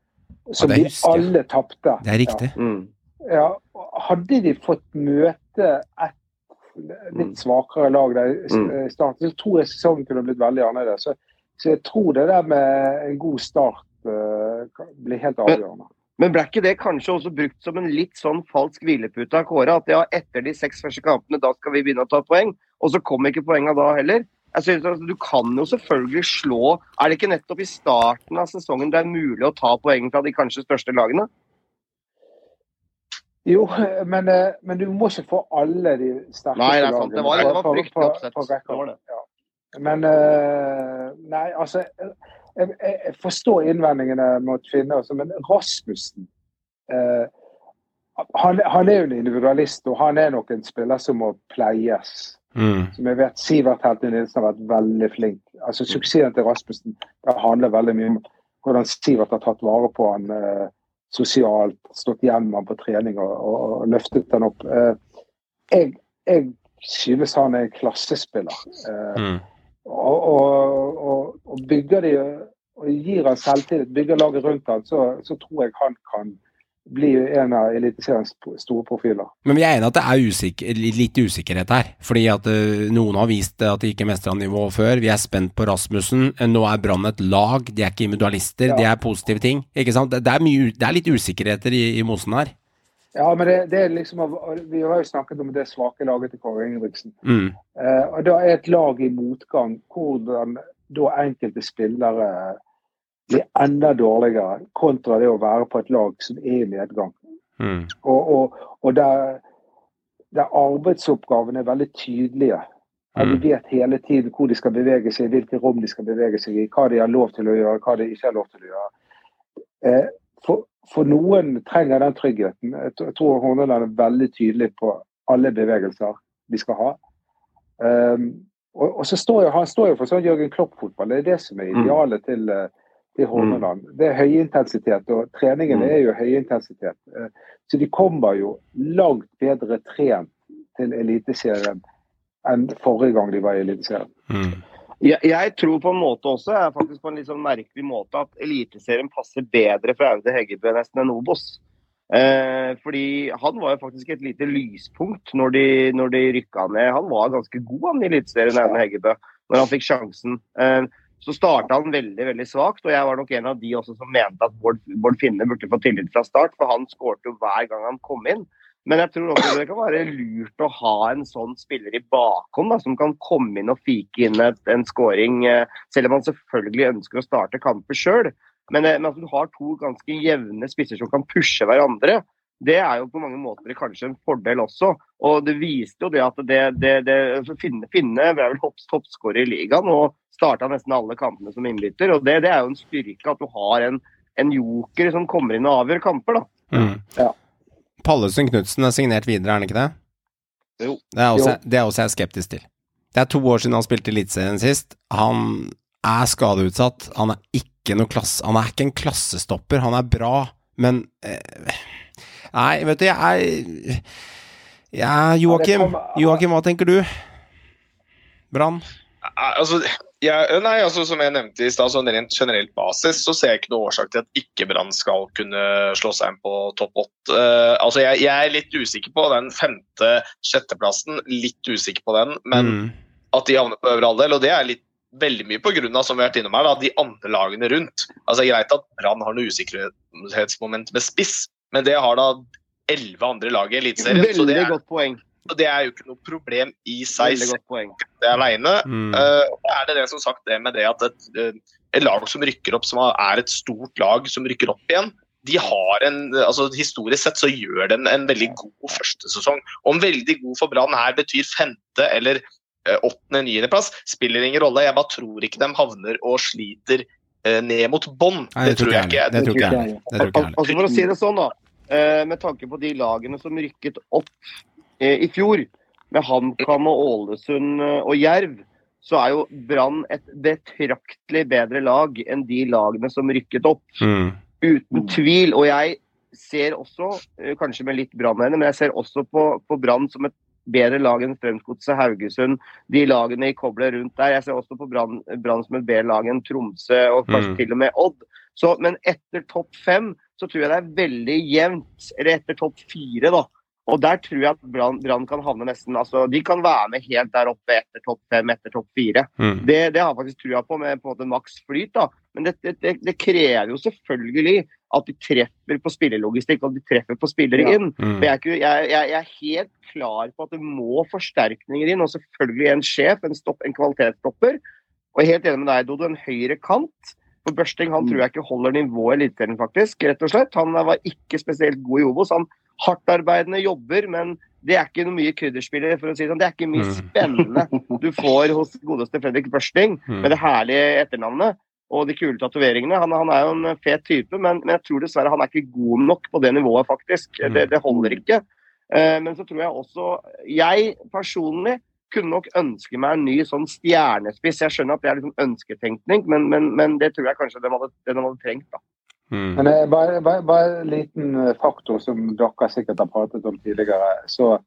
Som ja, de alle tapte. Det er riktig. Mm. Ja. Ja. Hadde de fått møte et litt svakere lag der i Mm. starten, så tror jeg sesongen kunne blitt veldig annerledes. Så, så jeg tror det der med en god start uh, blir helt avgjørende. Men ble ikke det kanskje også brukt som en litt sånn falsk hvilepute av Kåre? At ja, etter de seks første kampene, da skal vi begynne å ta poeng. Og så kom ikke poengene da heller. Jeg synes at Du kan jo selvfølgelig slå Er det ikke nettopp i starten av sesongen det er mulig å ta poeng fra de kanskje største lagene? Jo, men, eh, men du må ikke få alle de sterkeste Nei, det er sant. Det var, det var fryktelig oppsett. på. Det var det. Men eh, Nei, altså jeg, jeg forstår innvendingene mot Finne, men Rasmussen eh, han, han er jo en individualist, og han er nok en spiller som må pleies. Mm. Som jeg vet Sivert Helte Nilsen har vært veldig flink. Altså Suksessen til Rasmussen det handler veldig mye om hvordan Sivert har tatt vare på han eh, sosialt, stått gjennom han på trening og, og, og løftet han opp. Eh, jeg, jeg synes han er en klassespiller. Eh, Mm. og, og bygger de og gir han selvtillit, bygger laget rundt han, så, så tror jeg han kan bli en av Eliteseriens store profiler. Men vi er enige at det er usikker, litt usikkerhet her. Fordi at eh, noen har vist at de ikke mestra nivået før. Vi er spent på Rasmussen. Eh, Nå er Brann et lag. De er ikke individualister. Ja. De er positive ting. Ikke sant? Det, det, er, mye, det er litt usikkerheter i, i mosen her. Ja, men det, det er liksom Vi har jo snakket om det svake laget til Kåre Ingebrigtsen. Mm. Eh, og da er et lag i motgang hvordan da enkelte spillere blir enda dårligere, kontra det å være på et lag som er i nedgang. Mm. Og, og, og der, der arbeidsoppgavene er veldig tydelige. At de Mm. vet hele tiden hvor de skal bevege seg, hvilke rom de skal bevege seg i, hva de har lov til å gjøre, hva de ikke har lov til å gjøre. Eh, for, for noen trenger den tryggheten. Jeg tr- jeg tror Horneland er veldig tydelig på alle bevegelser de skal ha. Um, og, og så står jo, Han står jo for sånn Jørgen Klopp-fotball. Det er det som er Mm. idealet til, eh, til Horneland. Det er høyintensitet, og treningen Mm. er jo høyintensitet. intensitet, Så de kommer jo langt bedre trent til Eliteserien enn forrige gang de var i Eliteserien. Mm. Jeg, jeg tror på en måte også, jeg er faktisk på en litt sånn merkelig måte, at Eliteserien passer bedre for Aude Heggebø nesten enn Obos. Eh, fordi han var jo faktisk et lite lyspunkt når de, når de rykka ned. Han var ganske god han i Eliteserien, Aune Heggebø, når han fikk sjansen. Eh, så starta han veldig veldig svakt, og jeg var nok en av de også som mente at Bård, Bård Finne burde få tillit fra start, for han skårte jo hver gang han kom inn. Men jeg tror også det kan være lurt å ha en sånn spiller i bakhånd da, som kan komme inn og fike inn et, en scoring, eh, selv om han selvfølgelig ønsker å starte kamper sjøl. Men, eh, men at du har to ganske jevne spisser som kan pushe hverandre, det er jo på mange måter kanskje en fordel også. Og det viste jo det at det, det, det Finne, Finne ble vel toppskårer i ligaen og starta nesten alle kampene som innbytter. Og det, det er jo en styrke at du har en, en joker som kommer inn og avgjør kamper, da. Mm. Ja. Pallesen Knutsen er signert videre, er han ikke det? Jo. Det er, også, Jo. det er også jeg skeptisk til. Det er to år siden han spilte Eliteserien sist. Han er skadeutsatt. Han er ikke noe klasse... Han er ikke en klassestopper. Han er bra, men eh, Nei, vet du, jeg Ja, Joakim. Joakim, hva tenker du? Brann? Altså, ja, nei, altså Som jeg nevnte i stad, sånn rent generelt basis, så ser jeg ikke noe årsak til at ikke Brann skal kunne slå seg inn på topp åtte. Uh, altså, jeg, jeg er litt usikker på den femte-sjetteplassen. Litt usikker på den, men Mm. at de havner på øvre halvdel. Og det er litt veldig mye på grunn av, som vi har vært innom her, da, de andre lagene rundt. Altså er Greit at Brann har noe usikkerhetsmoment med spiss, men det har da elleve andre lag i Eliteserien. så det er- godt poeng. og det er jo ikke noe problem i seg selv det alene. Mm. Uh, er det det som sagt det med det at et, eh, et lag som rykker opp, som er et stort lag som rykker opp igjen, de har en, altså Historisk sett så gjør de en, en veldig god første sesong. Om veldig god for Brann her betyr femte eller eh, åttende, niendeplass, spiller ingen rolle. Jeg bare tror ikke de havner og sliter ned mot bånn. Det, det tror jeg heller. Det tror ikke. Det tror ikke jeg heller. Altså For å si det sånn, da. eh, Med tanke på de lagene som rykket opp eh, i fjor, med HamKam og Ålesund eh, og Jerv, så er jo Brann et betraktelig bedre lag enn de lagene som rykket opp. Mm. Uten tvil. Og jeg ser også, eh, kanskje med litt Brann-øyne, men jeg ser også på, på Brann som et bedre lag enn Strømsgodset, Haugesund, de lagene i koblet rundt der. Jeg ser også på Brann som et bedre lag enn Tromsø og kanskje Mm. til og med Odd. Så, men etter topp fem så tror jeg det er veldig jevnt. Eller etter topp fire, da. Og der tror jeg at Brann kan havne nesten altså, De kan være med helt der oppe etter topp fem, etter topp fire. Mm. Det, det har jeg faktisk trua på med på en måte maks flyt. da. Men det, det, det, krever jo selvfølgelig at de treffer på spillerlogistikk og de treffer på spillere Ja. inn. Mm. For jeg, er jeg, jeg, jeg er helt klar på at det må forsterkninger inn, og selvfølgelig en sjef, en, stopp, en kvalitetsstopper. Og jeg er helt enig med deg, Dodo, en høyre kant. For Børsting han tror jeg ikke holder nivået i Eliteserien, faktisk. rett og slett. Han var ikke spesielt god i Obos. Han hardtarbeidende jobber, men det er ikke noe mye krydderspillere, for å si det sånn. Det er ikke mye Mm. spennende du får hos godeste Fredrik Børsting Mm. med det herlige etternavnet og de kule tatoveringene. Han, han er jo en fet type, men, men jeg tror dessverre han er ikke god nok på det nivået, faktisk. Mm. Det, det holder ikke. Eh, men så tror jeg også Jeg personlig kunne nok ønske meg en ny sånn stjernespiss. Jeg skjønner at det er liksom ønsketenkning, men, men, men det tror jeg kanskje den hadde, den hadde trengt. da. Mm. Men eh, bare, bare, bare en liten eh, faktor som dere sikkert har pratet om tidligere. Så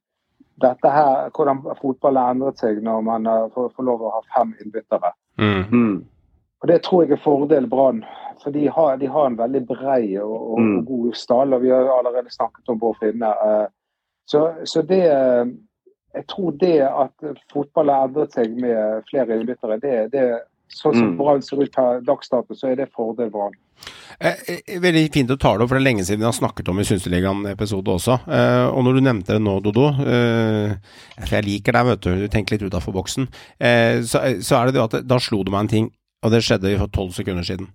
dette her, hvordan fotball har endret seg når man får, får lov å ha fem innbyttere. Mm. Og Det tror jeg er fordel Brann. For de har, de har en veldig brei og, og, Mm. og god stall, og vi har allerede snakket om Bård Finne. eh, Så, så det Jeg tror det at fotball har endret seg med flere innbyttere, det, det Sånn som Mm. Brann ser ut per dags dato, så er det fordel Brann. Eh, eh, Veldig fint å ta det opp, for det er lenge siden vi har snakket om i Synseligaen-episode også. Eh, og når du nevnte det nå, Dodo, for jeg liker deg, vet du, du tenker litt utafor boksen, så er det det at da slo det meg en ting, og det skjedde for tolv sekunder siden.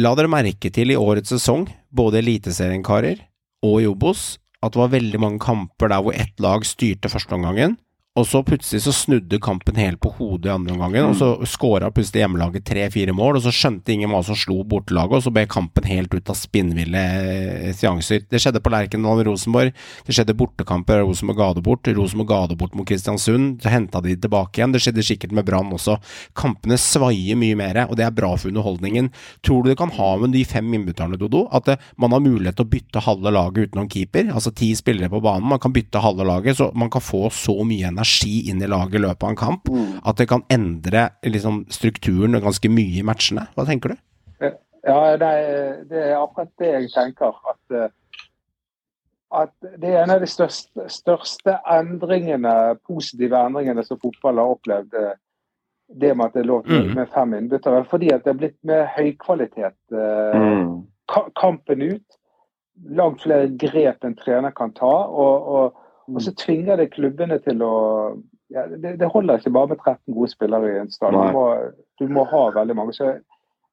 La dere merke til i årets sesong, både eliteserienkarer og i Obos, at det var veldig mange kamper der hvor ett lag styrte førsteomgangen, og så plutselig så snudde kampen helt på hodet i andre omgangen, og så skåra plutselig hjemmelaget tre-fire mål, og så skjønte ingen hva som slo bortelaget, og så ble kampen helt ut av spinnville eh, seanser. Det skjedde på Lerkendal Rosenborg, det skjedde bortekamper Rosenborg ga det bort, Rosenborg ga det bort mot Kristiansund, så henta de tilbake igjen, det skjedde sikkert med Brann også. Kampene svaier mye mer, og det er bra for underholdningen. Tror du det kan ha med de fem innbytterne, Dodo, at man har mulighet til å bytte halve laget utenom keeper, altså ti spillere på banen, man kan bytte halve laget, så man kan få så mye energi inn i laget i løpet av en kamp, at det kan endre liksom, strukturen ganske mye i matchene. Hva tenker du? Ja, det er, det er akkurat det jeg tenker. At, eh, at det er en av de største, største endringene, positive endringene som fotball har opplevd. eh, Det med at det er lov til Mm. med fem innbyttere. Fordi at det er blitt med høykvalitet. eh, ka- Kampen ut. langt flere grep en trener kan ta. Og, og, og så tvinger det klubbene til å ja, det, det, holder ikke bare med 13 gode spillere i en stall. Du må, du må ha veldig mange. Så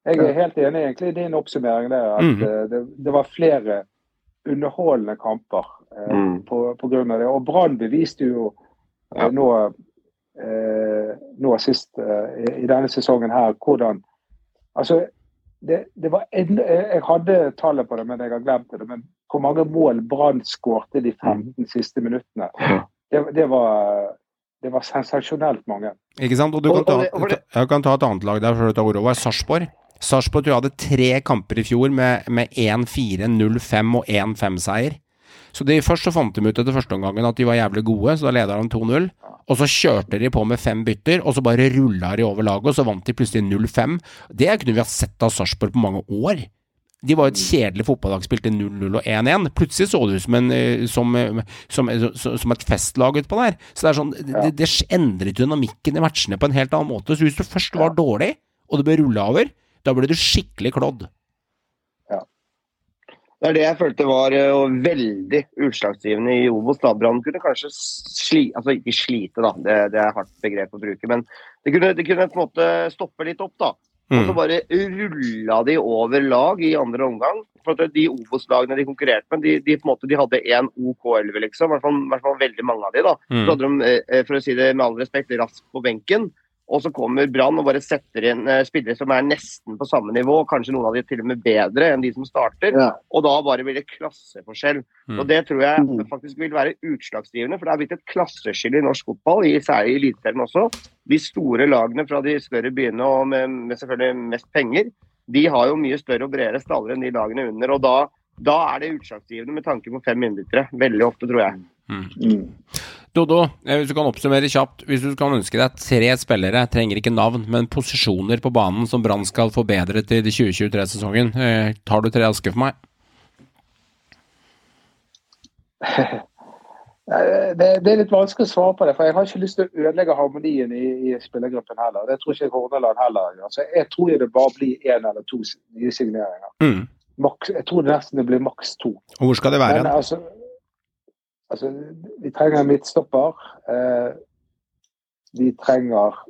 jeg er helt enig egentlig i din oppsummering der. At Mm. eh, det, det var flere underholdende kamper eh, Mm. på, på grunn av det. Og Brann beviste jo eh, nå, eh, nå sist eh, i, i denne sesongen her hvordan Altså, det, det var en, Jeg hadde tallet på det, men jeg har glemt det. Men hvor mange mål Brann skårte de 15 siste minuttene, det, det, var, det var sensasjonelt mange. Ikke sant? Og du kan ta, jeg kan ta et annet lag der før du tar ordet over. Sarpsborg. Sarpsborg tror jeg hadde tre kamper i fjor med, med 1-4, 0-5 og 1-5-seier. Så de først så fant de ut etter første omgang at de var jævlig gode, så da leda de 2-0. Og så kjørte de på med fem bytter, og så bare rulla de over laget, og så vant de plutselig 0-5. Det kunne vi ha sett av Sarpsborg på mange år. De var et kjedelig fotballag, spilte 0-0 og 1-1. Plutselig så det ut som, en, eh, som, eh, som, som, som et festlag utpå der. Så det er sånn, det, det endret dynamikken i matchene på en helt annen måte. Så hvis du først var dårlig, og det ble rulla over, da ble du skikkelig klådd. Det er det jeg følte var veldig utslagsgivende i Obos. Brann kunne kanskje sli, altså ikke slite, da, det, det er hardt begrep å bruke, men det kunne, det kunne på en måte stoppe litt opp. da. Og så bare rulla de over lag i andre omgang. For at De Obos-lagene de konkurrerte med, de, de, på en måte, de hadde én OK-11, liksom. I hvert fall, veldig mange av de da. Mm. Så hadde de, eh, for å si det med all respekt, raskt på benken. Og så kommer Brann og bare setter inn eh, spillere som er nesten på samme nivå, kanskje noen av de til og med bedre enn de som starter. Ja. Og da bare blir det klasseforskjell. Mm. Og det tror jeg faktisk vil være utslagsgivende, for det er blitt et klasseskille i norsk fotball, særlig i Eliteserien også. De store lagene fra de større byene og med, med selvfølgelig mest penger, de har jo mye større og bredere staller enn de lagene under. og da da er det utslagsgivende med tanke på fem innbyttere. Veldig ofte, tror jeg. Mm. Dodo, eh, hvis du kan oppsummere kjapt. Hvis du kan ønske deg tre spillere, trenger ikke navn, men posisjoner på banen som Brann skal forbedre til 2023-sesongen, eh, tar du tre asker for meg? Det, det er litt vanskelig å svare på det, for jeg har ikke lyst til å ødelegge harmonien i, i spillergruppen heller. Det tror ikke jeg Hordaland heller gjør. Så jeg tror det bare blir én eller to nye signeringer. Mm. Max, jeg tror nesten det blir maks to. Og hvor skal det være? Men altså, altså Vi trenger en midtstopper. Eh, vi trenger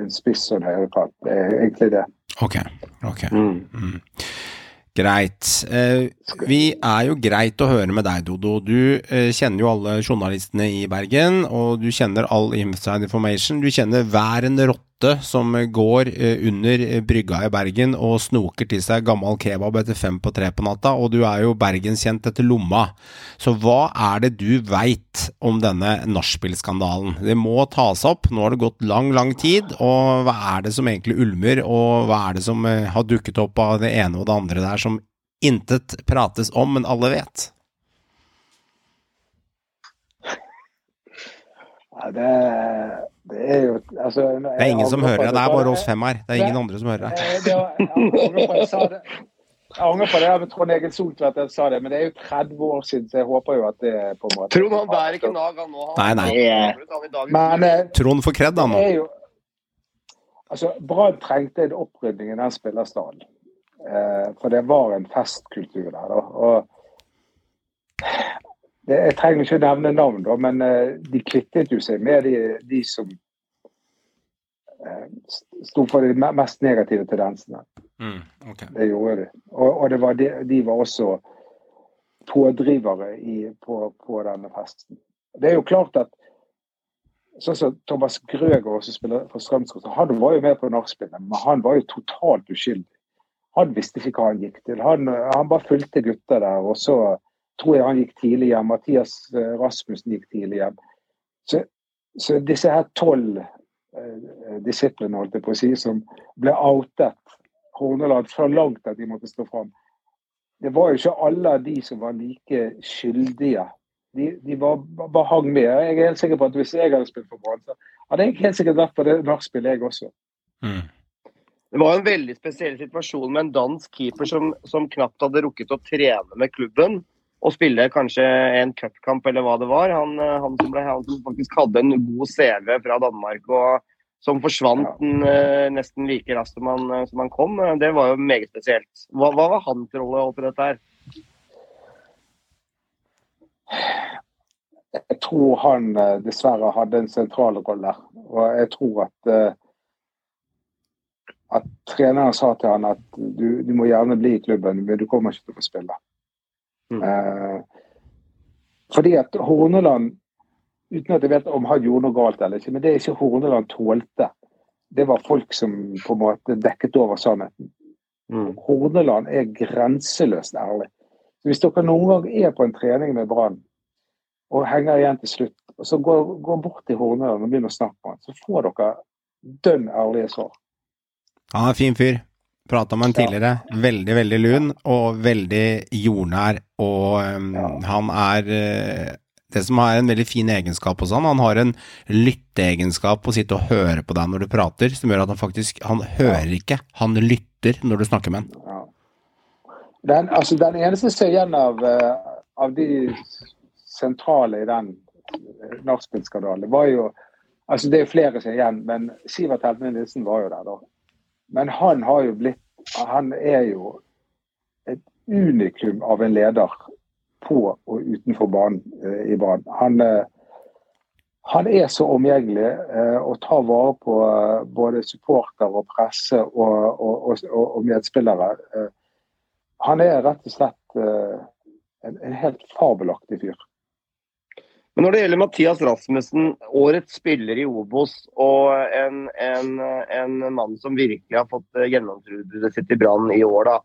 en spiss og en høyrekant. Det er egentlig det. Ok. ok. Mm. Greit. Eh, vi er jo greit å høre med deg, Dodo. Du eh, kjenner jo alle journalistene i Bergen, og du kjenner all inside information. Du kjenner hver en rotte som går eh, under eh, brygga i Bergen og snoker til seg gammel kebab etter fem på tre på natta, og du er jo bergenskjent etter lomma. Så hva er det du veit om denne nachspiel-skandalen? Det må tas opp. Nå har det gått lang, lang tid, og hva er det som egentlig ulmer, og hva er det som eh, har dukket opp av det ene og det andre der som intet prates om, men alle vet? Det, det er jo altså, Det er ingen som hører deg, det er bare oss fem her. Det er ingen andre som hører deg. Eh, det Jeg angrer på det. Med Trond Egil Soltvedt jeg sa det, men det er jo 30 år siden, så jeg håper jo at det er på en måte Trond han bærer ikke nag, han nå. Nei, nei. Men eh, Trond får kred, han nå. Altså, Brann trengte en opprydning i den spillerstallen. Eh, for det var en festkultur der. Da. Og jeg trenger ikke nevne navn, da, men eh, de kvittet jo seg med de, de som eh, sto for de mest negative tendensene. Mm, okay. Det gjorde de. Og, og det var de, de var også pådrivere i, på, på denne festen. Det er jo klart at sånn som Thomas Grøger, også spiller for Strømsgodset, han var jo med på nachspielet, men han var jo totalt uskyldig. Han visste ikke hva han gikk til. Han, han bare fulgte gutta der, og så tror jeg han gikk tidlig hjem. Mathias eh, Rasmussen gikk tidlig hjem. Så, så disse her tolv eh, disiplene, holdt jeg på å si, som ble outet Horneland så langt at de måtte stå fram. Det var jo ikke alle de som var like skyldige. De, de var, bare hang med. Jeg er helt sikker på at hvis jeg hadde spilt for Brann, hadde jeg helt sikkert vært på det nachspielet, jeg også. Mm. Det var en veldig spesiell situasjon med en dansk keeper som, som knapt hadde rukket å trene med klubben og spille kanskje en cupkamp eller hva det var. Han, eh, han, som ble, han som faktisk hadde en god CV fra Danmark og som forsvant ja. nesten like raskt som eh, som han kom. Eh, Det var jo meget spesielt. Hva, hva var hans rolle oppi dette her? Jeg tror han eh, dessverre hadde en sentral rolle. Og jeg tror at eh, at treneren sa til han at du, du må gjerne bli i klubben, men du kommer ikke til å få spille. Eh, fordi at Horneland, uten at jeg vet om han gjorde noe galt eller ikke, men det er ikke Horneland tålte, det var folk som på en måte dekket over sannheten. Horneland er grenseløst ærlig. Så Hvis dere noen gang er på en trening med Brann og henger igjen til slutt, og så går, går bort til Horneland og begynner å snakke med han, så får dere dønn ærlige svar. Han er en fin fyr. Prata med han tidligere. Veldig, veldig lun og veldig jordnær. Og um, han er uh, Det som er en veldig fin egenskap hos han, han har en lytteegenskap å sitte og høre på deg når du prater, som gjør at han faktisk Han hører ikke, han lytter når du snakker med han. Den, altså, den eneste som er igjen av, eh, av de sentrale i den Norskbilskandalen, nachspiel-skandalen, var jo altså Det er flere som er igjen, men Sivert Heltene Nilsen var jo der da. Men han har jo blitt Han er jo et unikum av en leder på og utenfor banen eh, i Brann. Han, eh, han er så omgjengelig eh, og tar vare på eh, både supporter og presse og, og, og, og medspillere. Eh, han er rett og slett eh, en, en helt fabelaktig fyr. Men når det gjelder Mathias Rasmussen, årets spiller i Obos og en, en, en mann som virkelig har fått gjennomtrudet sitt i Brann i år, da.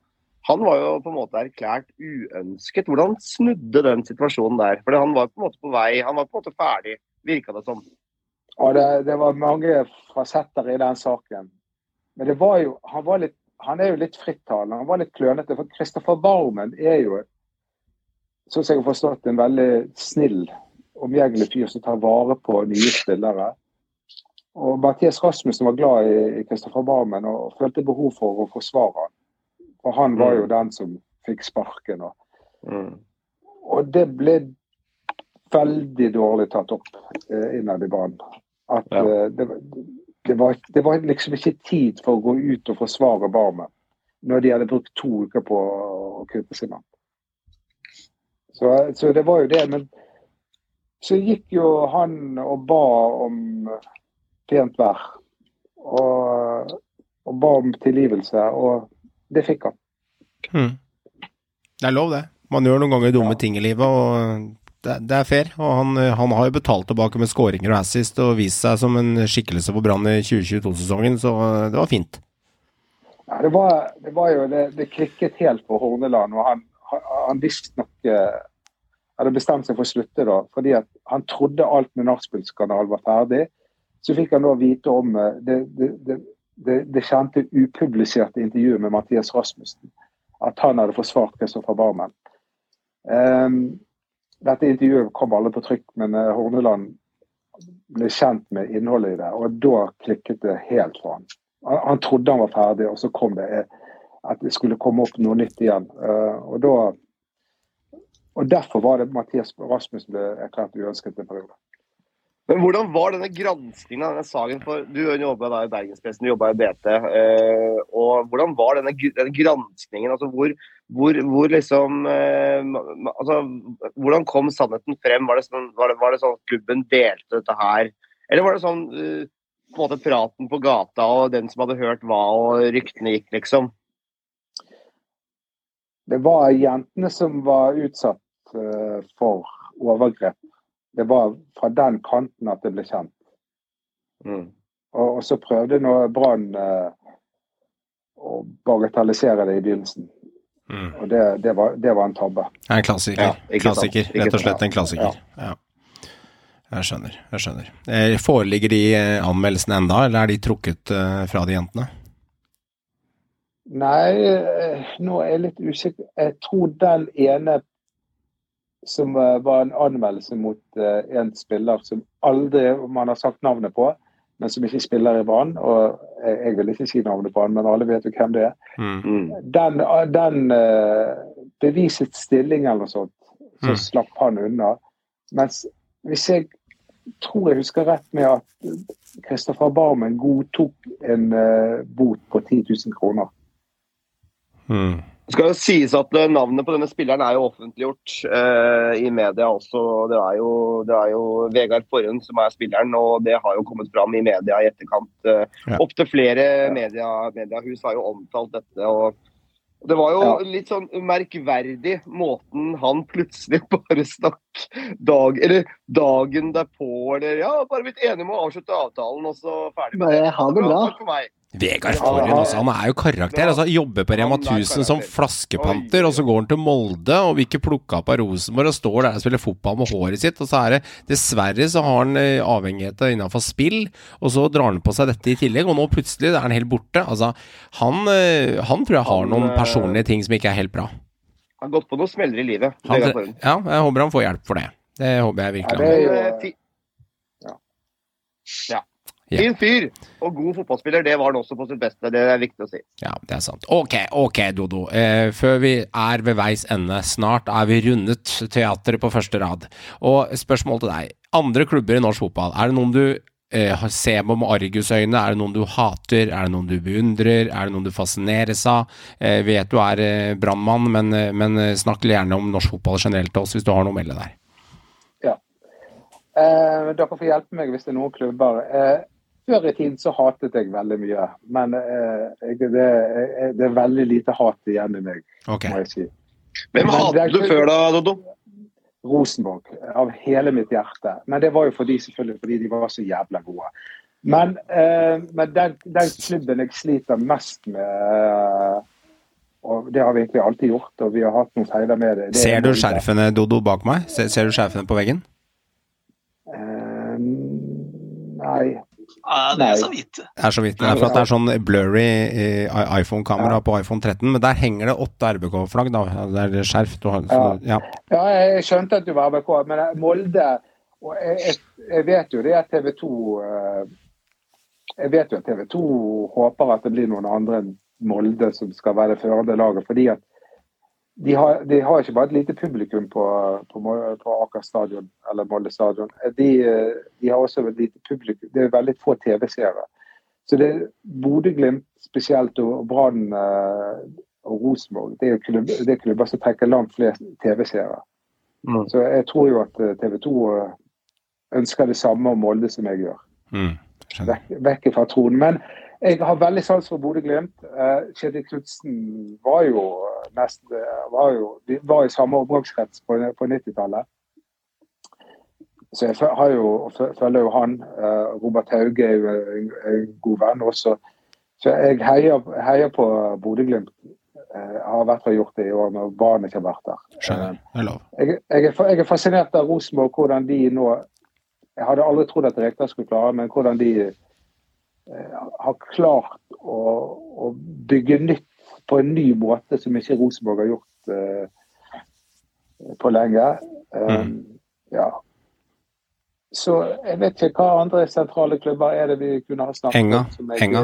Han var jo på en måte erklært uønsket. Hvordan snudde den situasjonen der? For han var på en måte på vei, han var på en måte ferdig, virka det som. Ja, det, det var mange fasetter i den saken. Men det var jo, han, var litt, han er jo litt frittalende, han var litt klønete. For Kristoffer Barmen er jo, sånn som jeg har forstått, en veldig snill omgjengelig fyr som tar vare på nye spillere. Og Mathias Rasmussen var glad i Kristoffer Barmen og følte behov for å forsvare han. For han var jo den som fikk sparken. Og, Mm. og det ble veldig dårlig tatt opp eh, innad i banen. At Ja. eh, det, det, var, det var liksom ikke tid for å gå ut og forsvare Barmen når de hadde brukt to uker på å kutte seg mann. Så, så det var jo det. Men så gikk jo han og ba om pent vær. Og, og ba om tilgivelse, og det fikk han. Hmm. Det er lov, det. Man gjør noen ganger dumme ting i livet, og det, det er fair. Og han, han har jo betalt tilbake med skåringer og assist og vist seg som en skikkelse på Brann i 2022-sesongen, så det var fint. Ja, det, var, det var jo det, det klikket helt på Horneland, og han, han, han visstnok eh, hadde bestemt seg for å slutte da, fordi at han trodde alt med Nachspiels kanal var ferdig. Så fikk han da vite om eh, det, det, det, det, kjente upubliserte intervjuet med Mathias Rasmussen. At han hadde forsvart Kristoffer Barmen. Um, dette intervjuet kom alle på trykk, men eh, Horneland ble kjent med innholdet i det, og da klikket det helt for han. Han, han trodde han var ferdig, og så kom det eh, at det skulle komme opp noe nytt igjen. Uh, og da og Derfor var det Mathias Rasmussen ble erklært uønsket en periode. Men hvordan var denne granskingen av denne saken? For du jobba i Bergenspressen, du jobba i BT. eh, og hvordan var denne, denne granskningen? Altså hvor, hvor, hvor liksom eh, altså, Hvordan kom sannheten frem? Var det, sånn, var, det, var det sånn at klubben delte dette her? Eller var det sånn eh, på en måte praten på gata og den som hadde hørt hva, og ryktene gikk, liksom? Det var jentene som var utsatt for overgrep. Det var fra den kanten at det ble kjent. Mm. Og, og så prøvde nå Brann eh, å bagatellisere det i begynnelsen. Og det, det, var, det var en tabbe. En klassiker. Ja, klassiker. Rett og slett en klassiker. Ja. Jeg skjønner. jeg skjønner. Eh, Foreligger de eh, anmeldelsene enda, eller er de trukket eh, fra de jentene? Nei, eh, nå er jeg litt usikker. Jeg tror den ene som eh, var en anmeldelse mot eh, en spiller som aldri man har sagt navnet på, men som ikke spiller i Brann. Og jeg, jeg vil ikke si navnet på han, men alle vet jo hvem det er. Mm. Den, den eh, bevisets stilling eller noe sånt, så Mm. slapp han unna. Mens hvis jeg tror jeg husker rett med at Kristoffer Barmen godtok en eh, bot på 10 000 kroner. Mm. Det skal jo sies at eh, Navnet på denne spilleren er jo offentliggjort eh, i media også. Det er jo, det er jo Vegard Forhund som er spilleren, og det har jo kommet fram i media i etterkant. Eh, Ja. Opptil flere media, mediehus har jo omtalt dette. og Det var jo Ja. litt sånn merkverdig måten han plutselig bare stakk dag, eller dagen derpå, eller ja, bare blitt enige om å avslutte avtalen, og så ferdig med Bare ha det bra. Takk for meg. Vegard Forhund, altså, han er jo karakter. Altså, jobber på Rema 1000 som flaskepanter, og så går han til Molde og vil ikke plukke opp av Rosenborg og står der og spiller fotball med håret sitt. Og så er det dessverre så har han eh, avhengigheter innenfor spill, og så drar han på seg dette i tillegg, og nå plutselig er han helt borte. Altså, han, eh, han tror jeg har noen eh, personlige ting som ikke er helt bra. Han har gått på noen smeller i livet. Han, ja, jeg håper han får hjelp for det. Det håper jeg Ja, virkelig. det eh, fi- Ja. Ja. Ja. Fin fyr og god fotballspiller, det var han også på sitt beste. Det er viktig å si. Ja, det er sant. Ok, ok, Dodo. Eh, før vi er ved veis ende, snart er vi rundet teatret på første rad. Og spørsmål til deg. Andre klubber i norsk fotball, er det noen du eh, ser på med argusøyne? Er det noen du hater? Er det noen du beundrer? Er det noen du fascineres av? Eh, vet du er eh, brannmann, men, eh, men eh, snakk gjerne om norsk fotball generelt til oss hvis du har noe å melde der. Ja. Eh, dere får hjelpe meg hvis det er noen klubber. Eh, før i tiden så hatet jeg veldig mye, men eh, det, eh, det er veldig lite hat igjen i meg, Ok. må jeg si. Hvem Men hatet du før da, Dodo? Rosenborg, av hele mitt hjerte. Men det var jo fordi, selvfølgelig fordi de var så jævla gode. Men, eh, men den, den klubben jeg sliter mest med eh, og det har vi egentlig alltid gjort, og vi har hatt noen feiler med det. det er Ser du skjerfene, Dodo, bak meg? Ser, ser du skjerfene på veggen? Eh, nei. Ja, det er så vidt. Det er så vidt. Det er for at det er sånn blurry eh, iPhone-kamera på iPhone 13, men der henger det åtte RBK-flagg, da. Det er skjerf du har. Så, ja. Ja, jeg skjønte at du var RBK, men eh, Molde og jeg, jeg, jeg vet jo det at TV 2 Jeg vet jo at TV 2 håper at det blir noen andre enn Molde som skal være det førende laget. fordi at de har, de har ikke bare et lite publikum på, på, på Aker stadion eller Molde stadion. De, eh, de har også et lite publikum. Det er veldig få TV-seere. Så det Bodø-Glimt spesielt og Brann eh, og Rosenborg det er klubb, det er klubber som trekker langt flest TV-seere. Så jeg tror jo at TV 2 ønsker det samme om Molde som jeg gjør. Mm. Vekk, vekk fra tronen. Men jeg har veldig sans for Bodø-Glimt. Uh, Kjetil Knutsen var jo nesten var jo, De var i samme omgangskrets på, på 90-tallet. Så jeg har jo, følger jo han. eh, Robert Hauge er jo en, en god venn også. Så jeg heier, heier på Bodø-Glimt. Eh, har i hvert fall gjort det i år når barnet ikke har vært der. Skjønner. Er. Jeg, jeg, er, jeg er fascinert av Rosenborg, hvordan de nå Jeg hadde aldri trodd at Rekdal skulle klare men hvordan de eh, har klart å, å bygge nytt på en ny måte som ikke Rosenborg har gjort eh, på lenge. Um, Ja. Så jeg vet ikke hva andre sentrale klubber er det vi kunne ha snakket Enga. om. jeg- Enga.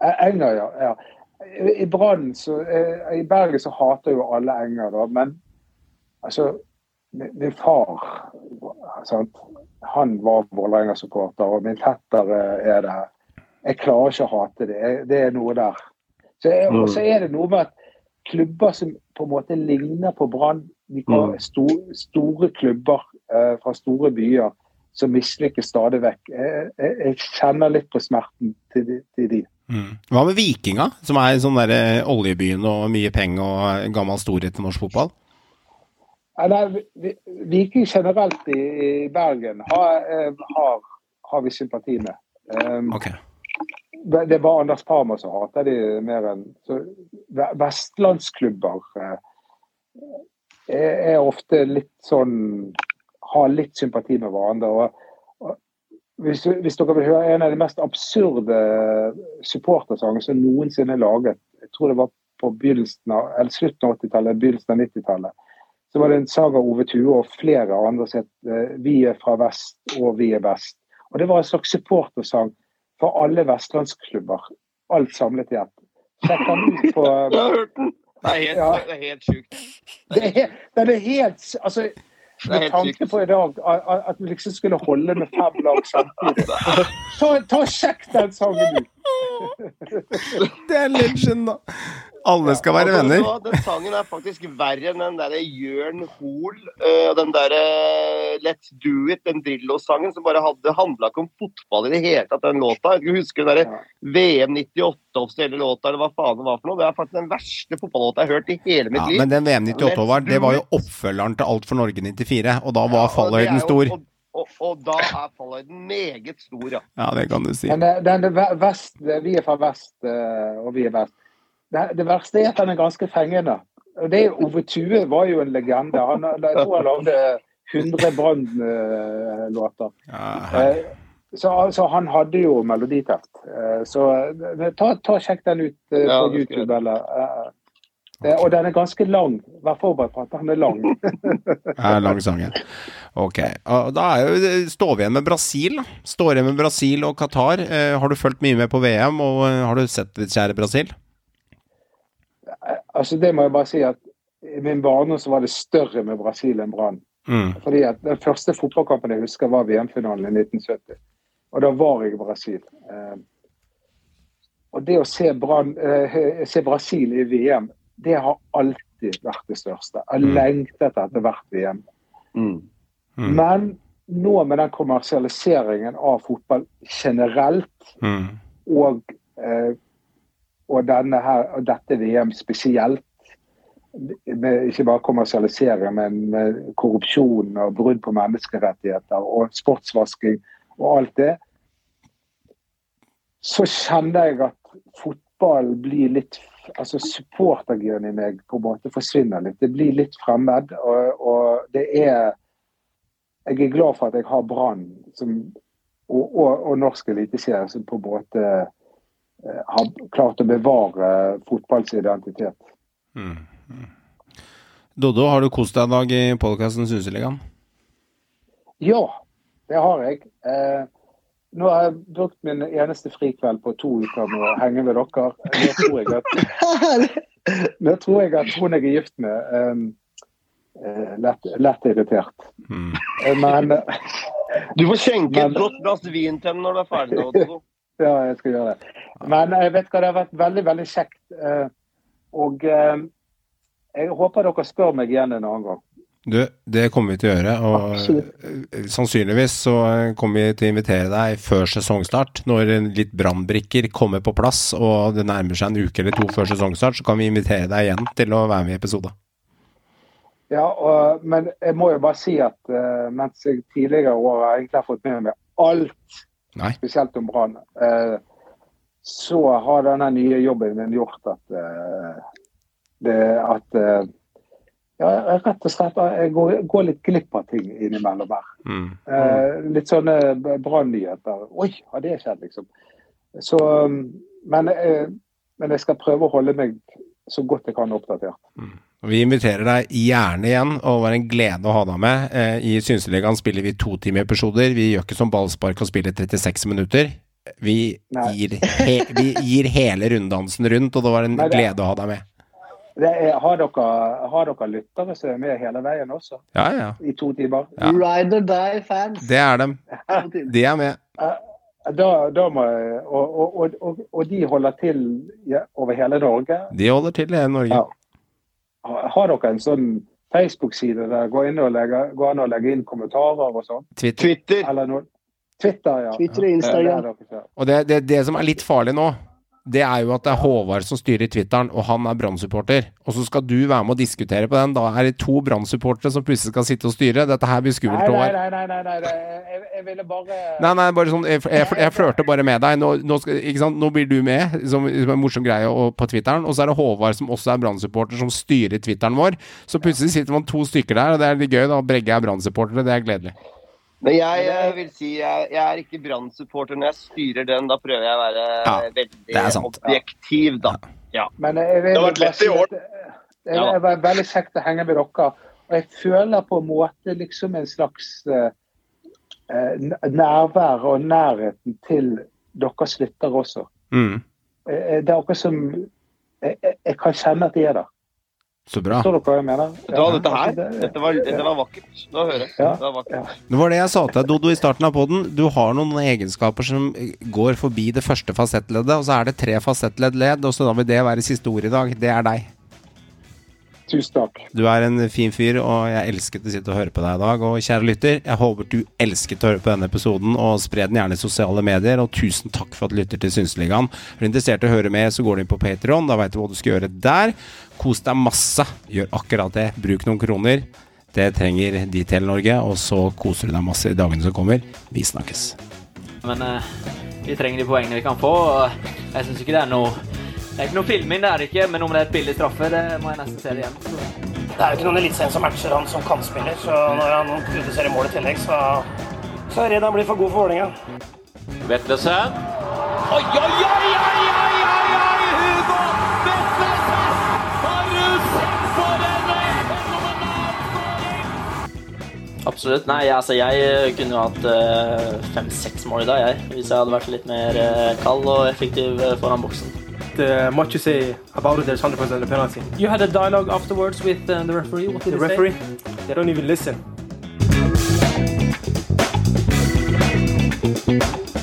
Enga, Enger, ja. ja. I- I Brann eh, I Bergen så hater jo alle Enger, da. Men altså Min far sant? han var Vålerenga-supporter, og min fetter eh, er det. Jeg klarer ikke å hate det. Det er noe der. Og så er det noe med at klubber som på en måte ligner på Brann, Mm. sto- store klubber eh, fra store byer som mislykkes stadig vekk. Jeg, jeg, jeg kjenner litt på smerten til de. Til de. Mm. Hva med Vikinga, som er sånn der eh, oljebyen og mye penger og gammel storhet i norsk fotball? Ja, Nei, vi- vi- Viking generelt i, i Bergen har, eh, har, har vi sympati med. Um, Ok. Det var er Anders Parma som hater de mer enn Vestlandsklubber eh, er, er ofte litt sånn Har litt sympati med hverandre. og, og hvis, hvis dere vil høre en av de mest absurde supportersangene som noensinne er laget, jeg tror det var på begynnelsen av, eller slutten av 80-tallet, begynnelsen av 90-tallet, så var det en sang av Ove Tue og flere andre som het eh, 'Vi er fra vest og vi er best'. Og Det var en slags supportersang for alle vestlandsklubber. Alt samlet i ett. Sjekk den ut på Jeg har hørt den! Det er helt, Ja. det er helt sjukt. det er, er helt altså, Med tanke på i dag at- vi liksom skulle holde med fem lag samtidig. Ta, ta og Sjekk den sangen ut! Det er legend, da. Alle skal være Altså, venner. Ja, Den sangen er faktisk verre enn den derre Jørn Hoel og den derre Let's Do It, den Drillo-sangen som bare hadde handla ikke om fotball i det hele tatt, den låta. Jeg husker den derre VM 98 offisielle låta, eller hva faen det var for noe. Det er faktisk den verste fotballåta jeg har hørt i hele mitt Ja, liv. men den VM 98 var, det var jo oppfølgeren til Alt for Norge 94, og da var fallhøyden stor. Og, og, og da er fallhøyden meget stor, ja. Ja, det kan du si. Men det, den, det vest, vi er fra vest, eh, og vi er vest. Det, det verste er at han er ganske fengende. Det, Ove Tue var jo en legende. Han, jeg tror han lagde 100 Brann-låter. Eh, så, altså, han hadde jo meloditeft. Eh, Så eh, ta, ta sjekk den ut på Ja, YouTube. Eller, eh, det, og den er ganske lang. Vær forberedt på at den er lang. Er lang sangen. Ok. og Da er jo, står vi igjen med Brasil. Står igjen med Brasil og Qatar. Eh, har du fulgt mye med på VM, og eh, har du sett ditt kjære Brasil? altså Det må jeg bare si at i min barndom så var det større med Brasil enn Brann. Mm. Fordi at Den første fotballkampen jeg husker, var VM-finalen i 1970. Og da var jeg i Brasil. Eh, og det å se, Brann, eh, se Brasil i VM, det har alltid vært det største. Jeg har Mm. lengtet etter hvert VM. Mm. Men nå med den kommersialiseringen av fotball generelt, Mm. og, eh, og, denne her, og dette VM spesielt, med ikke bare kommersialisering, men med korrupsjon og brudd på menneskerettigheter og sportsvasking og alt det, så kjenner jeg at fotball blir litt altså Supportergenen i meg på en måte forsvinner litt. Det blir litt fremmed. Og, og det er Jeg er glad for at jeg har Brann som- og, og, og norsk eliteserie som på en måte eh, har klart å bevare fotballs identitet. Mm. Mm. Doddo, har du kost deg i dag i podkasten Synseligaen? Ja, det har jeg. Eh, nå har jeg brukt min eneste frikveld på to uker med å henge med dere. Nå tror jeg at, nå tror jeg at hun jeg er gift med, um, eh, lett, lett irritert. Mm. Men Du får skjenke Men- et godt glass vin til henne når du er ferdig. Også. Ja, jeg skal gjøre det. Men jeg vet hva, det har vært veldig, veldig kjekt. eh, Og eh, jeg håper dere spør meg igjen en annen gang. Du, det kommer vi til å gjøre. Og Absolutt. sannsynligvis så kommer vi til å invitere deg før sesongstart. Når litt brannbrikker kommer på plass og det nærmer seg en uke eller to før sesongstart, så kan vi invitere deg igjen til å være med i episode. Ja, og, Men jeg må jo bare si at uh, mens jeg tidligere år har egentlig har fått med meg alt, Nei. spesielt om Brann, uh, så har denne nye jobben min gjort at uh, det at eh, ja, rett og slett jeg går, går litt glipp av ting innimellom her. Mm. Eh, litt sånne bra brannnyheter. Oi, har det skjedd, liksom? Så, um, men, eh, men jeg skal prøve å holde meg så godt jeg kan oppdatert. Mm. Vi inviterer deg gjerne igjen, og det var en glede å ha deg med. Eh, I Synseligaen spiller vi totimeepisoder. Vi gjør ikke som ballspark og spiller 36 minutter. Vi gir, he, vi gir hele runddansen rundt, og det var en Nei, det- glede å ha deg med. Det er, har, dere, har dere lyttere som er med hele veien også? Ja, ja. I to timer? Ja. Ride or die-fans. Det er dem. De er med. Da, da må jeg, og, og, og, og, og de holder til over hele Norge. De holder til i hele Norge. Ja. Har dere en sånn Facebook-side der går, inn og legger, går an å legge inn kommentarer og sånn? Twitter. Twitter. Eller noe? Twitter, ja. Twitter og Instagram. Ja, det. Og det, det, det som er litt farlig nå, det er jo at det er Håvard som styrer Twitteren, og han er Brann-supporter. Og så skal du være med og diskutere på den. Da er det to Brann-supportere som plutselig skal sitte og styre. Dette her blir skummelt, nei, nei, nei, nei, nei, nei. Jeg, jeg ville bare Nei, nei, bare sånn Jeg, jeg, jeg flørter bare med deg. Nå, nå, skal, ikke sant? nå blir du med som, som en morsom greie og, på Twitteren. Og så er det Håvard som også er Brann-supporter, som styrer Twitteren vår. Så plutselig sitter man to stykker der, og det er litt gøy. da Begge er Brann-supportere. Det er gledelig. Men jeg eh, vil si jeg, jeg er ikke Brann-supporter når jeg styrer den. Da prøver jeg å være Ja, veldig objektiv, da. Ja. Men jeg vil Det har vært lett i år. Det er ve- veldig kjekt å henge med dere. Og jeg føler på en måte liksom en slags eh, eh, nærvær og nærheten til deres lyttere også. Mm. Eh, Det er noe som jeg, jeg, jeg kan kjenne at de er der. Så bra. Forstår dere hva jeg mener? Vet du dette her, dette var, dette var vakkert. Nå hører jeg. Ja. Det var vakkert. Det var det jeg sa til deg, Dodo, i starten av poden. Du har noen egenskaper som går forbi det første fasettleddet, og så er det tre fasettledd-ledd, og så da vil det være siste ord i dag. Det er deg. Tusen takk. Du er en fin fyr, og jeg elsket å sitte og høre på deg i dag. Og kjære lytter, jeg håper du elsket å høre på denne episoden, og spre den gjerne i sosiale medier. Og tusen takk for at du lytter til Synseligaen. Er du interessert i å høre mer, så går du inn på Patreon. Da veit du hva du skal gjøre der. Kos deg masse. Gjør akkurat det. Bruk noen kroner. Det trenger de til Norge, og så koser du deg masse i dagene som kommer. Vi snakkes. Men eh, vi trenger de poengene vi kan få. og Jeg syns ikke det er noe Det er ikke noe filming, det er det ikke. Men om det er et billig straffe, det må jeg nesten se det igjen. Så. Det er jo ikke noen eliteserien som matcher han som kantspiller, så når han produserer mål i tillegg, så, så er jeg redd han blir for god for Vålerenga. Vetlesen. Oi, oi, oi, oi, oi, oi, oi, Hugo Vetlesen! Har du sett for en Absolutt. Nei, altså jeg eh, kunne jo hatt eh, fem-seks mål i dag, jeg. Hvis jeg hadde vært litt mer eh, kald og effektiv foran boksen. Uh, much you say about it, there's 100% a penalty. You had a dialogue afterwards with uh, the referee. What did The he referee, they don't even listen. say?